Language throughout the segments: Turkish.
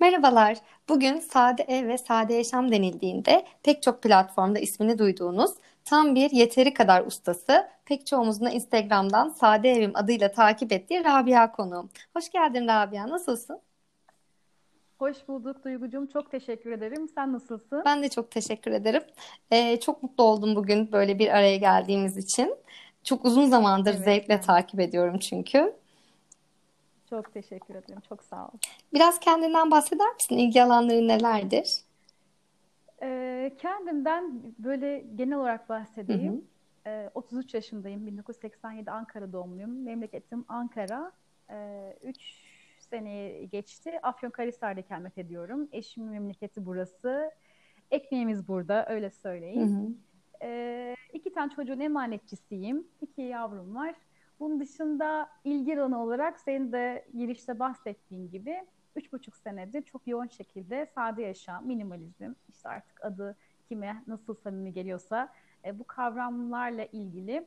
Merhabalar. Bugün sade ev ve sade yaşam denildiğinde pek çok platformda ismini duyduğunuz tam bir yeteri kadar ustası, pek çoğumuzun da Instagram'dan Sade Evim adıyla takip ettiği Rabia konuğum. Hoş geldin Rabia, nasılsın? Hoş bulduk Duygucuğum. Çok teşekkür ederim. Sen nasılsın? Ben de çok teşekkür ederim. Ee, çok mutlu oldum bugün böyle bir araya geldiğimiz için. Çok uzun zamandır Evet, zevkle takip ediyorum çünkü. Çok teşekkür ederim. Çok sağ ol. Biraz kendinden bahseder misin? İlgi alanların nelerdir? Ee, kendimden böyle genel olarak Hı hı. bahsedeyim. Ee, 33 yaşındayım. 1987 Ankara doğumluyum. Memleketim Ankara. Ee, 3 seneye geçti. Afyonkarahisar'da ikamet ediyorum. Eşimin memleketi burası. Ekmeğimiz burada, öyle Hı söyleyeyim. hı. Ee, iki tane çocuğun emanetçisiyim. İki yavrum var. Bunun dışında ilgi alanı olarak senin de girişte bahsettiğin gibi üç buçuk senedir çok yoğun şekilde sade yaşam, minimalizm, işte artık adı kime nasıl samimi geliyorsa e, bu kavramlarla ilgili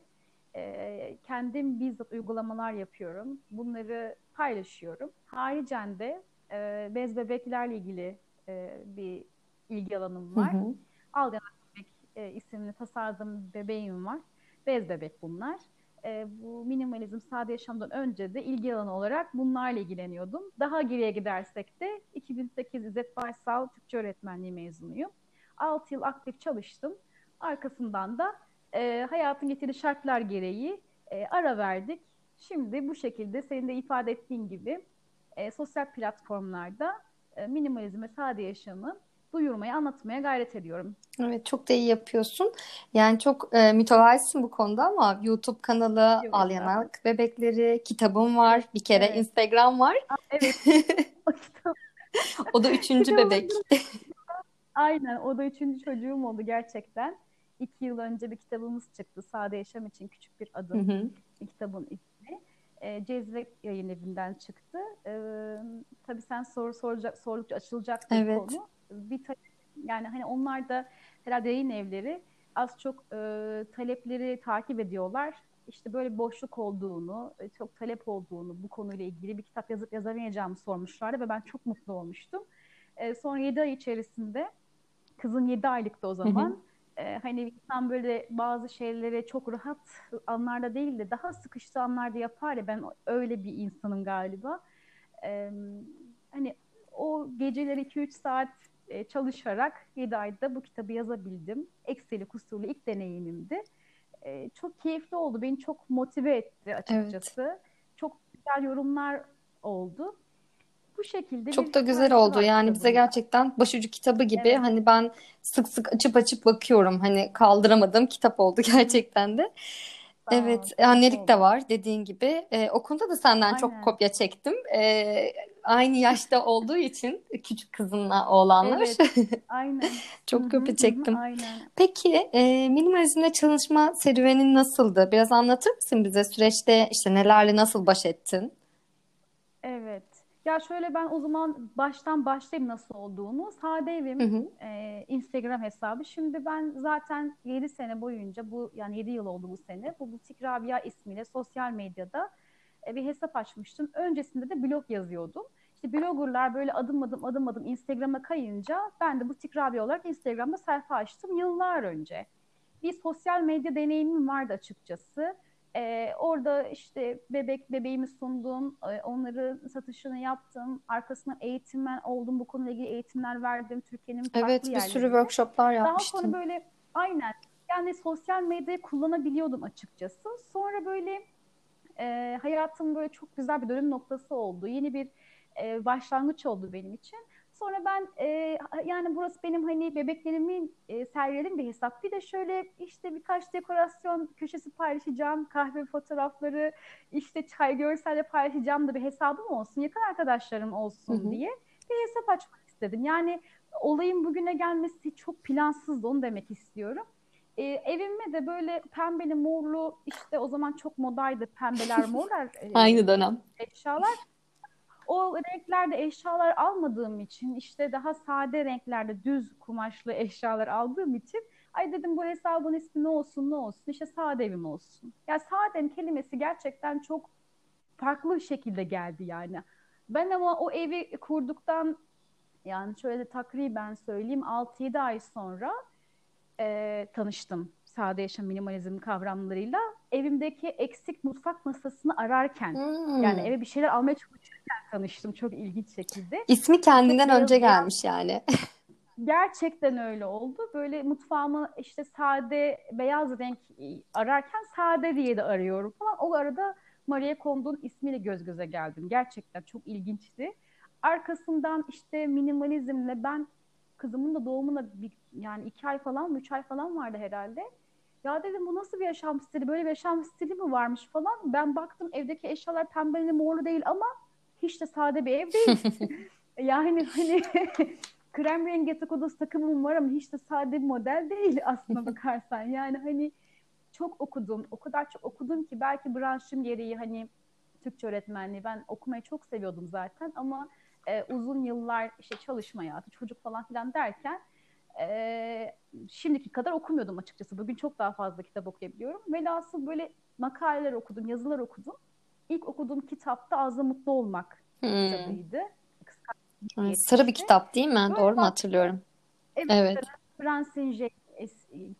e, kendim bizzat uygulamalar yapıyorum. Bunları paylaşıyorum. Haricen de e, bez bebeklerle ilgili e, bir ilgi alanım Hı var. hı. Al Bebek e, isimli tasarladığım bebeğim var. Bez bebek bunlar. E, bu minimalizm sade yaşamdan önce de ilgi alanı olarak bunlarla ilgileniyordum. Daha geriye gidersek de 2008 İzzet Baysal Türkçe öğretmenliği mezunuyum. 6 yıl aktif çalıştım. Arkasından da e, hayatın getirdiği şartlar gereği e, ara verdik. Şimdi bu şekilde senin de ifade ettiğin gibi e, sosyal platformlarda e, minimalizm ve sade yaşamı duyurmaya, anlatmaya gayret ediyorum. Evet çok da iyi yapıyorsun. Yani çok e, mütevazisin bu konuda ama YouTube kanalı, Yok Al estağfurullah. Yanak Bebekleri, kitabım var, bir kere Evet. Instagram var. Aa, Evet. O da üçüncü bebek. Aynen o da üçüncü çocuğum oldu gerçekten. İki yıl önce bir kitabımız çıktı. Sade Yaşam için Küçük Bir Hı Adım. hı. Kitabın ismi. E, Cezve Yayın Evi'nden çıktı. E, tabii sen soru soracak, sordukça açılacaktır Evet. konu. Bir yani hani onlar da herhalde yayın evleri az çok e, talepleri takip ediyorlar. İşte böyle boşluk olduğunu, e, çok talep olduğunu bu konuyla ilgili bir kitap yazıp yazamayacağımı sormuşlardı ve ben çok mutlu olmuştum. E, sonra 7 ay içerisinde kızım 7 aylıktı o Hı hı. zaman. E, hani insan böyle bazı şeyleri çok rahat anlarda değil de daha sıkıştığı anlarda yapar ya ben öyle bir insanım galiba. E, hani o geceleri 2-3 saat e, çalışarak 7 ayda bu kitabı yazabildim. Eksili kusurlu ilk deneyimimdi. E, çok keyifli oldu. Beni çok motive etti Evet. açıkçası. Çok güzel yorumlar oldu. Bu şekilde Çok da güzel oldu. Yani bize kitabın. gerçekten başucu kitabı gibi Evet. hani ben sık sık açıp açıp bakıyorum. Hani kaldıramadığım kitap oldu gerçekten de. Ol. Evet, Çok annelik de var dediğin gibi. Ee, o konuda da senden çok Aynen. kopya çektim. Ee, aynı yaşta olduğu için küçük kızınla oğlanlar Evet. Aynen. Hı çok hı, hı hı, çektim. aynen. Peki e, minimalizmle çalışma serüvenin nasıldı? Biraz anlatır mısın bize süreçte işte nelerle nasıl baş ettin? Evet. Ya şöyle ben o zaman baştan başlayayım nasıl olduğunu. Sade Hı Evim hı. e, Instagram hesabı. Şimdi ben zaten 7 sene boyunca bu yani 7 yıl oldu bu sene. Bu Butik Rabia ismiyle sosyal medyada bir hesap açmıştım. Öncesinde de blog yazıyordum. İşte bloggerlar böyle adım adım adım adım Instagram'a kayınca ben de Butik Rabia olarak Instagram'da sayfa açtım yıllar önce. Bir sosyal medya deneyimim vardı açıkçası. Ee, orada işte bebek bebeğimi sundum, e, onları satışını yaptım, arkasından eğitmen oldum, bu konuyla ilgili eğitimler verdim Türkiye'nin Evet, farklı bir sürü yerlerinde. workshoplar Daha sonra böyle aynen yani sosyal medyayı kullanabiliyordum açıkçası. Sonra böyle e, hayatım böyle çok güzel bir dönüm noktası oldu. Yeni bir e, başlangıç oldu benim için. Sonra ben e, yani burası benim hani bebeklerimin e, sergiledim bir hesap. Bir de şöyle işte birkaç dekorasyon köşesi paylaşacağım. Kahve fotoğrafları, işte çay görselleri paylaşacağım da bir hesabım olsun. Yakın arkadaşlarım olsun hı. diye bir hesap açmak istedim. Yani olayın bugüne gelmesi çok plansızdı onu demek istiyorum. E, evime de böyle pembeli morlu işte o zaman çok modaydı pembeler morlar e, Aynı dönem. eşyalar. O renklerde eşyalar almadığım için işte daha sade renklerde düz kumaşlı eşyalar aldığım için ay dedim bu hesabın ismi ne olsun ne olsun işte sade evim olsun. Ya sade ev kelimesi gerçekten çok farklı bir şekilde geldi yani. Ben ama o evi kurduktan Yani şöyle takriben söyleyeyim 6-7 ay sonra e, tanıştım sade yaşam minimalizm kavramlarıyla. Evimdeki eksik mutfak masasını ararken Hmm. yani eve bir şeyler almaya çalışırken tanıştım çok ilginç şekilde. İsmi kendinden Tek önce gelmiş yani. Gerçekten öyle oldu. Böyle mutfağımı işte sade, beyaz renk ararken sade diye de arıyorum falan. O arada Maria Kondo'nun ismiyle göz göze geldim. Gerçekten çok ilginçti. Arkasından işte minimalizmle ben kızımın da doğumuna bir, yani iki ay falan, üç ay falan vardı herhalde. Ya dedim bu nasıl bir yaşam stili? Böyle bir yaşam stili mi varmış falan. Ben baktım evdeki eşyalar pembeli morlu değil ama hiç de sade bir ev değil. Yani hani krem rengi yatak odası takımım var ama hiç de sade bir model değil aslına bakarsan. Yani hani çok okudum. O kadar çok okudum ki belki branşım gereği hani Türkçe öğretmenliği ben okumayı çok seviyordum zaten ama e, uzun yıllar işte çalışma hayatı, çocuk falan filan derken e, şimdiki kadar okumuyordum açıkçası. Bugün çok daha fazla kitap okuyabiliyorum. Velhasıl böyle makaleler okudum, yazılar okudum. İlk okuduğum kitap da Az da Mutlu Olmak Hmm. kitabıydı. Kıskançlık Evet, Sarı bir kitap değil mi? Böyle Doğru mu hatırlıyorum? Evet, Evet. Fransız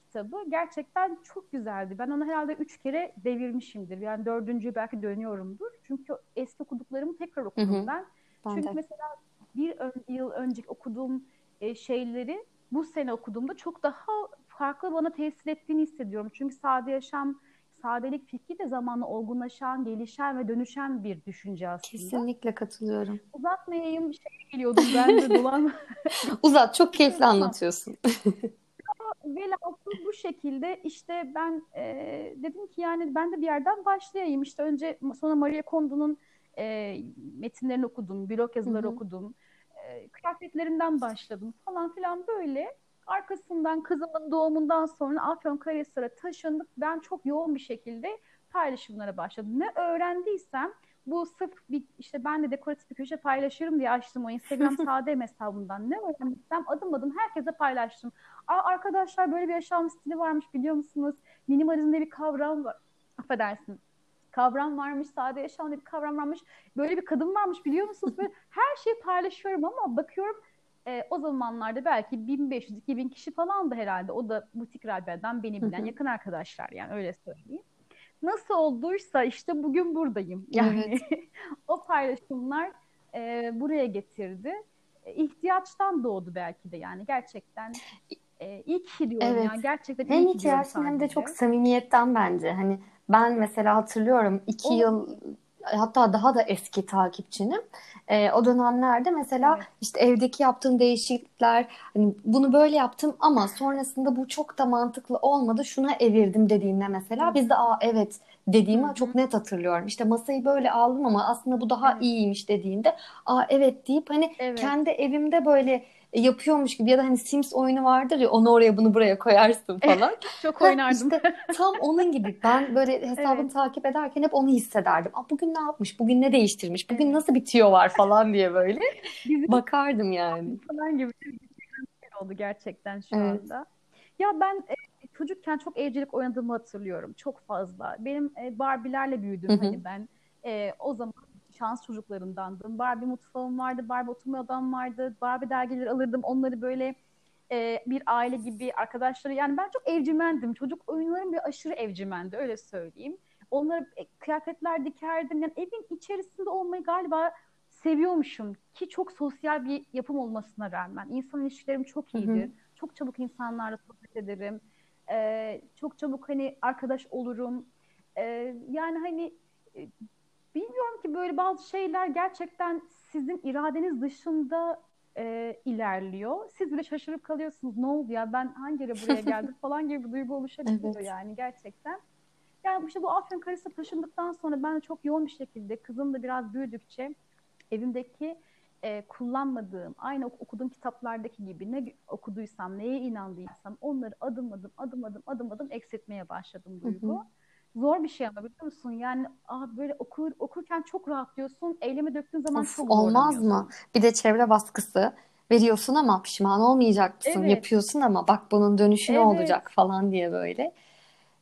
kitabı gerçekten çok güzeldi. Ben onu herhalde üç kere devirmişimdir. Yani dördüncü belki dönüyorumdur. Çünkü eski okuduklarımı tekrar okudum Hı hı. ben. Ben Çünkü de. mesela bir ön- yıl önce okuduğum e, şeyleri bu sene okuduğumda çok daha farklı bana tesir ettiğini hissediyorum. Çünkü sade yaşam, sadelik fikri de zamanla olgunlaşan, gelişen ve dönüşen bir düşünce aslında. Kesinlikle katılıyorum. Uzatmayayım, şey geliyordum ben de dolan. Uzat, çok keyifli anlatıyorsun. Velhasıl bu şekilde işte ben e, dedim ki yani ben de bir yerden başlayayım. İşte önce sonra Maria Kondo'nun e, metinlerini okudum, blog yazıları okudum. E, kıyafetlerinden başladım falan filan böyle. Arkasından kızımın doğumundan sonra Afyonkarahisar'a taşındık. Ben çok yoğun bir şekilde paylaşımlara başladım. Ne öğrendiysem bu sırf bir işte ben de dekoratif bir köşe paylaşırım diye açtım o Instagram sade hesabından. Ne öğrendiysem adım adım herkese paylaştım. Aa, arkadaşlar böyle bir yaşam stili varmış biliyor musunuz? Minimalizmde bir kavram var. Affedersin. Kavram varmış, sade yaşamda bir kavram varmış. Böyle bir kadın varmış biliyor musunuz? Böyle her şeyi paylaşıyorum ama bakıyorum e, o zamanlarda belki 1500-2000 kişi falan da herhalde. O da butik Rabia'dan beni bilen yakın arkadaşlar yani öyle söyleyeyim. Nasıl olduysa işte bugün buradayım. Yani o paylaşımlar e, buraya getirdi. E, ihtiyaçtan doğdu belki de yani gerçekten. E, iyi ki diyorum Evet. ya gerçekten Hem ihtiyaçtan hem de çok samimiyetten bence. Hani ben mesela hatırlıyorum iki O- yıl hatta daha da eski takipçinim. Ee, o dönemlerde mesela Evet. işte evdeki yaptığım değişiklikler hani bunu böyle yaptım ama sonrasında bu çok da mantıklı olmadı. Şuna evirdim dediğinde mesela Hı. biz de aa evet dediğimi Hı hı. çok net hatırlıyorum. İşte masayı böyle aldım ama aslında bu daha Evet. iyiymiş dediğinde aa evet deyip hani Evet. kendi evimde böyle yapıyormuş gibi ya da hani Sims oyunu vardır ya onu oraya bunu buraya koyarsın falan. Çok oynardım. işte tam onun gibi. Ben böyle hesabını Evet. takip ederken hep onu hissederdim. Aa, bugün ne yapmış? Bugün ne değiştirmiş? Bugün nasıl bitiyor var falan diye böyle bakardım yani. falan gibi bir oldu gerçekten şu Evet. anda. Ya ben e, çocukken çok evcilik oynadığımı hatırlıyorum. Çok fazla. Benim e, Barbie'lerle büyüdüm hani ben. E, o zaman şans çocuklarındandım. Barbie mutfağım vardı, Barbie oturma odam vardı. Barbie dergileri alırdım. Onları böyle e, bir aile gibi arkadaşları yani ben çok evcimendim. Çocuk oyunlarım bir aşırı evcimendi öyle söyleyeyim. Onlara e, kıyafetler dikerdim. Yani evin içerisinde olmayı galiba seviyormuşum ki çok sosyal bir yapım olmasına rağmen. İnsan ilişkilerim çok Hı hı. iyidir. Çok çabuk insanlarla sohbet ederim. E, çok çabuk hani arkadaş olurum. E, yani hani e, böyle bazı şeyler gerçekten sizin iradeniz dışında e, ilerliyor. Siz bile şaşırıp kalıyorsunuz. Ne oldu ya ben hangi ara buraya geldim falan gibi bir duygu oluşabiliyor Evet. yani gerçekten. Yani işte bu Afyonkarahisar'a taşındıktan sonra ben çok yoğun bir şekilde kızım da biraz büyüdükçe evimdeki e, kullanmadığım, aynı ok- okuduğum kitaplardaki gibi ne okuduysam, neye inandıysam onları adım adım adım adım adım adım eksiltmeye başladım Hı hı. Zor bir şey ama biliyor musun? Yani aa, böyle okur, okurken çok rahatlıyorsun, eyleme döktüğün zaman Of çok olmaz mı? Bir de çevre baskısı veriyorsun ama pişman olmayacak mısın? Evet, Yapıyorsun ama bak bunun dönüşü ne evet, olacak falan diye böyle.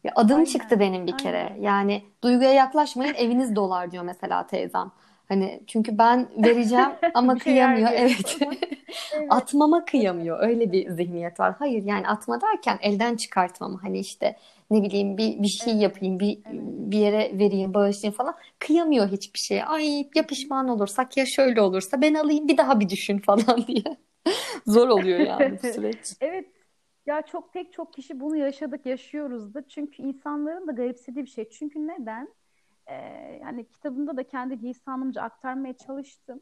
Ya adım çıktı aynen, benim bir kere. aynen. Yani duyguya yaklaşmayın eviniz dolar diyor mesela teyzem. Hani çünkü ben vereceğim ama kıyamıyor. Evet. evet. Atmama kıyamıyor. Öyle bir zihniyet var. Hayır yani atma derken elden çıkartmama. Hani işte ne bileyim bir bir şey yapayım, bir bir yere vereyim, bağışlayayım falan. Kıyamıyor hiçbir şeye. Ay ya pişman olursak ya şöyle olursa ben alayım bir daha bir düşün falan diye. Zor oluyor yani bu süreç. Evet. Ya çok pek çok kişi bunu yaşadık, yaşıyoruz da. Çünkü insanların da garipsediği bir şey. Çünkü neden? Ee, yani kitabımda da kendi lisanımca aktarmaya çalıştım.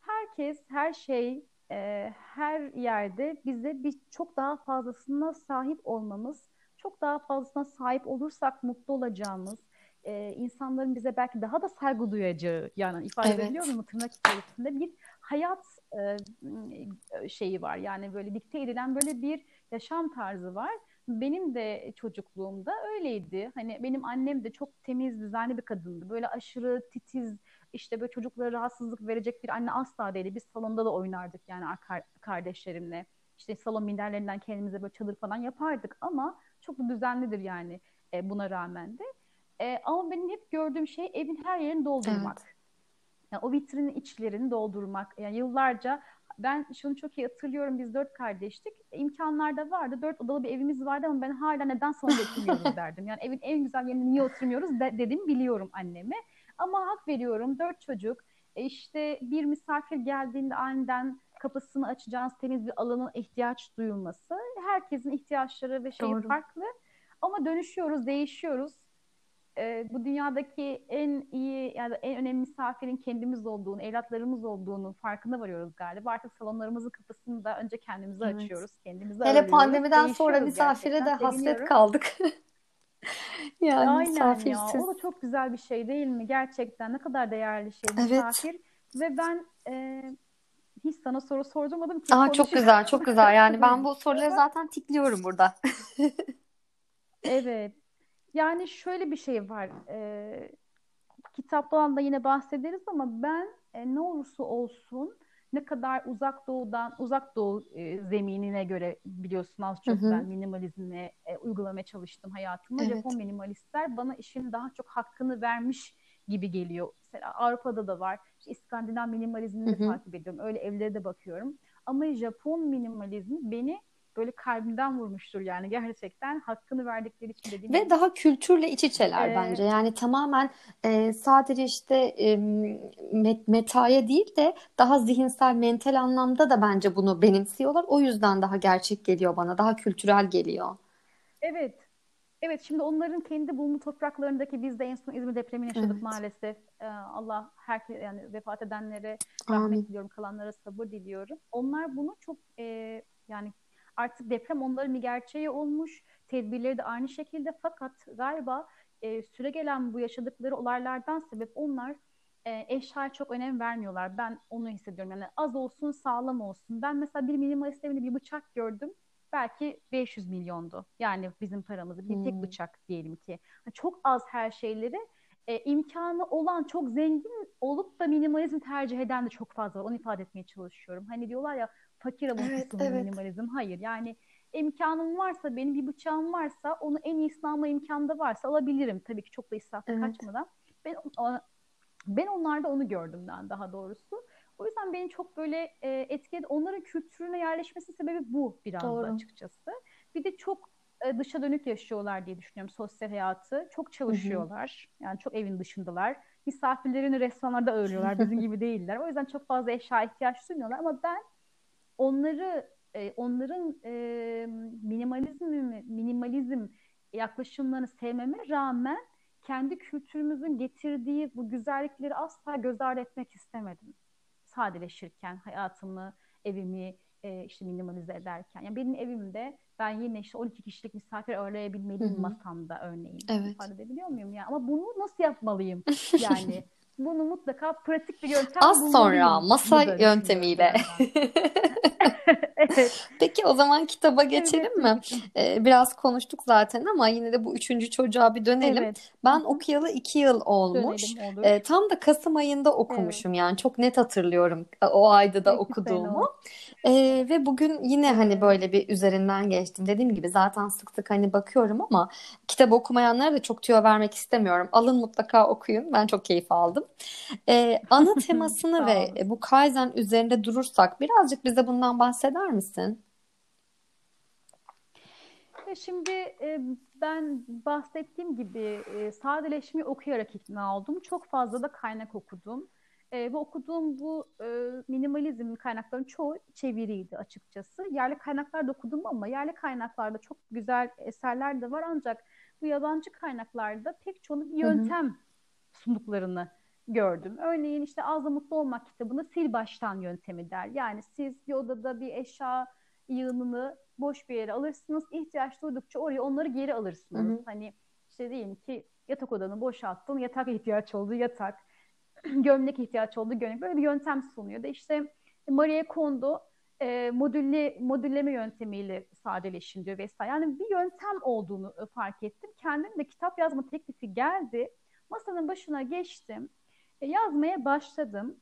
Herkes, her şey, e, her yerde bize bir çok daha fazlasına sahip olmamız, çok daha fazlasına sahip olursak mutlu olacağımız, e, insanların bize belki daha da saygı duyacağı, yani ifade Evet. muyum tırnak içerisinde bir hayat e, şeyi var. Yani böyle dikte edilen böyle bir yaşam tarzı var. Benim de çocukluğumda öyleydi. Hani benim annem de çok temiz, düzenli bir kadındı. Böyle aşırı titiz, işte böyle çocuklara rahatsızlık verecek bir anne asla değildi. Biz salonda da oynardık yani ar- kardeşlerimle. İşte salon minderlerinden kendimize böyle çadır falan yapardık ama çok da düzenlidir yani e, buna rağmen de. E, ama benim hep gördüğüm şey evin her yerini doldurmak. Evet. Yani o vitrinin içlerini doldurmak. Yani yıllarca ben şunu çok iyi hatırlıyorum. Biz dört kardeştik. İmkanlar da vardı. Dört odalı bir evimiz vardı ama ben hala neden salonda oturmuyoruz derdim. Yani evin en güzel yerinde niye oturmuyoruz de, dedim biliyorum anneme. Ama hak veriyorum. Dört çocuk. E işte bir misafir geldiğinde aniden kapısını açacağınız temiz bir alanın ihtiyaç duyulması. Herkesin ihtiyaçları ve şeyi Doğru. farklı. Ama dönüşüyoruz, değişiyoruz e, bu dünyadaki en iyi yani en önemli misafirin kendimiz olduğunu, evlatlarımız olduğunu farkına varıyoruz galiba. Artık salonlarımızın kapısını da önce kendimize Evet. açıyoruz, kendimizi Hele ağırlıyoruz, pandemiden sonra misafire de gerçekten. hasret Seviniyorum. kaldık. Yani Aynen ya. misafirsiz. O da çok güzel bir şey değil mi? Gerçekten ne kadar değerli şey Evet. misafir. Ve ben e, hiç sana soru sordurmadım ki Aa çok güzel, çok güzel. Yani ben bu soruları zaten tikliyorum burada. Evet. Yani şöyle bir şey var. Ee, kitaptan da yine bahsederiz ama ben e, ne olursa olsun ne kadar uzak doğudan uzak doğu e, zeminine göre biliyorsun az çok Hı hı. ben minimalizmi e, uygulamaya çalıştım hayatımda. Evet. Japon minimalistler bana işin daha çok hakkını vermiş gibi geliyor. Mesela Avrupa'da da var. İşte İskandinav minimalizmini de takip ediyorum. Öyle evlere de bakıyorum. Ama Japon minimalizmi beni böyle kalbimden vurmuştur yani gerçekten hakkını verdikleri için dediğim Ve gibi. daha kültürle iç içeler Ee, bence. Yani tamamen e, sadece işte e, met- metaya değil de daha zihinsel, mental anlamda da bence bunu benimsiyorlar. O yüzden daha gerçek geliyor bana, daha kültürel geliyor. Evet. Evet şimdi onların kendi bulunduğu topraklarındaki biz de en son İzmir depremini yaşadık Evet. maalesef. Ee, Allah herkes yani vefat edenlere rahmet Amin. diliyorum, kalanlara sabır diliyorum. Onlar bunu çok e, yani artık deprem onların bir gerçeği olmuş. Tedbirleri de aynı şekilde fakat galiba e, süre gelen bu yaşadıkları olaylardan sebep onlar e, eşyaya çok önem vermiyorlar. Ben onu hissediyorum. Yani az olsun, sağlam olsun. Ben mesela bir minimalist evinde bir bıçak gördüm. Belki 500 milyondu. Yani bizim paramızı bir tek Hmm. bıçak diyelim ki. Çok az her şeyleri e, imkanı olan çok zengin olup da minimalizm tercih eden de çok fazla var. Onu ifade etmeye çalışıyorum. Hani diyorlar ya fakir Evet, avuntusu mu evet. minimalizm? Hayır. Yani imkanım varsa benim bir bıçağım varsa onu en iyisini alma imkanı da varsa alabilirim. Tabii ki çok da israfa Evet. kaçmadan. Ben ben onlarda onu gördüm ben daha doğrusu. O yüzden beni çok böyle e, etkiledi. Onların kültürüne yerleşmesi sebebi bu biraz da Doğru. açıkçası. Bir de çok e, dışa dönük yaşıyorlar diye düşünüyorum sosyal hayatı. Çok çalışıyorlar. Yani çok evin dışındalar. Misafirlerini restoranlarda ağırlıyorlar. Bizim gibi değiller. O yüzden çok fazla eşya ihtiyaç duymuyorlar. Ama ben onları e, onların e, minimalizm minimalizm yaklaşımlarını sevmeme rağmen kendi kültürümüzün getirdiği bu güzellikleri asla göz ardı etmek istemedim. Sadeleşirken hayatımı, evimi e, işte minimalize ederken. Yani benim evimde ben yine işte 12 kişilik misafir ağırlayabilmeliyim Hı hı. masamda örneğin. Evet. İfade edebiliyor muyum ya? Ama bunu nasıl yapmalıyım? Yani bunu mutlaka pratik bir yöntem Az sonra masa yöntemiyle. Evet. Peki o zaman kitaba geçelim mi? Ee, biraz konuştuk zaten ama yine de bu üçüncü çocuğa bir dönelim. Evet. Ben okuyalı iki yıl olmuş. Dönelim. Ee, tam da Kasım ayında okumuşum yani çok net hatırlıyorum e, o ayda da okuduğumu. Ee, ve bugün yine hani böyle bir üzerinden geçtim. Dediğim gibi zaten sık sık hani bakıyorum ama kitap okumayanlara da çok tüyo vermek istemiyorum. Alın mutlaka okuyun. Ben çok keyif aldım. Ee, ana temasını ve bu Kaizen üzerinde durursak birazcık bize bundan bahseder misin? E, Şimdi e, ben bahsettiğim gibi e, sadeleşmeyi okuyarak ikna oldum. Çok fazla da kaynak okudum. E, ve okuduğum bu e, minimalizm kaynaklarının çoğu çeviriydi açıkçası. Yerli kaynaklar da okudum ama yerli kaynaklarda çok güzel eserler de var ancak bu yabancı kaynaklarda pek çoğunun yöntem sunduklarını gördüm. Örneğin işte Az da Mutlu Olmak kitabını sil baştan yöntemi der. Yani siz bir odada bir eşya yığınını boş bir yere alırsınız. İhtiyaç duydukça oraya onları geri alırsınız. Hı hı. Hani işte diyelim ki yatak odanı boşalttın, yatak ihtiyaç oldu yatak, gömlek ihtiyaç oldu gömlek. Böyle bir yöntem sunuyor da işte Marie Kondo e, modülle, modülleme yöntemiyle sadeleşin diyor vesaire. Yani bir yöntem olduğunu e, fark ettim. Kendim de kitap yazma teklifi geldi. Masanın başına geçtim. E, yazmaya başladım.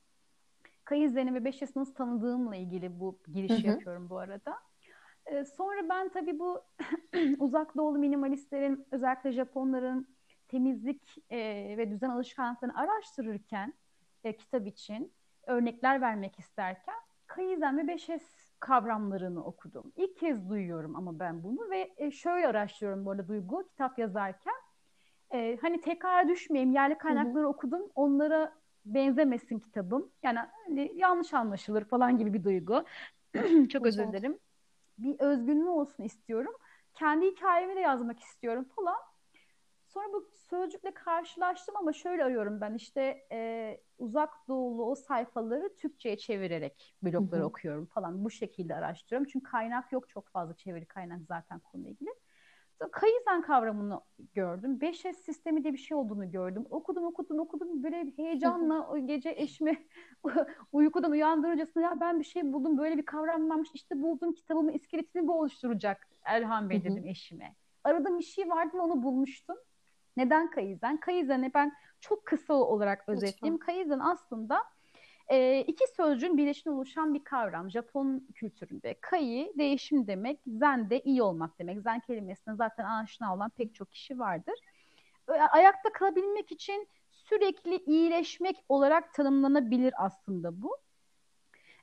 Kaizen'i ve Beş Yaşı nasıl tanıdığımla ilgili bu Hı girişi hı. yapıyorum bu arada. E, sonra ben tabii bu uzak doğulu minimalistlerin özellikle Japonların temizlik e, ve düzen alışkanlıklarını araştırırken e, kitap için örnekler vermek isterken Kaizen ve 5S kavramlarını okudum. İlk kez duyuyorum ama ben bunu ve e, şöyle araştırıyorum bu arada Duygu kitap yazarken. E, hani tekrar düşmeyeyim yerli kaynakları okudum onlara benzemesin kitabım. Yani hani yanlış anlaşılır falan gibi bir duygu. Çok özür dilerim bir özgünlüğü olsun istiyorum. Kendi hikayemi de yazmak istiyorum falan. Sonra bu sözcükle karşılaştım ama şöyle arıyorum ben işte e, uzak doğulu o sayfaları Türkçe'ye çevirerek blogları okuyorum falan. Bu şekilde araştırıyorum. Çünkü kaynak yok çok fazla çeviri kaynak zaten konuyla ilgili. Sonra Kaizen kavramını gördüm. 5S sistemi diye bir şey olduğunu gördüm. Okudum okudum okudum böyle heyecanla o gece eşimi uykudan uyandırıcısına ya ben bir şey buldum böyle bir kavram varmış işte buldum kitabımın iskeletini bu oluşturacak Erhan Bey dedim eşime. Aradığım bir şey vardı onu bulmuştum. Neden Kaizen? Kaizen'i ben çok kısa olarak özetleyeyim. Kaizen aslında e, iki sözcüğün birleşiminden oluşan bir kavram. Japon kültüründe. Kai değişim demek, zen de iyi olmak demek. Zen kelimesine zaten aşina olan pek çok kişi vardır. Ayakta kalabilmek için sürekli iyileşmek olarak tanımlanabilir aslında bu.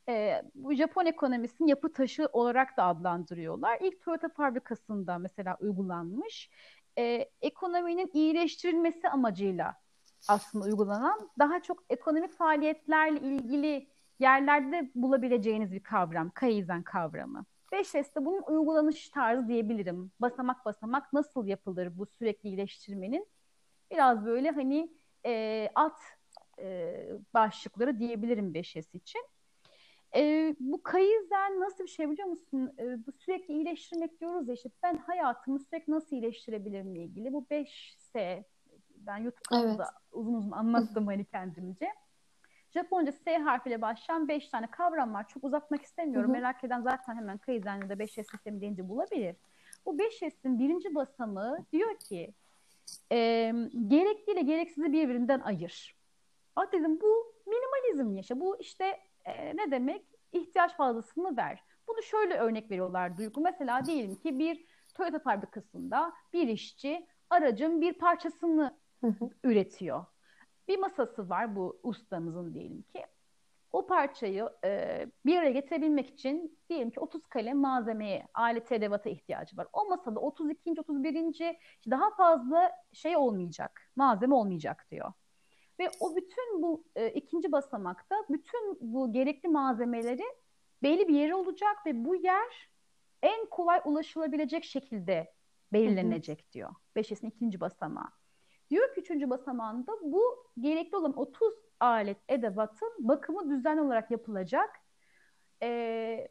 E, bu Japon ekonomisinin yapı taşı olarak da adlandırıyorlar. İlk Toyota fabrikasında mesela uygulanmış. E, ekonominin iyileştirilmesi amacıyla aslında uygulanan daha çok ekonomik faaliyetlerle ilgili yerlerde bulabileceğiniz bir kavram. Kaizen kavramı. 5S de bunun uygulanış tarzı diyebilirim. Basamak basamak nasıl yapılır bu sürekli iyileştirmenin? Biraz böyle hani e, alt e, başlıkları diyebilirim 5S için. E, bu kaizen nasıl bir şey biliyor musun? E, bu sürekli iyileştirmek diyoruz ya işte ben hayatımı sürekli nasıl iyileştirebilirimle ilgili. Bu 5S ben YouTube Evet. uzun uzun anlattım hani kendimce. Japonca S harfiyle başlayan 5 tane kavram var. Çok uzatmak Hı istemiyorum. hı. Merak eden zaten hemen Kaizen ya da 5S sistemi deyince bulabilir. Bu 5S'in birinci basamağı diyor ki e, gerekli ile gereksizi birbirinden ayır. Aa dedim bu minimalizm yaşa. Bu işte e, ne demek? İhtiyaç fazlasını ver. Bunu şöyle örnek veriyorlar Duygu. Mesela diyelim ki bir Toyota fabrikasında bir işçi aracın bir parçasını üretiyor. Bir masası var bu ustamızın diyelim ki. O parçayı e, bir araya getirebilmek için diyelim ki 30 kalem malzemeye, alet edevata ihtiyacı var. O masada 32. 31. daha fazla şey olmayacak, malzeme olmayacak diyor. Ve o bütün bu e, ikinci basamakta bütün bu gerekli malzemeleri belli bir yeri olacak ve bu yer en kolay ulaşılabilecek şekilde belirlenecek diyor. Beşesin ikinci basamağı. Diyor ki üçüncü basamağında bu gerekli olan 30 alet edevatın bakımı düzenli olarak yapılacak. Ee,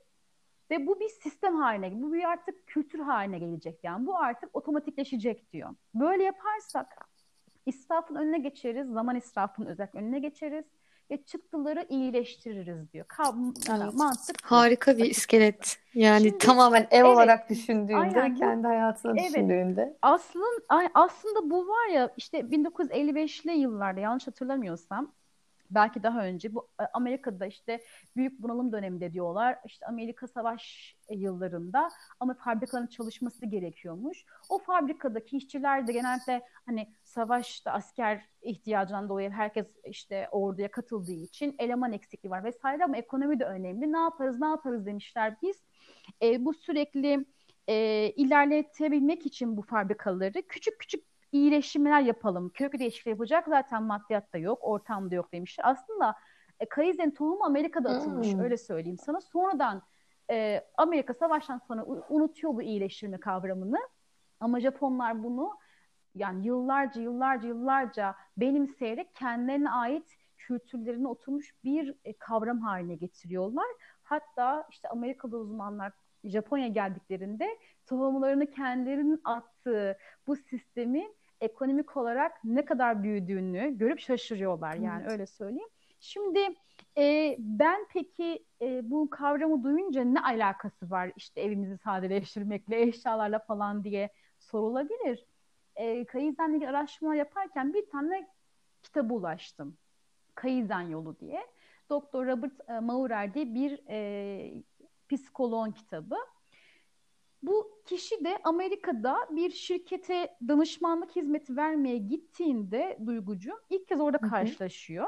ve bu bir sistem haline, bu bir artık kültür haline gelecek yani. Bu artık otomatikleşecek diyor. Böyle yaparsak israfın önüne geçeriz, zaman israfının özellikle önüne geçeriz. ve çıktıları iyileştiririz diyor. yani evet. mantık. Harika bir iskelet. Yani Şimdi, tamamen ev evet, olarak düşündüğünde, aynen, kendi hayatını evet, düşündüğünde. Aslında aslında bu var ya işte 1955'li yıllarda yanlış hatırlamıyorsam belki daha önce bu e, Amerika'da işte büyük bunalım döneminde diyorlar. İşte Amerika savaş yıllarında ama fabrikaların çalışması gerekiyormuş. O fabrikadaki işçiler de genelde hani savaşta asker ihtiyacından dolayı herkes işte orduya katıldığı için eleman eksikliği var vesaire ama ekonomi de önemli. Ne yaparız ne yaparız demişler biz. E, bu sürekli e, ilerletebilmek için bu fabrikaları küçük küçük iyileştirmeler yapalım. Kök değişikliği yapacak zaten maddiyat da yok, ortamda yok demişler. Aslında e, Kaizen tohumu Amerika'da atılmış hmm. öyle söyleyeyim sana. Sonradan e, Amerika savaştan sonra unutuyor bu iyileştirme kavramını. Ama Japonlar bunu yani yıllarca yıllarca yıllarca benimseyerek kendilerine ait kültürlerine oturmuş bir e, kavram haline getiriyorlar. Hatta işte Amerikalı uzmanlar Japonya geldiklerinde tohumlarını kendilerinin attığı bu sistemi ekonomik olarak ne kadar büyüdüğünü görüp şaşırıyorlar yani evet. öyle söyleyeyim. Şimdi e, ben peki e, bu kavramı duyunca ne alakası var işte evimizi sadeleştirmekle, eşyalarla falan diye sorulabilir. E, Kaizen'le ilgili araştırma yaparken bir tane kitaba ulaştım. Kaizen yolu diye. Doktor Robert e, Maurer diye bir e, psikoloğun kitabı. Bu kişi de Amerika'da bir şirkete danışmanlık hizmeti vermeye gittiğinde duygucu ilk kez orada karşılaşıyor.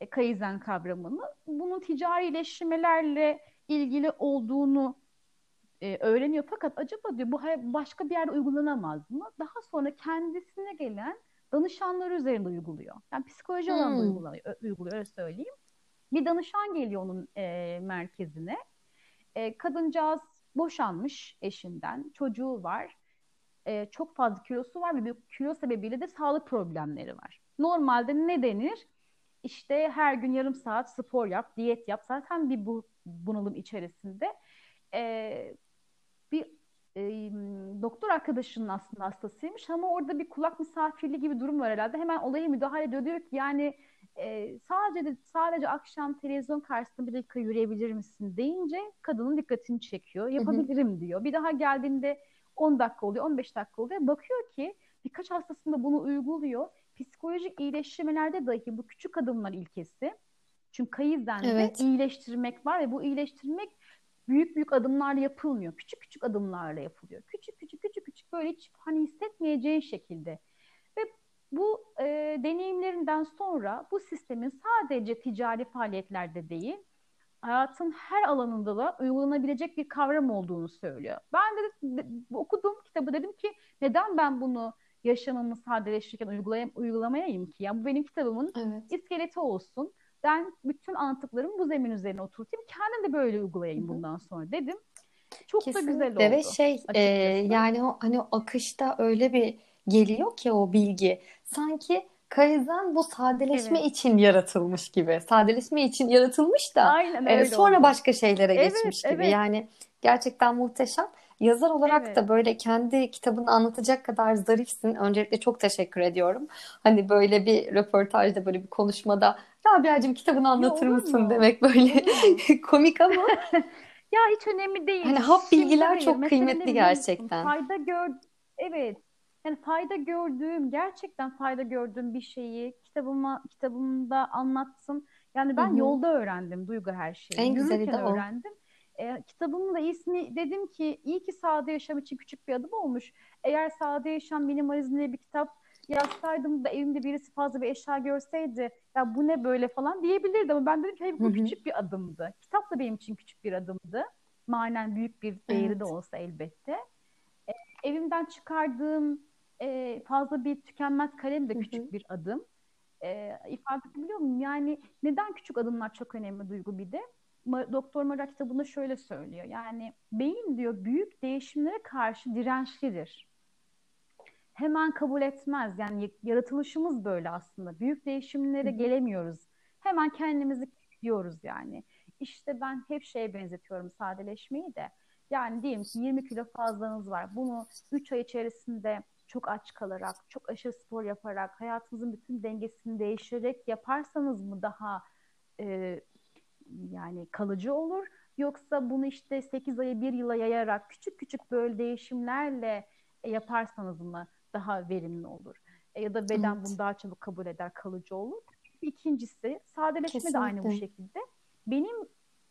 E, Kaizen kavramını. Bunun ticari iyileştirmelerle ilgili olduğunu e, öğreniyor. Fakat acaba diyor bu başka bir yerde uygulanamaz mı? Daha sonra kendisine gelen danışanları üzerinde uyguluyor. Yani psikoloji hmm. alanında uyguluyor, uyguluyor öyle söyleyeyim. Bir danışan geliyor onun e, merkezine. E, kadıncağız boşanmış eşinden, çocuğu var. E, çok fazla kilosu var ve bu kilo sebebiyle de sağlık problemleri var. Normalde ne denir? İşte her gün yarım saat spor yap, diyet yap. Zaten bir bu bunalım içerisinde. E, bir e, doktor arkadaşının aslında hastasıymış ama orada bir kulak misafirliği gibi durum var herhalde. Hemen olaya müdahale ediyor. Diyor ki yani e, sadece sadece akşam televizyon karşısında bir dakika yürüyebilir misin deyince kadının dikkatini çekiyor. Yapabilirim diyor. Bir daha geldiğinde 10 dakika oluyor, 15 dakika oluyor. Bakıyor ki birkaç hastasında bunu uyguluyor. Psikolojik iyileştirmelerde dahi bu küçük adımlar ilkesi. Çünkü kayızden evet. iyileştirmek var ve bu iyileştirmek büyük büyük adımlarla yapılmıyor. Küçük küçük adımlarla yapılıyor. Küçük küçük küçük küçük böyle hiç hani hissetmeyeceğin şekilde bu e, deneyimlerinden sonra bu sistemin sadece ticari faaliyetlerde değil, hayatın her alanında da uygulanabilecek bir kavram olduğunu söylüyor. Ben de, de okuduğum kitabı dedim ki neden ben bunu yaşamımı sadeleştirirken uygulayam uygulamayayım ki? Yani bu benim kitabımın evet. iskeleti olsun. Ben bütün anlattıklarımı bu zemin üzerine oturtayım. Kendim de böyle uygulayayım Hı-hı. bundan sonra dedim. Çok Kesinlikle. da güzel oldu. Ve şey e, yani o hani o akışta öyle bir geliyor ki o bilgi. Sanki Kaizen bu sadeleşme evet. için yaratılmış gibi. Sadeleşme için yaratılmış da Aynen, e, sonra oldu. başka şeylere evet, geçmiş gibi. Evet. Yani gerçekten muhteşem. Yazar olarak evet. da böyle kendi kitabını anlatacak kadar zarifsin. Öncelikle çok teşekkür ediyorum. Hani böyle bir röportajda böyle bir konuşmada Rabia'cığım kitabını anlatır ya, mısın mu? demek böyle komik ama. ya hiç önemli değil. Hani hap bilgiler çok kıymetli gerçekten. Fayda gör Evet yani fayda gördüğüm, gerçekten fayda gördüğüm bir şeyi kitabıma kitabımda anlattım. Yani ben Hı-hı. yolda öğrendim Duygu her şeyi. En güzeli de o. öğrendim. E, kitabımın da ismi dedim ki iyi ki sade yaşam için küçük bir adım olmuş. Eğer sade yaşam minimalizm diye bir kitap yazsaydım da evimde birisi fazla bir eşya görseydi ya bu ne böyle falan diyebilirdi ama ben dedim ki bu küçük bir adımdı. Kitap da benim için küçük bir adımdı. Manen büyük bir değeri evet. de olsa elbette. E, evimden çıkardığım e, fazla bir tükenmez kalem de küçük bir adım. E, ifade edebiliyor muyum? Yani neden küçük adımlar çok önemli duygu bir de? Doktor Mara kitabında şöyle söylüyor. Yani beyin diyor büyük değişimlere karşı dirençlidir. Hemen kabul etmez. Yani yaratılışımız böyle aslında. Büyük değişimlere gelemiyoruz. Hemen kendimizi diyoruz yani. İşte ben hep şeye benzetiyorum sadeleşmeyi de. Yani diyelim ki 20 kilo fazlanız var. Bunu 3 ay içerisinde çok aç kalarak, çok aşırı spor yaparak, hayatınızın bütün dengesini değiştirerek yaparsanız mı daha e, yani kalıcı olur? Yoksa bunu işte 8 ayı 1 yıla yayarak küçük küçük böyle değişimlerle e, yaparsanız mı daha verimli olur? E, ya da beden evet. bunu daha çabuk kabul eder, kalıcı olur. İkincisi sadeleşme Kesinlikle. de aynı bu şekilde. Benim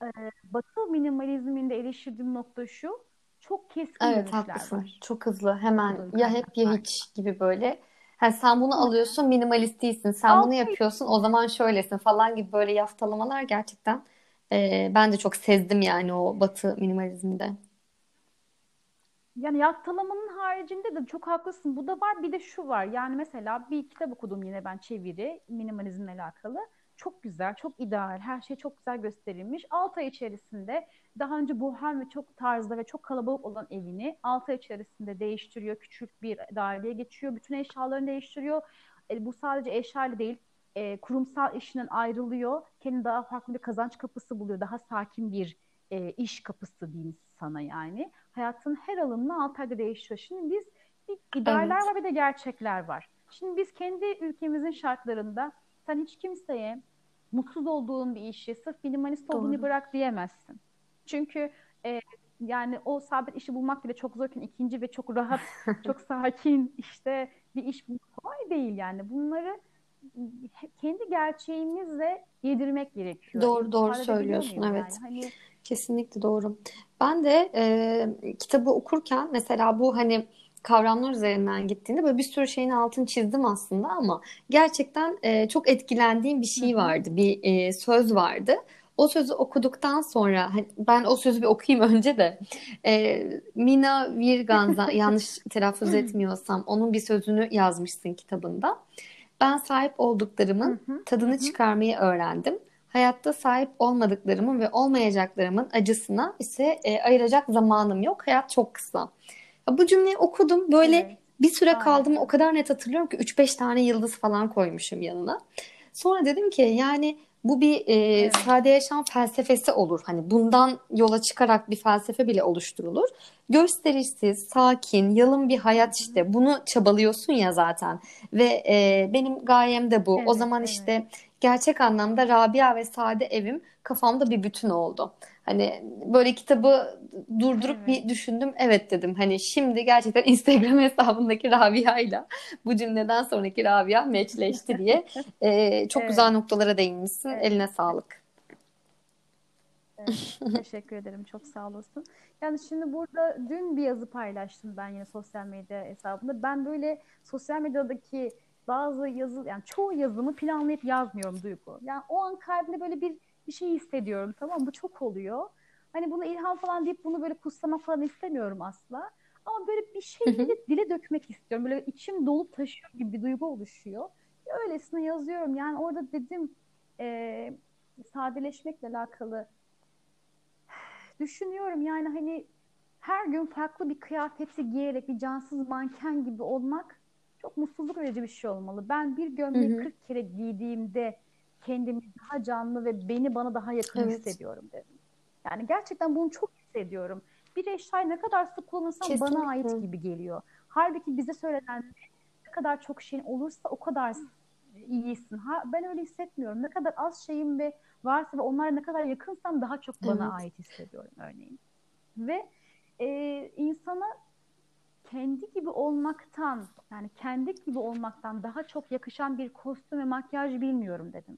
e, Batı minimalizminde eleştirdiğim nokta şu, çok keskin evet, haklısın. var. Çok hızlı hemen Hızlı ya hep ya hiç gibi böyle. Yani sen bunu alıyorsun minimalist değilsin. Sen Al, bunu yapıyorsun o zaman şöylesin falan gibi böyle yaftalamalar gerçekten e, ben de çok sezdim yani o batı minimalizminde. Yani yaftalamanın haricinde de çok haklısın. Bu da var. Bir de şu var. Yani mesela bir kitap okudum yine ben çeviri minimalizmle alakalı. Çok güzel, çok ideal. Her şey çok güzel gösterilmiş. 6 ay içerisinde daha önce bohem ve çok tarzda ve çok kalabalık olan evini 6 ay içerisinde değiştiriyor. Küçük bir daireye geçiyor. Bütün eşyalarını değiştiriyor. E, bu sadece eşyayla değil, e, kurumsal işinden ayrılıyor. Kendi daha farklı bir kazanç kapısı buluyor. Daha sakin bir e, iş kapısı diyeyim sana yani. Hayatın her alanını 6 ayda değişiyor. Şimdi biz bir idealler evet. var bir de gerçekler var. Şimdi biz kendi ülkemizin şartlarında sen hiç kimseye mutsuz olduğun bir işi sırf minimalist olduğunu Doğru. bırak diyemezsin. Çünkü e, yani o sabit işi bulmak bile çok zorken ikinci ve çok rahat, çok sakin işte bir iş bulmak kolay değil yani. Bunları kendi gerçeğimizle yedirmek gerekiyor. Doğru doğru söylüyorsun evet. Yani? Hani... Kesinlikle doğru. Ben de e, kitabı okurken mesela bu hani kavramlar üzerinden gittiğinde böyle bir sürü şeyin altını çizdim aslında ama gerçekten e, çok etkilendiğim bir şey vardı. Bir e, söz vardı. O sözü okuduktan sonra hani ben o sözü bir okuyayım önce de e, Mina Virganza yanlış telaffuz etmiyorsam onun bir sözünü yazmışsın kitabında. Ben sahip olduklarımın tadını çıkarmayı öğrendim. Hayatta sahip olmadıklarımın ve olmayacaklarımın acısına ise e, ayıracak zamanım yok. Hayat çok kısa. Bu cümleyi okudum. Böyle evet. bir süre kaldım. O kadar net hatırlıyorum ki 3-5 tane yıldız falan koymuşum yanına. Sonra dedim ki yani bu bir e, evet. sade yaşam felsefesi olur. Hani bundan yola çıkarak bir felsefe bile oluşturulur. Gösterişsiz, sakin, yalın bir hayat işte. Bunu çabalıyorsun ya zaten. Ve e, benim gayem de bu. Evet, o zaman evet. işte gerçek anlamda Rabia ve Sade evim kafamda bir bütün oldu. Hani böyle kitabı durdurup evet. bir düşündüm. Evet dedim. Hani şimdi gerçekten Instagram hesabındaki Rabia ile bu cümleden sonraki Rabia meçleşti diye ee, çok evet. güzel noktalara değinmişsin. Evet. Eline sağlık. Evet, teşekkür ederim. Çok sağ olasın. Yani şimdi burada dün bir yazı paylaştım ben yine sosyal medya hesabında. Ben böyle sosyal medyadaki bazı yazı yani çoğu yazımı planlayıp yazmıyorum Duygu. Yani o an kalbimde böyle bir bir şey hissediyorum tamam bu çok oluyor. Hani bunu ilham falan deyip bunu böyle kutsamak falan istemiyorum asla. Ama böyle bir şey dile, dile dökmek istiyorum. Böyle içim dolup taşıyor gibi bir duygu oluşuyor. Öylesine yazıyorum. Yani orada dedim e, sadeleşmekle alakalı düşünüyorum yani hani her gün farklı bir kıyafeti giyerek bir cansız manken gibi olmak çok mutsuzluk verici bir şey olmalı. Ben bir gömleği 40 kere giydiğimde kendimi daha canlı ve beni bana daha yakın evet. hissediyorum dedim. Yani gerçekten bunu çok hissediyorum. Bir eşyayı ne kadar sık kullanırsam Kesinlikle. bana ait gibi geliyor. Halbuki bize söylenen ne kadar çok şeyin olursa o kadar iyisin. Ha, ben öyle hissetmiyorum. Ne kadar az şeyim ve varsa ve onlara ne kadar yakınsam daha çok bana evet. ait hissediyorum örneğin. Ve e, insana kendi gibi olmaktan yani kendi gibi olmaktan daha çok yakışan bir kostüm ve makyaj bilmiyorum dedim.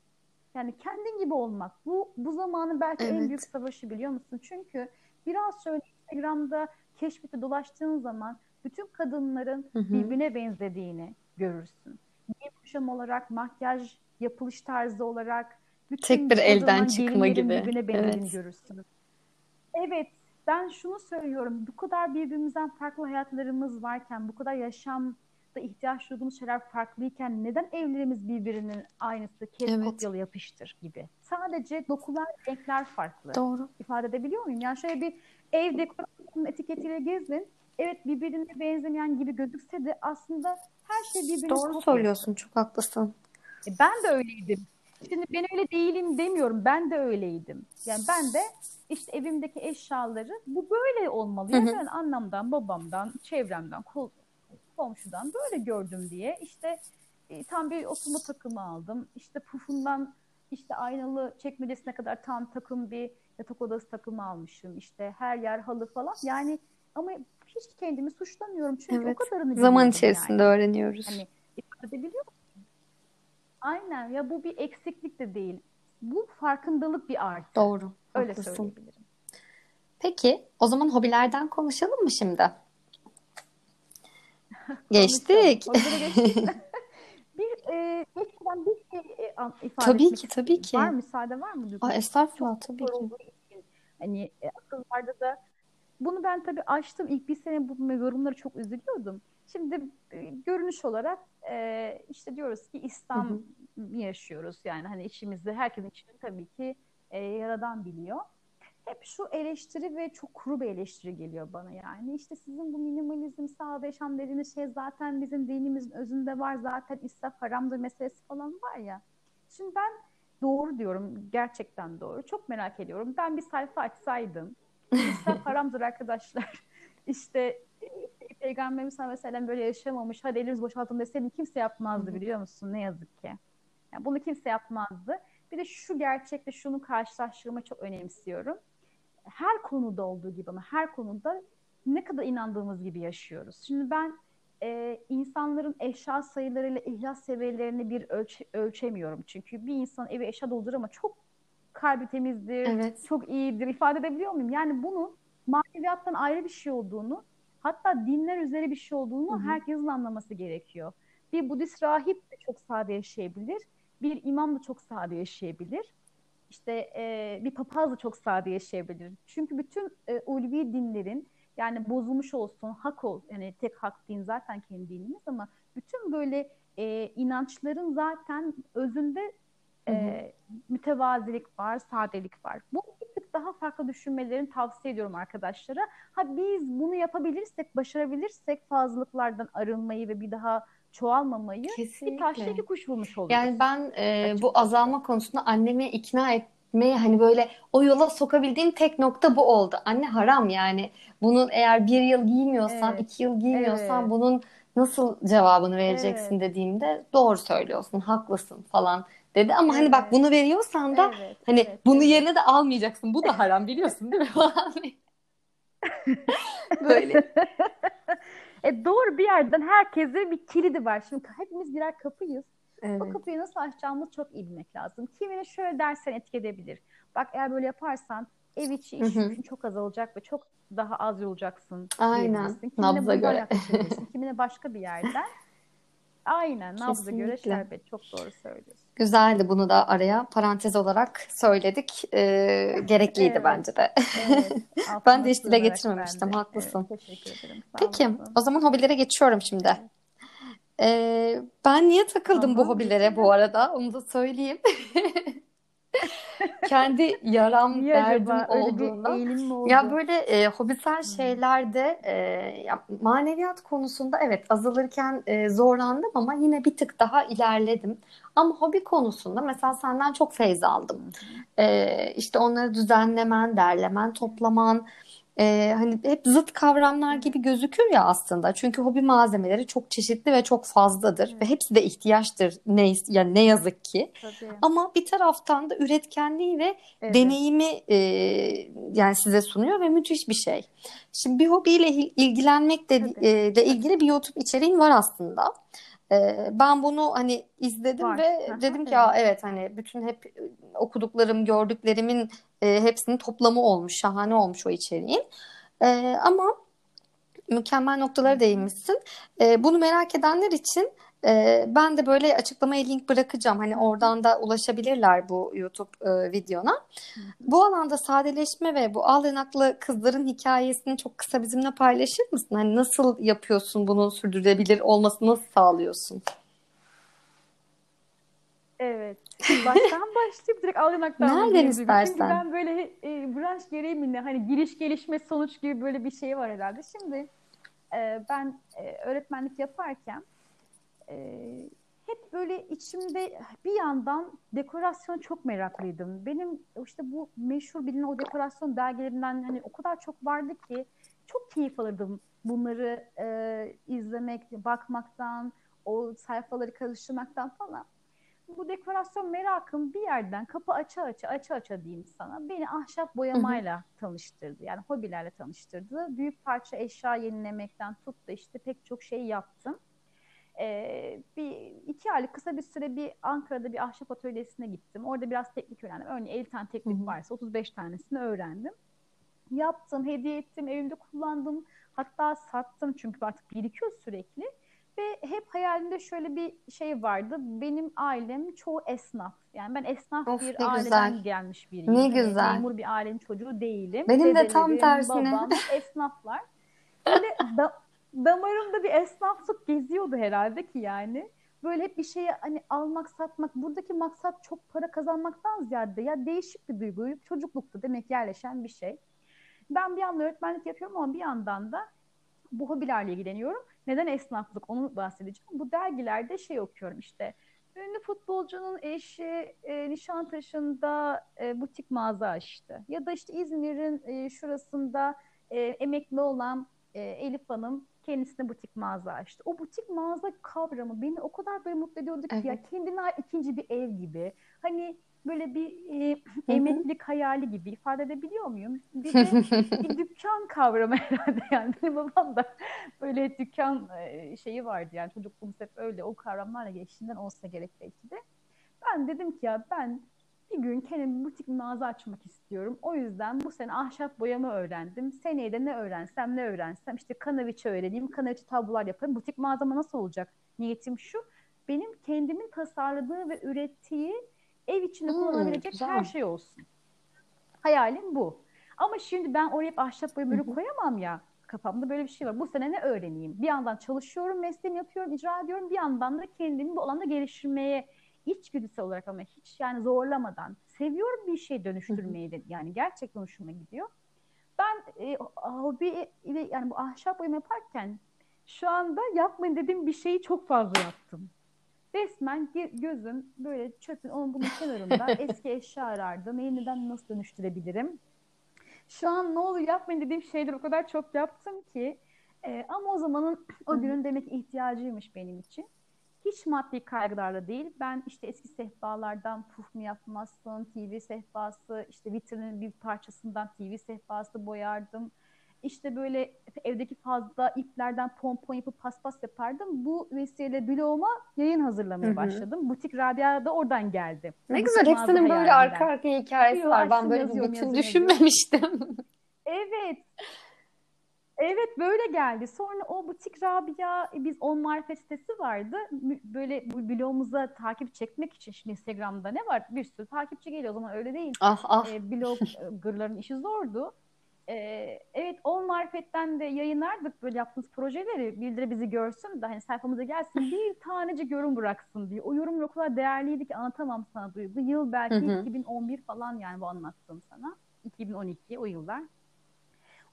Yani kendin gibi olmak. Bu bu zamanın belki evet. en büyük savaşı biliyor musun? Çünkü biraz şöyle Instagram'da keşfete dolaştığın zaman bütün kadınların hı hı. birbirine benzediğini görürsün. Giyim kuşam olarak, makyaj yapılış tarzı olarak bütün tek bir elden çıkma gibi. birbirine benzediğini evet. görürsünüz. Evet, ben şunu söylüyorum. Bu kadar birbirimizden farklı hayatlarımız varken, bu kadar yaşam da ihtiyaç duyduğumuz şeyler farklıyken neden evlerimiz birbirinin aynısı, kes evet. kopyalı yapıştır gibi. Sadece dokular, renkler farklı. Doğru. İfade edebiliyor muyum? Yani şöyle bir ev dekorasyonun etiketiyle gezin. Evet birbirine benzemeyen gibi gözükse de aslında her şey birbirine Doğru kopya. söylüyorsun. Çok haklısın. E ben de öyleydim. Şimdi ben öyle değilim demiyorum. Ben de öyleydim. Yani ben de işte evimdeki eşyaları bu böyle olmalı. Yani annemden, babamdan, çevremden, komşudan böyle gördüm diye işte e, tam bir oturma takımı aldım. İşte pufundan işte aynalı çekmecesine kadar tam takım bir yatak odası takımı almışım. İşte her yer halı falan. Yani ama hiç kendimi suçlamıyorum çünkü Evet. o kadarını Zaman içerisinde yani. öğreniyoruz. Hani ifade edebiliyor musun? Aynen ya bu bir eksiklik de değil. Bu farkındalık bir artı. Doğru. Öyle Haklısın. söyleyebilirim. Peki, o zaman hobilerden konuşalım mı şimdi? Geçtik. Bir e, geçmeden bir şey e, ifade Tabii ki, tabii ki. Var müsaade var mı? Aa, estağfurullah tabii ki. için hani e, akıllarda da bunu ben tabii açtım ilk bir sene bu yorumları çok üzülüyordum. Şimdi e, görünüş olarak e, işte diyoruz ki İslam yaşıyoruz yani hani içimizde herkesin içinde tabii ki e, yaradan biliyor. Hep şu eleştiri ve çok kuru bir eleştiri geliyor bana yani. İşte sizin bu minimalizm, sağda yaşam dediğiniz şey zaten bizim dinimizin özünde var. Zaten israf haramdır meselesi falan var ya. Şimdi ben doğru diyorum. Gerçekten doğru. Çok merak ediyorum. Ben bir sayfa açsaydım. İsraf haramdır arkadaşlar. İşte Peygamberimiz sallallahu aleyhi ve böyle yaşamamış. Hadi eliniz boşaltın deseydim kimse yapmazdı biliyor musun? Ne yazık ki. Yani bunu kimse yapmazdı. Bir de şu gerçekle şunu karşılaştırmayı çok önemsiyorum. Her konuda olduğu gibi ama her konuda ne kadar inandığımız gibi yaşıyoruz. Şimdi ben e, insanların eşya sayılarıyla ihlas seviyelerini bir ölç- ölçemiyorum. Çünkü bir insan evi eşya doldurur ama çok kalbi temizdir, Evet. çok iyidir. ifade edebiliyor muyum? Yani bunun maneviyattan ayrı bir şey olduğunu, hatta dinler üzeri bir şey olduğunu Hı hı. herkesin anlaması gerekiyor. Bir Budist rahip de çok sade yaşayabilir, bir imam da çok sade yaşayabilir. İşte e, bir papaz da çok sade yaşayabilir. Çünkü bütün e, ulvi dinlerin yani bozulmuş olsun, hak ol, yani tek hak din zaten kendi dinimiz ama bütün böyle e, inançların zaten özünde e, mütevazilik var, sadelik var. Bu bir tık daha farklı düşünmelerini tavsiye ediyorum arkadaşlara. Ha biz bunu yapabilirsek, başarabilirsek fazlalıklardan arınmayı ve bir daha çoğalmamayı bir taşla Kesinlikle. iki kuş vurmuş oluruz. Yani ben e, bu azalma konusunda annemi ikna etmeye hani böyle o yola sokabildiğim tek nokta bu oldu. Anne haram yani. Bunun eğer bir yıl giymiyorsan, Evet. iki yıl giymiyorsan Evet. bunun nasıl cevabını vereceksin Evet. dediğimde doğru söylüyorsun, haklısın falan dedi. Ama hani bak Evet. bunu veriyorsan da Evet, hani evet, bunu evet. yerine de almayacaksın. Bu da haram biliyorsun değil mi falan. Böyle. E doğru bir yerden herkese bir kilidi var. Şimdi hepimiz birer kapıyız. O Evet. kapıyı nasıl açacağımızı çok iyi bilmek lazım. Kimine şöyle dersen etki edebilir. Bak eğer böyle yaparsan ev içi iş yükün çok azalacak ve çok daha az yolacaksın Aynen. Kimine Nabza göre. Kimine başka bir yerden. Aynen nabza göre Kesinlikle. şerbet. Çok doğru söylüyorsun. Güzeldi bunu da araya parantez olarak söyledik. Ee, gerekliydi Evet. bence de. Evet. Ben de hiç dile getirmemiştim. ben de. Haklısın. Evet, teşekkür ederim. Sağ Peki, olasın. o zaman hobilere geçiyorum şimdi. Ee, ben niye takıldım bu Tamam, hobilere bu arada? Onu da söyleyeyim. Kendi yaram, Niye derdim acaba öyle bir olduğundan. eğilim mi oldu? Ya böyle e, hobisel şeylerde e, ya maneviyat konusunda evet azalırken e, zorlandım ama yine bir tık daha ilerledim. Ama hobi konusunda mesela senden çok feyz aldım. E, işte onları düzenlemen, derlemen, toplaman e, hani hep zıt kavramlar gibi gözükür ya aslında. Çünkü hobi malzemeleri çok çeşitli ve çok fazladır ve hepsi de ihtiyaçtır ne yani ne yazık ki. Tabii. Ama bir taraftan da üretkenliği ve Evet. deneyimi e, yani size sunuyor ve müthiş bir şey. Şimdi bir hobiyle il- ilgilenmek de, e, de ilgili bir YouTube içeriğin var aslında. E, ben bunu hani izledim Var. ve Aha, dedim ki evet. evet hani bütün hep okuduklarım, gördüklerimin e, hepsinin toplamı olmuş, şahane olmuş o içeriğin. E, ama mükemmel noktalara değinmişsin. E, bunu merak edenler için e, ben de böyle açıklamaya link bırakacağım. Hani oradan da ulaşabilirler bu YouTube e, videona. Bu alanda sadeleşme ve bu al yanaklı kızların hikayesini çok kısa bizimle paylaşır mısın? Hani nasıl yapıyorsun bunu sürdürülebilir olmasını nasıl sağlıyorsun? Evet. Baştan başlayıp direkt al yanaktan Nereden Duygu. Çünkü istersen. ben böyle e, branş gereği mi ne hani giriş gelişme sonuç gibi böyle bir şey var herhalde. Şimdi e, ben e, öğretmenlik yaparken e, hep böyle içimde bir yandan dekorasyona çok meraklıydım. Benim işte bu meşhur bilinen o dekorasyon dergilerinden hani o kadar çok vardı ki çok keyif alırdım bunları e, izlemek, bakmaktan, o sayfaları karıştırmaktan falan. Bu dekorasyon merakım bir yerden kapı aça aça aça aça diyeyim sana beni ahşap boyamayla hı hı. tanıştırdı. Yani hobilerle tanıştırdı. Büyük parça eşya yenilemekten tut da işte pek çok şey yaptım. Ee, bir iki aylık kısa bir süre bir Ankara'da bir ahşap atölyesine gittim. Orada biraz teknik öğrendim. Örneğin 50 tane teknik varsa 35 tanesini öğrendim. Yaptım, hediye ettim, evimde kullandım. Hatta sattım çünkü artık birikiyor sürekli. Ve hep hayalimde şöyle bir şey vardı. Benim ailem çoğu esnaf. Yani ben esnaf of, bir aileden güzel. gelmiş biriyim. Ne yani güzel. Memur bir ailenin çocuğu değilim. Benim Dedelerim, de tam tersine. Babam esnaflar. Böyle da, damarımda bir esnaflık geziyordu herhalde ki yani. Böyle hep bir şeye hani almak, satmak. Buradaki maksat çok para kazanmaktan ziyade ya değişik bir duygu. Çocuklukta demek yerleşen bir şey. Ben bir yandan öğretmenlik yapıyorum ama bir yandan da bu hobilerle ilgileniyorum. Neden esnaflık onu bahsedeceğim. Bu dergilerde şey okuyorum işte. Ünlü futbolcunun eşi e, Nişantaşı'nda e, butik mağaza açtı. Ya da işte İzmir'in e, şurasında e, emekli olan e, Elif Hanım kendisine butik mağaza açtı. O butik mağaza kavramı beni o kadar böyle mutlu ediyordu ki evet. ya kendine ikinci bir ev gibi. Hani böyle bir e, emeklilik hayali gibi ifade edebiliyor muyum? Bir de bir dükkan kavramı herhalde yani. Benim babam da böyle dükkan e, şeyi vardı yani çocukluğumuz hep öyle o kavramlarla geçtiğinden olsa gerek belki de. Ben dedim ki ya ben bir gün kendim butik mağaza açmak istiyorum. O yüzden bu sene ahşap boyama öğrendim. Seneye de ne öğrensem ne öğrensem işte kanaviçe öğreneyim, kanaviçe tablolar yaparım. Butik mağazama nasıl olacak? Niyetim şu. Benim kendimin tasarladığı ve ürettiği Ev içinde hmm, kullanabilecek güzel. her şey olsun. Hayalim bu. Ama şimdi ben oraya hep ahşap boyamayı koyamam ya. Kafamda böyle bir şey var. Bu sene ne öğreneyim? Bir yandan çalışıyorum, mesleğimi yapıyorum, icra ediyorum. Bir yandan da kendimi bu alanda geliştirmeye içgüdüsel olarak ama hiç yani zorlamadan seviyorum bir şey dönüştürmeyi de yani gerçekten hoşuma gidiyor. Ben e, hobi ile yani bu ahşap boyama yaparken şu anda yapmayın dediğim bir şeyi çok fazla yaptım. Resmen gözüm böyle çöpün onun bunun kenarında eski eşya arardım. Yeniden nasıl dönüştürebilirim? Şu an ne olur yapmayın dediğim şeyler o kadar çok yaptım ki. E, ama o zamanın o günün demek ihtiyacıymış benim için. Hiç maddi kaygılarla değil. Ben işte eski sehpalardan puf mu yapmazsın, TV sehpası, işte vitrinin bir parçasından TV sehpası boyardım işte böyle evdeki fazla iplerden pompon yapıp paspas yapardım. Bu vesileyle bloğuma yayın hazırlamaya Hı-hı. başladım. Butik Rabia da oradan geldi. Ne güzel hepsinin böyle arka arka hikayesi Blog var. Ben böyle bir bütün düşünmemiştim. evet. Evet böyle geldi. Sonra o butik Rabia biz on marifet sitesi vardı. Böyle bu blogumuza takip çekmek için şimdi Instagram'da ne var? Bir sürü takipçi geliyor. O zaman öyle değil. Ah ah. E, bloggerların işi zordu. Ee, evet o marifetten de yayınlardık böyle yaptığımız projeleri bildiri bizi görsün de hani sayfamıza gelsin bir tanecik yorum bıraksın diye. O yorum o kadar değerliydi ki anlatamam sana duygu. Yıl belki hı hı. 2011 falan yani bu anlattığım sana. 2012 o yıllar.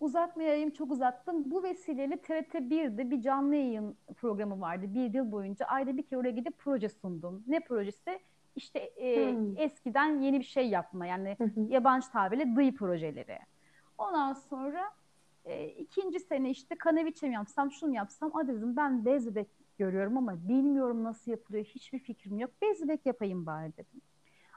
Uzatmayayım çok uzattım. Bu vesileyle TRT 1'de bir canlı yayın programı vardı. Bir yıl boyunca ayda bir kere oraya gidip proje sundum. Ne projesi? İşte e, hmm. eskiden yeni bir şey yapma yani yabancı tabirle dıy projeleri. Ondan sonra e, ikinci sene işte kanaviçe mi yapsam, şunu yapsam. A dedim ben bez bebek görüyorum ama bilmiyorum nasıl yapılıyor. Hiçbir fikrim yok. Bez bebek yapayım bari dedim.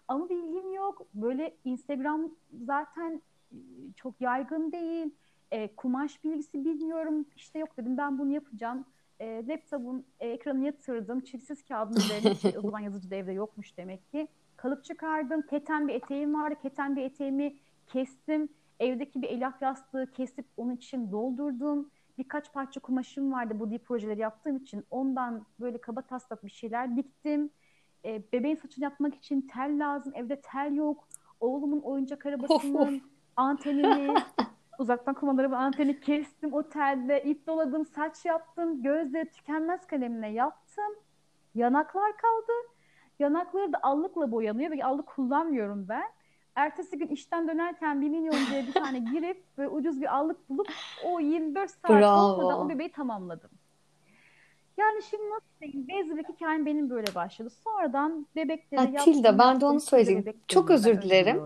Ama bilgim yok. Böyle Instagram zaten e, çok yaygın değil. E, kumaş bilgisi bilmiyorum. İşte yok dedim ben bunu yapacağım. E, laptopun e, ekranı yatırdım. Çiftsiz kağıdın üzerine o zaman yazıcı da evde yokmuş demek ki. Kalıp çıkardım. Keten bir eteğim vardı. Keten bir eteğimi kestim. Evdeki bir elyaf yastığı kesip onun için doldurdum. Birkaç parça kumaşım vardı bu dip projeleri yaptığım için. Ondan böyle kaba taslak bir şeyler diktim. E, bebeğin saçını yapmak için tel lazım. Evde tel yok. Oğlumun oyuncak arabasının antenini uzaktan kumandalı bir anteni kestim. O telde ip doladım, saç yaptım. Gözleri tükenmez kalemle yaptım. Yanaklar kaldı. Yanakları da allıkla boyanıyor ve allık kullanmıyorum ben. Ertesi gün işten dönerken bir milyon diye bir tane girip ve ucuz bir allık bulup o 24 saat olmadan o bebeği tamamladım. Yani şimdi nasıl diyeyim? Bez bebek hikayem benim böyle başladı. Sonradan bebekleri Ha, yaptım Tilda ben de onu bebek Çok özür dilerim.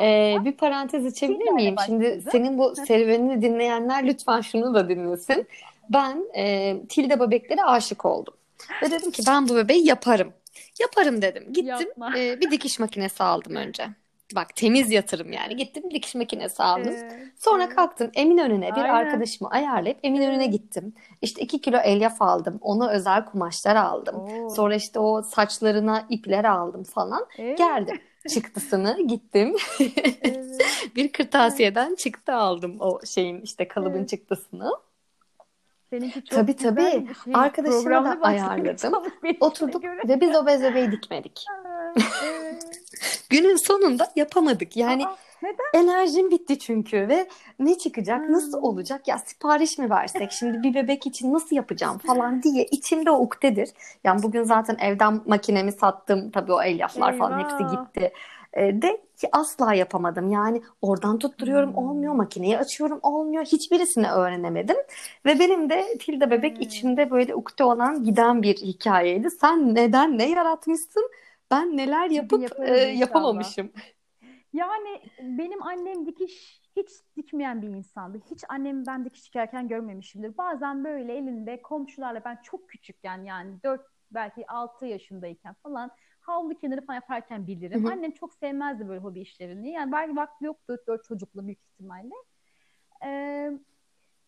Ee, bir parantez açabilir Tilda miyim? Şimdi senin bu serüvenini dinleyenler lütfen şunu da dinlesin. Ben e, Tilda bebeklere aşık oldum. Ve dedim ki ben bu bebeği yaparım. Yaparım dedim. Gittim Yapma. e, bir dikiş makinesi aldım önce. Bak temiz yatırım yani. Gittim dikiş makinesi aldım. Evet, Sonra evet. kalktım Eminönü'ne bir Aynen. arkadaşımı ayarlayıp Eminönü'ne gittim. İşte iki kilo elyaf aldım. Ona özel kumaşlar aldım. Oo. Sonra işte o saçlarına ipler aldım falan. Evet, Geldim. Çıktısını gittim. evet. Bir kırtasiyeden çıktı aldım o şeyin işte kalıbın Evet. çıktısını. Seninki çok Tabii, güzel tabii. şey. Arkadaşıma da ayarladım. benimkine Oturduk göre. ve biz o bez bebeği dikmedik. Evet. Günün sonunda yapamadık. Yani Aa, neden? enerjim bitti çünkü ve ne çıkacak, nasıl Hmm. olacak? Ya sipariş mi versek? Şimdi bir bebek için nasıl yapacağım falan diye içimde o ukdedir. Yani bugün zaten evden makinemi sattım. Tabii o elyaflar falan hepsi Eyvah. gitti. De ki asla yapamadım. Yani oradan tutturuyorum Hmm. olmuyor, makineyi açıyorum olmuyor. Hiçbirisini öğrenemedim. Ve benim de Tilda bebek Hmm. içimde böyle ukde olan giden bir hikayeydi. Sen neden ne yaratmışsın? Ben neler yapıp e, yapamamışım. Yani benim annem dikiş hiç dikmeyen bir insandı. Hiç annemi ben dikiş dikerken görmemişimdir. Bazen böyle elinde komşularla ben çok küçükken yani 4 belki 6 yaşındayken falan havlu kenarı falan yaparken bilirim. Hı hı. Annem çok sevmezdi böyle hobi işlerini. Yani belki vakti yoktu 4 çocuklu büyük ihtimalle. Ee,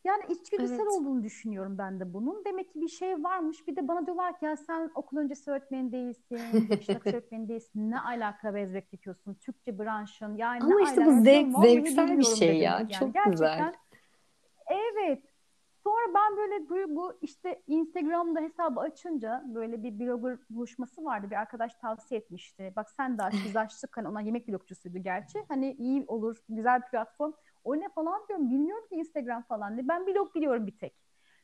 yani içgüdüsel Evet. olduğunu düşünüyorum ben de bunun. Demek ki bir şey varmış. Bir de bana diyorlar ki ya sen okul öncesi öğretmeni değilsin, nakış öğretmeni değilsin. Ne alaka bezbek dikiyorsun? Türkçe branşın. Yani Ama işte bu zevk, zevksel bir şey dedim ya. yani. Çok Gerçekten güzel. Evet. Sonra ben böyle bu, bu işte Instagram'da hesabı açınca böyle bir blogger buluşması vardı. Bir arkadaş tavsiye etmişti. Bak sen de aç biz açtık. Hani ona yemek blogcusuydu gerçi. Hani iyi olur güzel bir platform. O ne falan diyorum. Bilmiyorum ki Instagram falan diye. Ben blog biliyorum bir tek.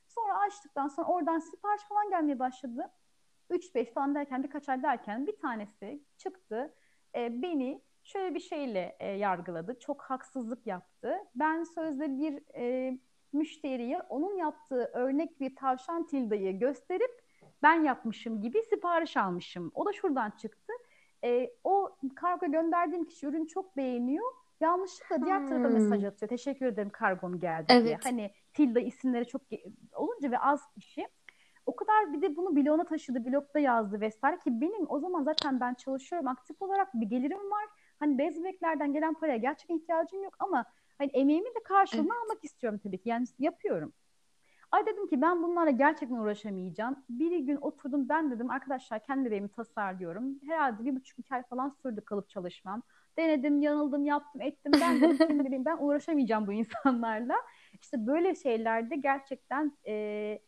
Sonra açtıktan sonra oradan sipariş falan gelmeye başladı. 3-5 falan derken birkaç ay derken bir tanesi çıktı. E, beni şöyle bir şeyle e, yargıladı. Çok haksızlık yaptı. Ben sözde bir e, müşteriye onun yaptığı örnek bir tavşan tildayı gösterip ben yapmışım gibi sipariş almışım. O da şuradan çıktı. E, o kargo gönderdiğim kişi ürünü çok beğeniyor. Yanlışlıkla diğer tarafa Hmm. mesaj atıyor. Teşekkür ederim kargom geldi diye. Evet. Hani tilda isimleri çok olunca ve az kişi. O kadar bir de bunu bloğuna taşıdı, blogda yazdı vesaire ki benim o zaman zaten ben çalışıyorum aktif olarak bir gelirim var. Hani bez bebeklerden gelen paraya gerçekten ihtiyacım yok ama hani emeğimin de karşılığını Evet. almak istiyorum tabii ki. Yani yapıyorum. Ay dedim ki ben bunlarla gerçekten uğraşamayacağım. Bir gün oturdum ben dedim arkadaşlar kendi bebeğimi tasarlıyorum. Herhalde bir buçuk iki ay falan sürdü kalıp çalışmam. Denedim, yanıldım, yaptım, ettim. Ben dedim kendi bebeğim, ben uğraşamayacağım bu insanlarla. İşte böyle şeylerde gerçekten e,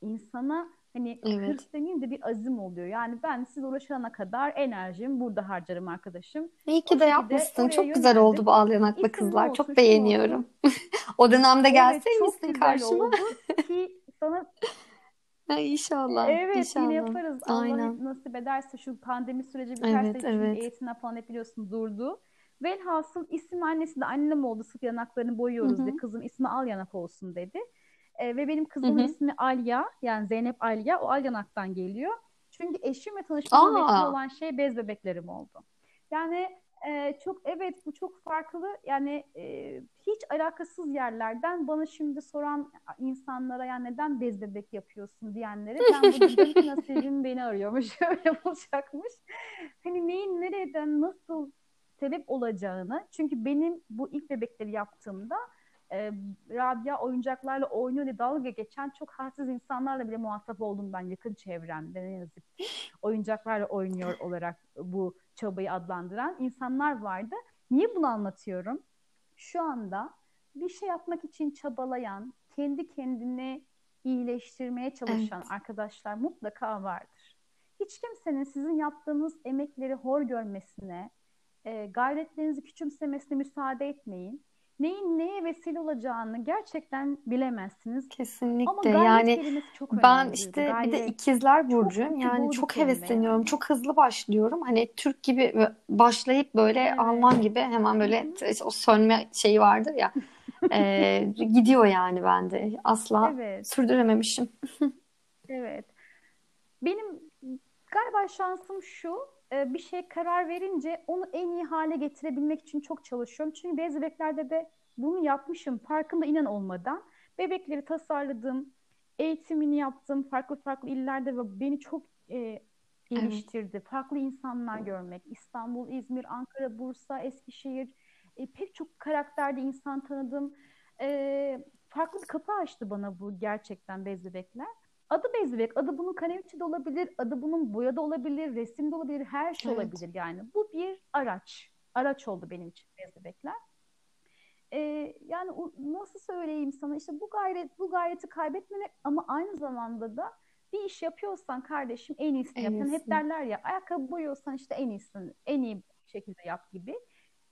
insana hani Evet. hırs demeyeyim de bir azim oluyor. Yani ben siz uğraşana kadar enerjimi burada harcarım arkadaşım. İyi O ki de şekilde yapmışsın. Çok güzel oldu bu Al Yanaklı Kızlar. olsun, Çok beğeniyorum. O dönemde Evet, gelseymişsin güzel karşıma. ki sana Ha, inşallah, evet yine inşallah. yaparız. Allah Aynen. nasip ederse şu pandemi süreci biterse Evet, evet. eğitimler falan hep biliyorsun durdu. Velhasıl isim annesi de annem oldu sırf yanaklarını boyuyoruz diye hı. kızın ismi Al Yanak olsun dedi. E, ve benim kızımın hı. ismi Alya yani Zeynep Alya o Al Yanak'tan geliyor. Çünkü eşimle tanışmamın vesile Aa, olan şey bez bebeklerim oldu. Yani e, çok evet bu çok farklı yani e, hiç alakasız yerlerden bana şimdi soran insanlara yani neden bez bebek yapıyorsun diyenlere ben bu dedim ki nasibim beni arıyormuş öyle olacakmış. Hani neyin nereden nasıl sebep olacağını çünkü benim bu ilk bebekleri yaptığımda e, Rabia oyuncaklarla oynuyor diye dalga geçen çok hassiz insanlarla bile muhatap oldum ben yakın çevremde ne yazık ki. Oyuncaklarla oynuyor olarak bu çabayı adlandıran insanlar vardı. Niye bunu anlatıyorum? Şu anda bir şey yapmak için çabalayan, kendi kendini iyileştirmeye çalışan evet. arkadaşlar mutlaka vardır. Hiç kimsenin sizin yaptığınız emekleri hor görmesine, e, gayretlerinizi küçümsemesine müsaade etmeyin. Neyin neye vesile olacağını gerçekten bilemezsiniz. Ama Kesinlikle. gayret Yani çok ben önemli işte bir de Gayret. ikizler burcuyum. Yani çok hevesleniyorum. yani. Çok hızlı başlıyorum. Hani Türk gibi başlayıp böyle Evet. Alman gibi hemen böyle t- o sönme şeyi vardır ya. Ee, gidiyor yani bende. Asla Evet. sürdürememişim. Evet. benim galiba şansım şu e, bir şey karar verince onu en iyi hale getirebilmek için çok çalışıyorum. Çünkü bez bebeklerde de bunu yapmışım farkında inan olmadan. Bebekleri tasarladım, eğitimini yaptım farklı farklı illerde ve beni çok e, geliştirdi. Evet. Farklı insanlar görmek. İstanbul, İzmir, Ankara, Bursa, Eskişehir e, pek çok karakterde insan tanıdım. E, farklı bir kapı açtı bana bu gerçekten bez bebekler. Adı bez bebek, adı bunun kaneviçi de olabilir, adı bunun boya da olabilir, resim de olabilir, her şey evet. olabilir yani. Bu bir araç. Araç oldu benim için bez bebekler. Ee, yani nasıl söyleyeyim sana işte bu gayret bu gayreti kaybetmemek ama aynı zamanda da bir iş yapıyorsan kardeşim en iyisini en yap. Yani hep derler ya ayakkabı boyuyorsan işte en iyisini en iyi şekilde yap gibi.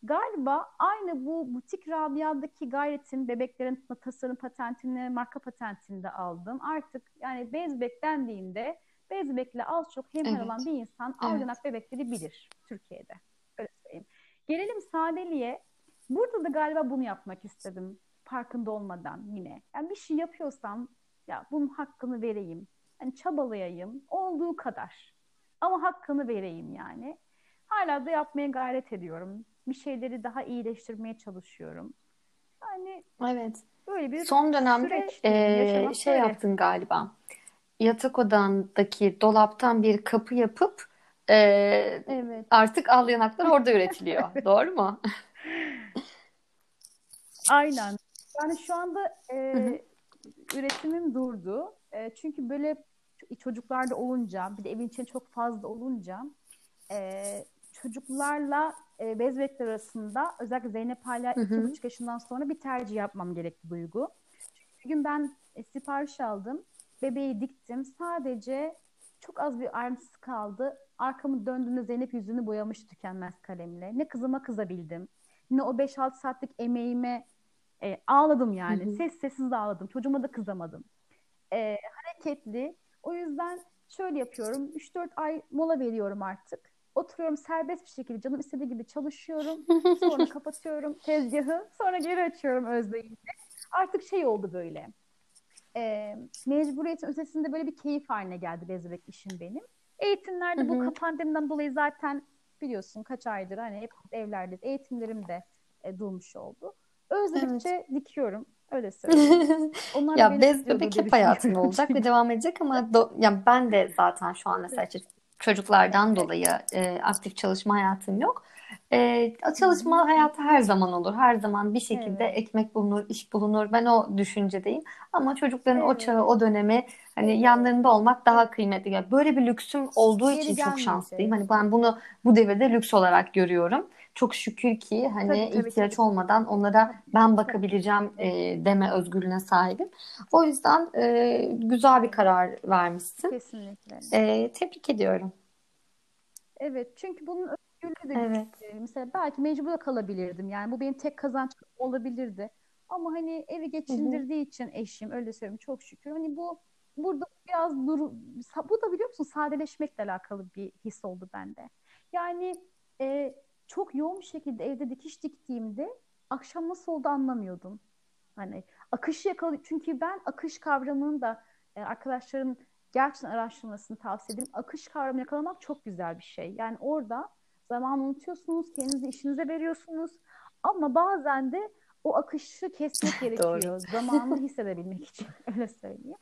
Galiba aynı bu butik Rabia'daki gayretin bebeklerin tasarım patentini, marka patentini de aldım. Artık yani bezbek dendiğinde bezbekle az çok hemhal evet. olan bir insan evet. algınak bebekleri bilir Türkiye'de. Öyle söyleyeyim. Gelelim sadeliğe. Burada da galiba bunu yapmak istedim. Farkında olmadan yine. Yani bir şey yapıyorsam ya bunun hakkını vereyim. Hani çabalayayım. Olduğu kadar. Ama hakkını vereyim yani. Hala da yapmaya gayret ediyorum bir şeyleri daha iyileştirmeye çalışıyorum. Yani evet. Böyle bir son dönemde e, şey böyle. yaptın galiba. Yatak odandaki dolaptan bir kapı yapıp e, evet. artık al yanaklar orada üretiliyor. Doğru mu? Aynen. Yani şu anda e, üretimim durdu. E, çünkü böyle çocuklarda olunca bir de evin içinde çok fazla olunca e, çocuklarla e, bez arasında özellikle Zeynep hala iki buçuk yaşından sonra bir tercih yapmam gerekti Duygu. Bir gün ben e, sipariş aldım. Bebeği diktim. Sadece çok az bir ayrıntısı kaldı. Arkamı döndüğümde Zeynep yüzünü boyamış tükenmez kalemle. Ne kızıma kızabildim. Ne o 5-6 saatlik emeğime e, ağladım yani. Hı hı. Ses sessiz ağladım. Çocuğuma da kızamadım. E, hareketli. O yüzden şöyle yapıyorum. 3-4 ay mola veriyorum artık. Oturuyorum serbest bir şekilde canım istediği gibi çalışıyorum. Sonra kapatıyorum tezgahı. Sonra geri açıyorum özleyince. Artık şey oldu böyle. E, mecburiyetin ötesinde böyle bir keyif haline geldi bezbek işim benim. Eğitimlerde bu pandemiden dolayı zaten biliyorsun kaç aydır hani hep evlerde eğitimlerim de e, durmuş oldu. Özledikçe evet. dikiyorum. Öyle söyleyeyim. Onlar ya bez bebek hep hayatın olacak ve devam edecek ama do- yani ben de zaten şu an mesela evet çocuklardan dolayı e, aktif çalışma hayatım yok. E, çalışma hayatı her zaman olur. Her zaman bir şekilde evet. ekmek bulunur, iş bulunur. Ben o düşüncedeyim. Ama çocukların evet. o çağı, o dönemi hani evet. yanlarında olmak daha kıymetli. Yani böyle bir lüksüm olduğu Geri için çok şanslıyım. Hani ben bunu bu devirde lüks olarak görüyorum çok şükür ki hani tabii, tabii, ihtiyaç tabii. olmadan onlara ben bakabileceğim e, deme özgürlüğüne sahibim. O yüzden e, güzel bir karar vermişsin. Kesinlikle. E, tebrik ediyorum. Evet çünkü bunun özgürlüğü de evet. mesela belki mecbur kalabilirdim. Yani bu benim tek kazanç olabilirdi. Ama hani evi geçindirdiği Hı-hı. için eşim öyle söyleyeyim çok şükür. Hani bu burada biraz dur bu da biliyor musun sadeleşmekle alakalı bir his oldu bende. Yani e, çok yoğun bir şekilde evde dikiş diktiğimde akşam nasıl oldu anlamıyordum. Hani akışı yakaladım. Çünkü ben akış kavramını da e, arkadaşların gerçekten araştırmasını tavsiye ederim. Akış kavramını yakalamak çok güzel bir şey. Yani orada zaman unutuyorsunuz, kendinizi işinize veriyorsunuz. Ama bazen de o akışı kesmek gerekiyor. Zamanı hissedebilmek için. Öyle söyleyeyim.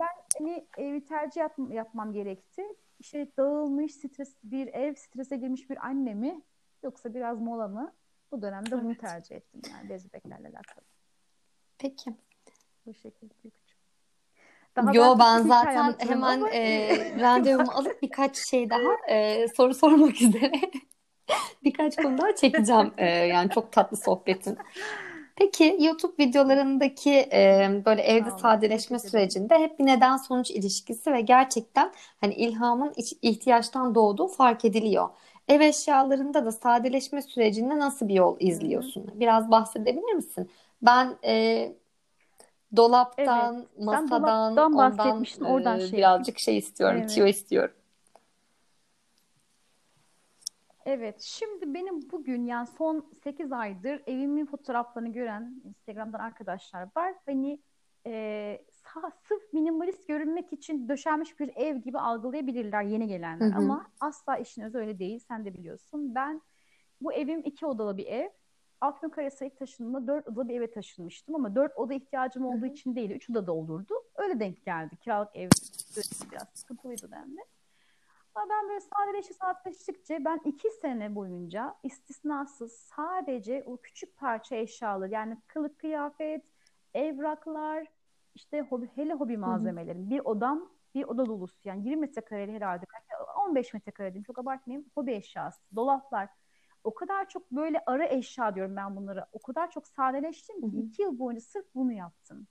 Ben hani evi tercih yap, yapmam gerekti işte dağılmış, stres bir ev, strese girmiş bir anne mi yoksa biraz mola mı? Bu dönemde evet. bunu tercih ettim yani bez bebeklerle alakalı. Peki. Bu şekilde küçük. Daha Yo ben zaten hemen ama... e, randevumu alıp birkaç şey daha e, soru sormak üzere birkaç konu daha çekeceğim. E, yani çok tatlı sohbetin. Peki YouTube videolarındaki e, böyle evde tamam, sadeleşme sürecinde hep bir neden sonuç ilişkisi ve gerçekten hani ilhamın ihtiyaçtan doğduğu fark ediliyor. Ev eşyalarında da sadeleşme sürecinde nasıl bir yol izliyorsun? Hı-hı. Biraz bahsedebilir misin? Ben e, dolaptan, evet, masadan, ondan, oradan e, şey. birazcık şey istiyorum, evet. tiyo istiyorum. Evet, şimdi benim bugün yani son 8 aydır evimin fotoğraflarını gören Instagram'dan arkadaşlar var. Hani e, sırf minimalist görünmek için döşenmiş bir ev gibi algılayabilirler yeni gelenler. Hı hı. Ama asla işin özü öyle değil. Sen de biliyorsun. Ben bu evim iki odalı bir ev. Afyonkarahisar'a ilk taşındığımda dört odalı bir eve taşınmıştım ama dört oda ihtiyacım olduğu Hı-hı. için değil. Üç oda da olurdu. Öyle denk geldi. Kiralık ev biraz sıkıntılıydı bende. Ama ben böyle sadeleşe sadeleştikçe ben iki sene boyunca istisnasız sadece o küçük parça eşyalar yani kılık kıyafet, evraklar, işte hobi, hele hobi malzemelerim. Bir odam bir oda dolusu yani 20 metrekareli herhalde 15 metrekare diyeyim çok abartmayayım hobi eşyası, dolaplar. O kadar çok böyle ara eşya diyorum ben bunları. O kadar çok sadeleştim ki iki yıl boyunca sırf bunu yaptım.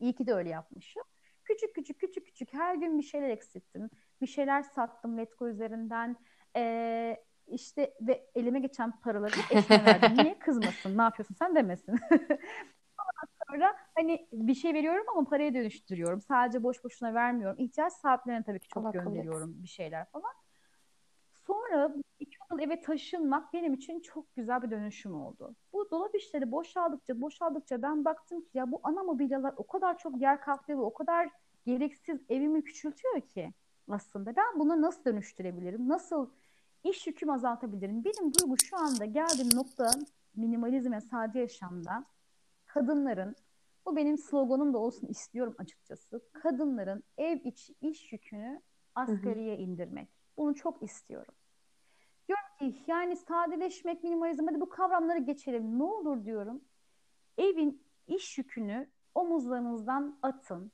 İyi ki de öyle yapmışım. Küçük küçük küçük küçük her gün bir şeyler eksilttim. Bir şeyler sattım Letgo üzerinden. Ee, işte ve elime geçen paraları eşime verdim. Niye kızmasın? Ne yapıyorsun sen demesin. sonra hani bir şey veriyorum ama paraya dönüştürüyorum. Sadece boş boşuna vermiyorum. İhtiyaç sahiplerine tabii ki çok Allah gönderiyorum bir şeyler falan. Sonra iki yıl eve taşınmak benim için çok güzel bir dönüşüm oldu. Bu dolap işleri boşaldıkça boşaldıkça ben baktım ki ya bu ana mobilyalar o kadar çok yer kaplıyor ve o kadar gereksiz evimi küçültüyor ki aslında. Ben bunu nasıl dönüştürebilirim? Nasıl iş yükümü azaltabilirim? Benim duygu şu anda geldiğim nokta minimalizm ve sade yaşamda kadınların bu benim sloganım da olsun istiyorum açıkçası. Kadınların ev içi iş yükünü asgariye indirmek. Bunu çok istiyorum. Diyorum ki yani sadeleşmek, minimalizm hadi bu kavramları geçelim. Ne olur diyorum. Evin iş yükünü omuzlarınızdan atın.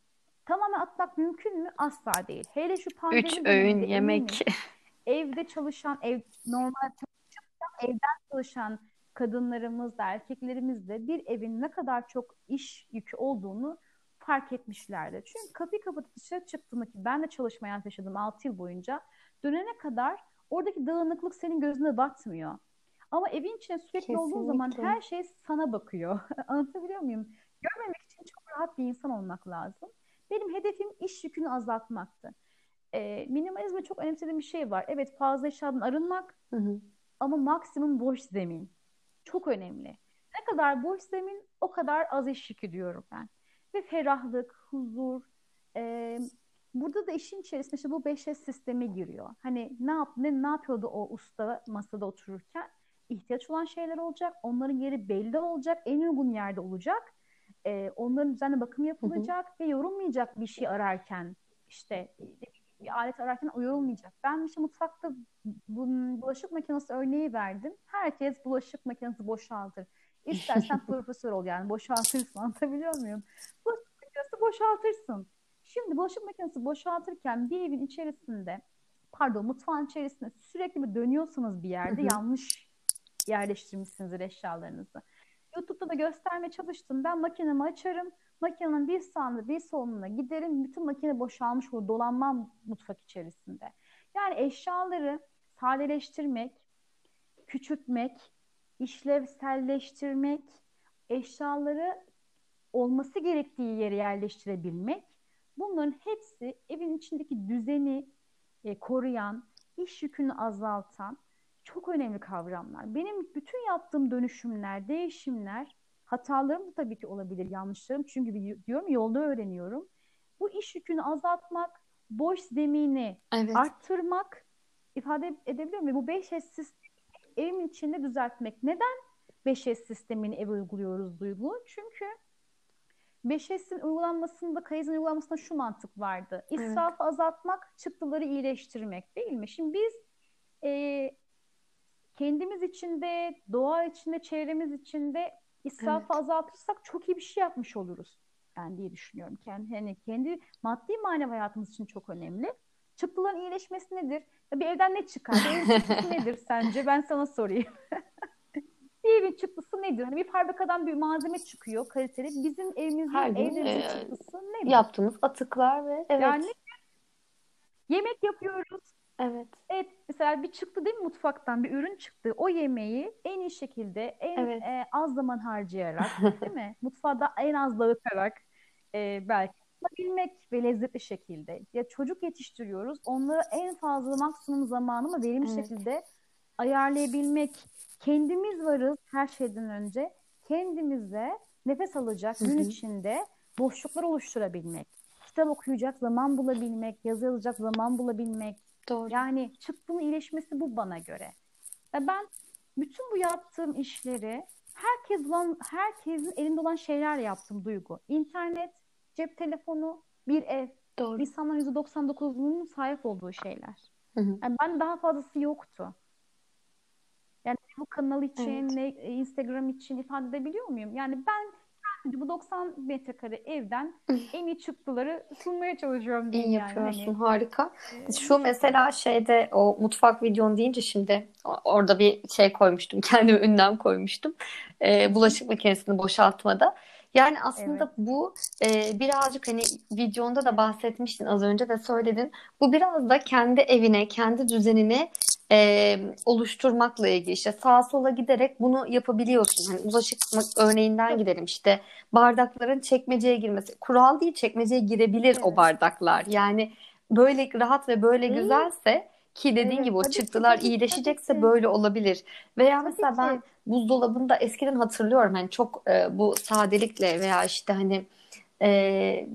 Tamamen atmak mümkün mü? Asla değil. Hele şu pandemi Üç öğün yemek. evde çalışan, ev normal çalışan, evden çalışan kadınlarımız da erkeklerimiz de bir evin ne kadar çok iş yükü olduğunu fark etmişlerdi. Çünkü kapıyı kapatıp dışarı çıktığımda ki ben de çalışmaya yaşadım 6 yıl boyunca dönene kadar oradaki dağınıklık senin gözüne batmıyor. Ama evin içinde sürekli Kesinlikle. olduğun zaman her şey sana bakıyor. Anlatabiliyor muyum? Görmemek için çok rahat bir insan olmak lazım. Benim hedefim iş yükünü azaltmaktı. E, minimalizme çok önemsediğim bir şey var. Evet fazla eşyadan arınmak hı hı. ama maksimum boş zemin. Çok önemli. Ne kadar boş zemin o kadar az iş yükü diyorum ben. Ve ferahlık, huzur, e, Burada da işin içerisinde işte bu 5S sistemi giriyor. Hani ne yap ne, ne yapıyordu o usta masada otururken? ihtiyaç olan şeyler olacak. Onların yeri belli olacak. En uygun yerde olacak. Ee, onların düzenli bakım yapılacak hı hı. ve yorulmayacak bir şey ararken işte bir alet ararken yorulmayacak. Ben işte mutfakta bu, bulaşık makinesi örneği verdim. Herkes bulaşık makinesi boşaltır. İstersen profesör ol yani boşaltırsın anlatabiliyor muyum? Bulaşık makinesi boşaltırsın. Şimdi bulaşık makinesi boşaltırken bir evin içerisinde pardon mutfağın içerisinde sürekli bir dönüyorsanız bir yerde yanlış yerleştirmişsinizdir eşyalarınızı. YouTube'da da göstermeye çalıştım. Ben makinemi açarım. Makinenin bir sağında bir soluna giderim. Bütün makine boşalmış olur. Dolanmam mutfak içerisinde. Yani eşyaları sadeleştirmek, küçültmek, işlevselleştirmek, eşyaları olması gerektiği yere yerleştirebilmek Bunların hepsi evin içindeki düzeni e, koruyan, iş yükünü azaltan çok önemli kavramlar. Benim bütün yaptığım dönüşümler, değişimler, hatalarım da tabii ki olabilir, yanlışlarım. Çünkü diyorum yolda öğreniyorum. Bu iş yükünü azaltmak, boş zemini evet. arttırmak, ifade edebiliyor muyum? Bu 5S sistemi evimin içinde düzeltmek. Neden 5S sistemini eve uyguluyoruz Duygu? Çünkü 5S'in uygulanmasında, Kaizen uygulanmasında şu mantık vardı. İsrafı evet. azaltmak, çıktıları iyileştirmek değil mi? Şimdi biz e, kendimiz içinde, doğa içinde, çevremiz içinde israfı evet. azaltırsak çok iyi bir şey yapmış oluruz. Ben diye düşünüyorum. Kendi, hani kendi maddi manevi hayatımız için çok önemli. Çıktıların iyileşmesi nedir? Bir evden ne çıkar? Bir nedir sence? Ben sana sorayım. bir evin çıktısı nedir? Hani bir fabrikadan bir malzeme çıkıyor kaliteli. Bizim evimizin Her gün, evlerimizin e, çıktısı nedir? Yaptığımız atıklar ve evet. Yani yemek yapıyoruz. Evet. Evet mesela bir çıktı değil mi mutfaktan bir ürün çıktı. O yemeği en iyi şekilde en evet. e, az zaman harcayarak değil mi? Mutfağda en az dağıtarak e, belki bilmek ve lezzetli şekilde. Ya çocuk yetiştiriyoruz. Onlara en fazla maksimum zamanı verimli evet. şekilde ayarlayabilmek kendimiz varız her şeyden önce. Kendimize nefes alacak gün içinde boşluklar oluşturabilmek, kitap okuyacak zaman bulabilmek, yazı yazacak zaman bulabilmek. Doğru. Yani çıktının iyileşmesi bu bana göre. Ve ben bütün bu yaptığım işleri herkes olan, herkesin elinde olan şeyler yaptım Duygu. İnternet, cep telefonu, bir ev. Doğru. İnsanların %99'unun sahip olduğu şeyler. Hı hı. Yani ben daha fazlası yoktu. Yani bu kanal için, Evet. ne Instagram için ifade edebiliyor muyum? Yani ben bu 90 metrekare evden en iyi çıktıları sunmaya çalışıyorum İyi yani. yapıyorsun. Hani, Harika. e, Şu mesela şeyde o mutfak videon deyince şimdi orada bir şey koymuştum. Kendime ünlem koymuştum. Ee, bulaşık makinesini boşaltmada. Yani aslında Evet. bu e, birazcık hani videonda da bahsetmiştin az önce de söyledin. Bu biraz da kendi evine, kendi düzenini e, oluşturmakla ilgili. İşte sağa sola giderek bunu yapabiliyorsun. Hani bulaşık ma- örneğinden gidelim. İşte bardakların çekmeceye girmesi. Kural değil, çekmeceye girebilir o Evet. bardaklar. Yani böyle rahat ve böyle güzelse ki dediğin Evet, gibi o çıktılar ki, iyileşecekse ki. böyle olabilir. Veya Tabii mesela ben ki. buzdolabında eskiden hatırlıyorum hani çok e, bu sadelikle veya işte hani e,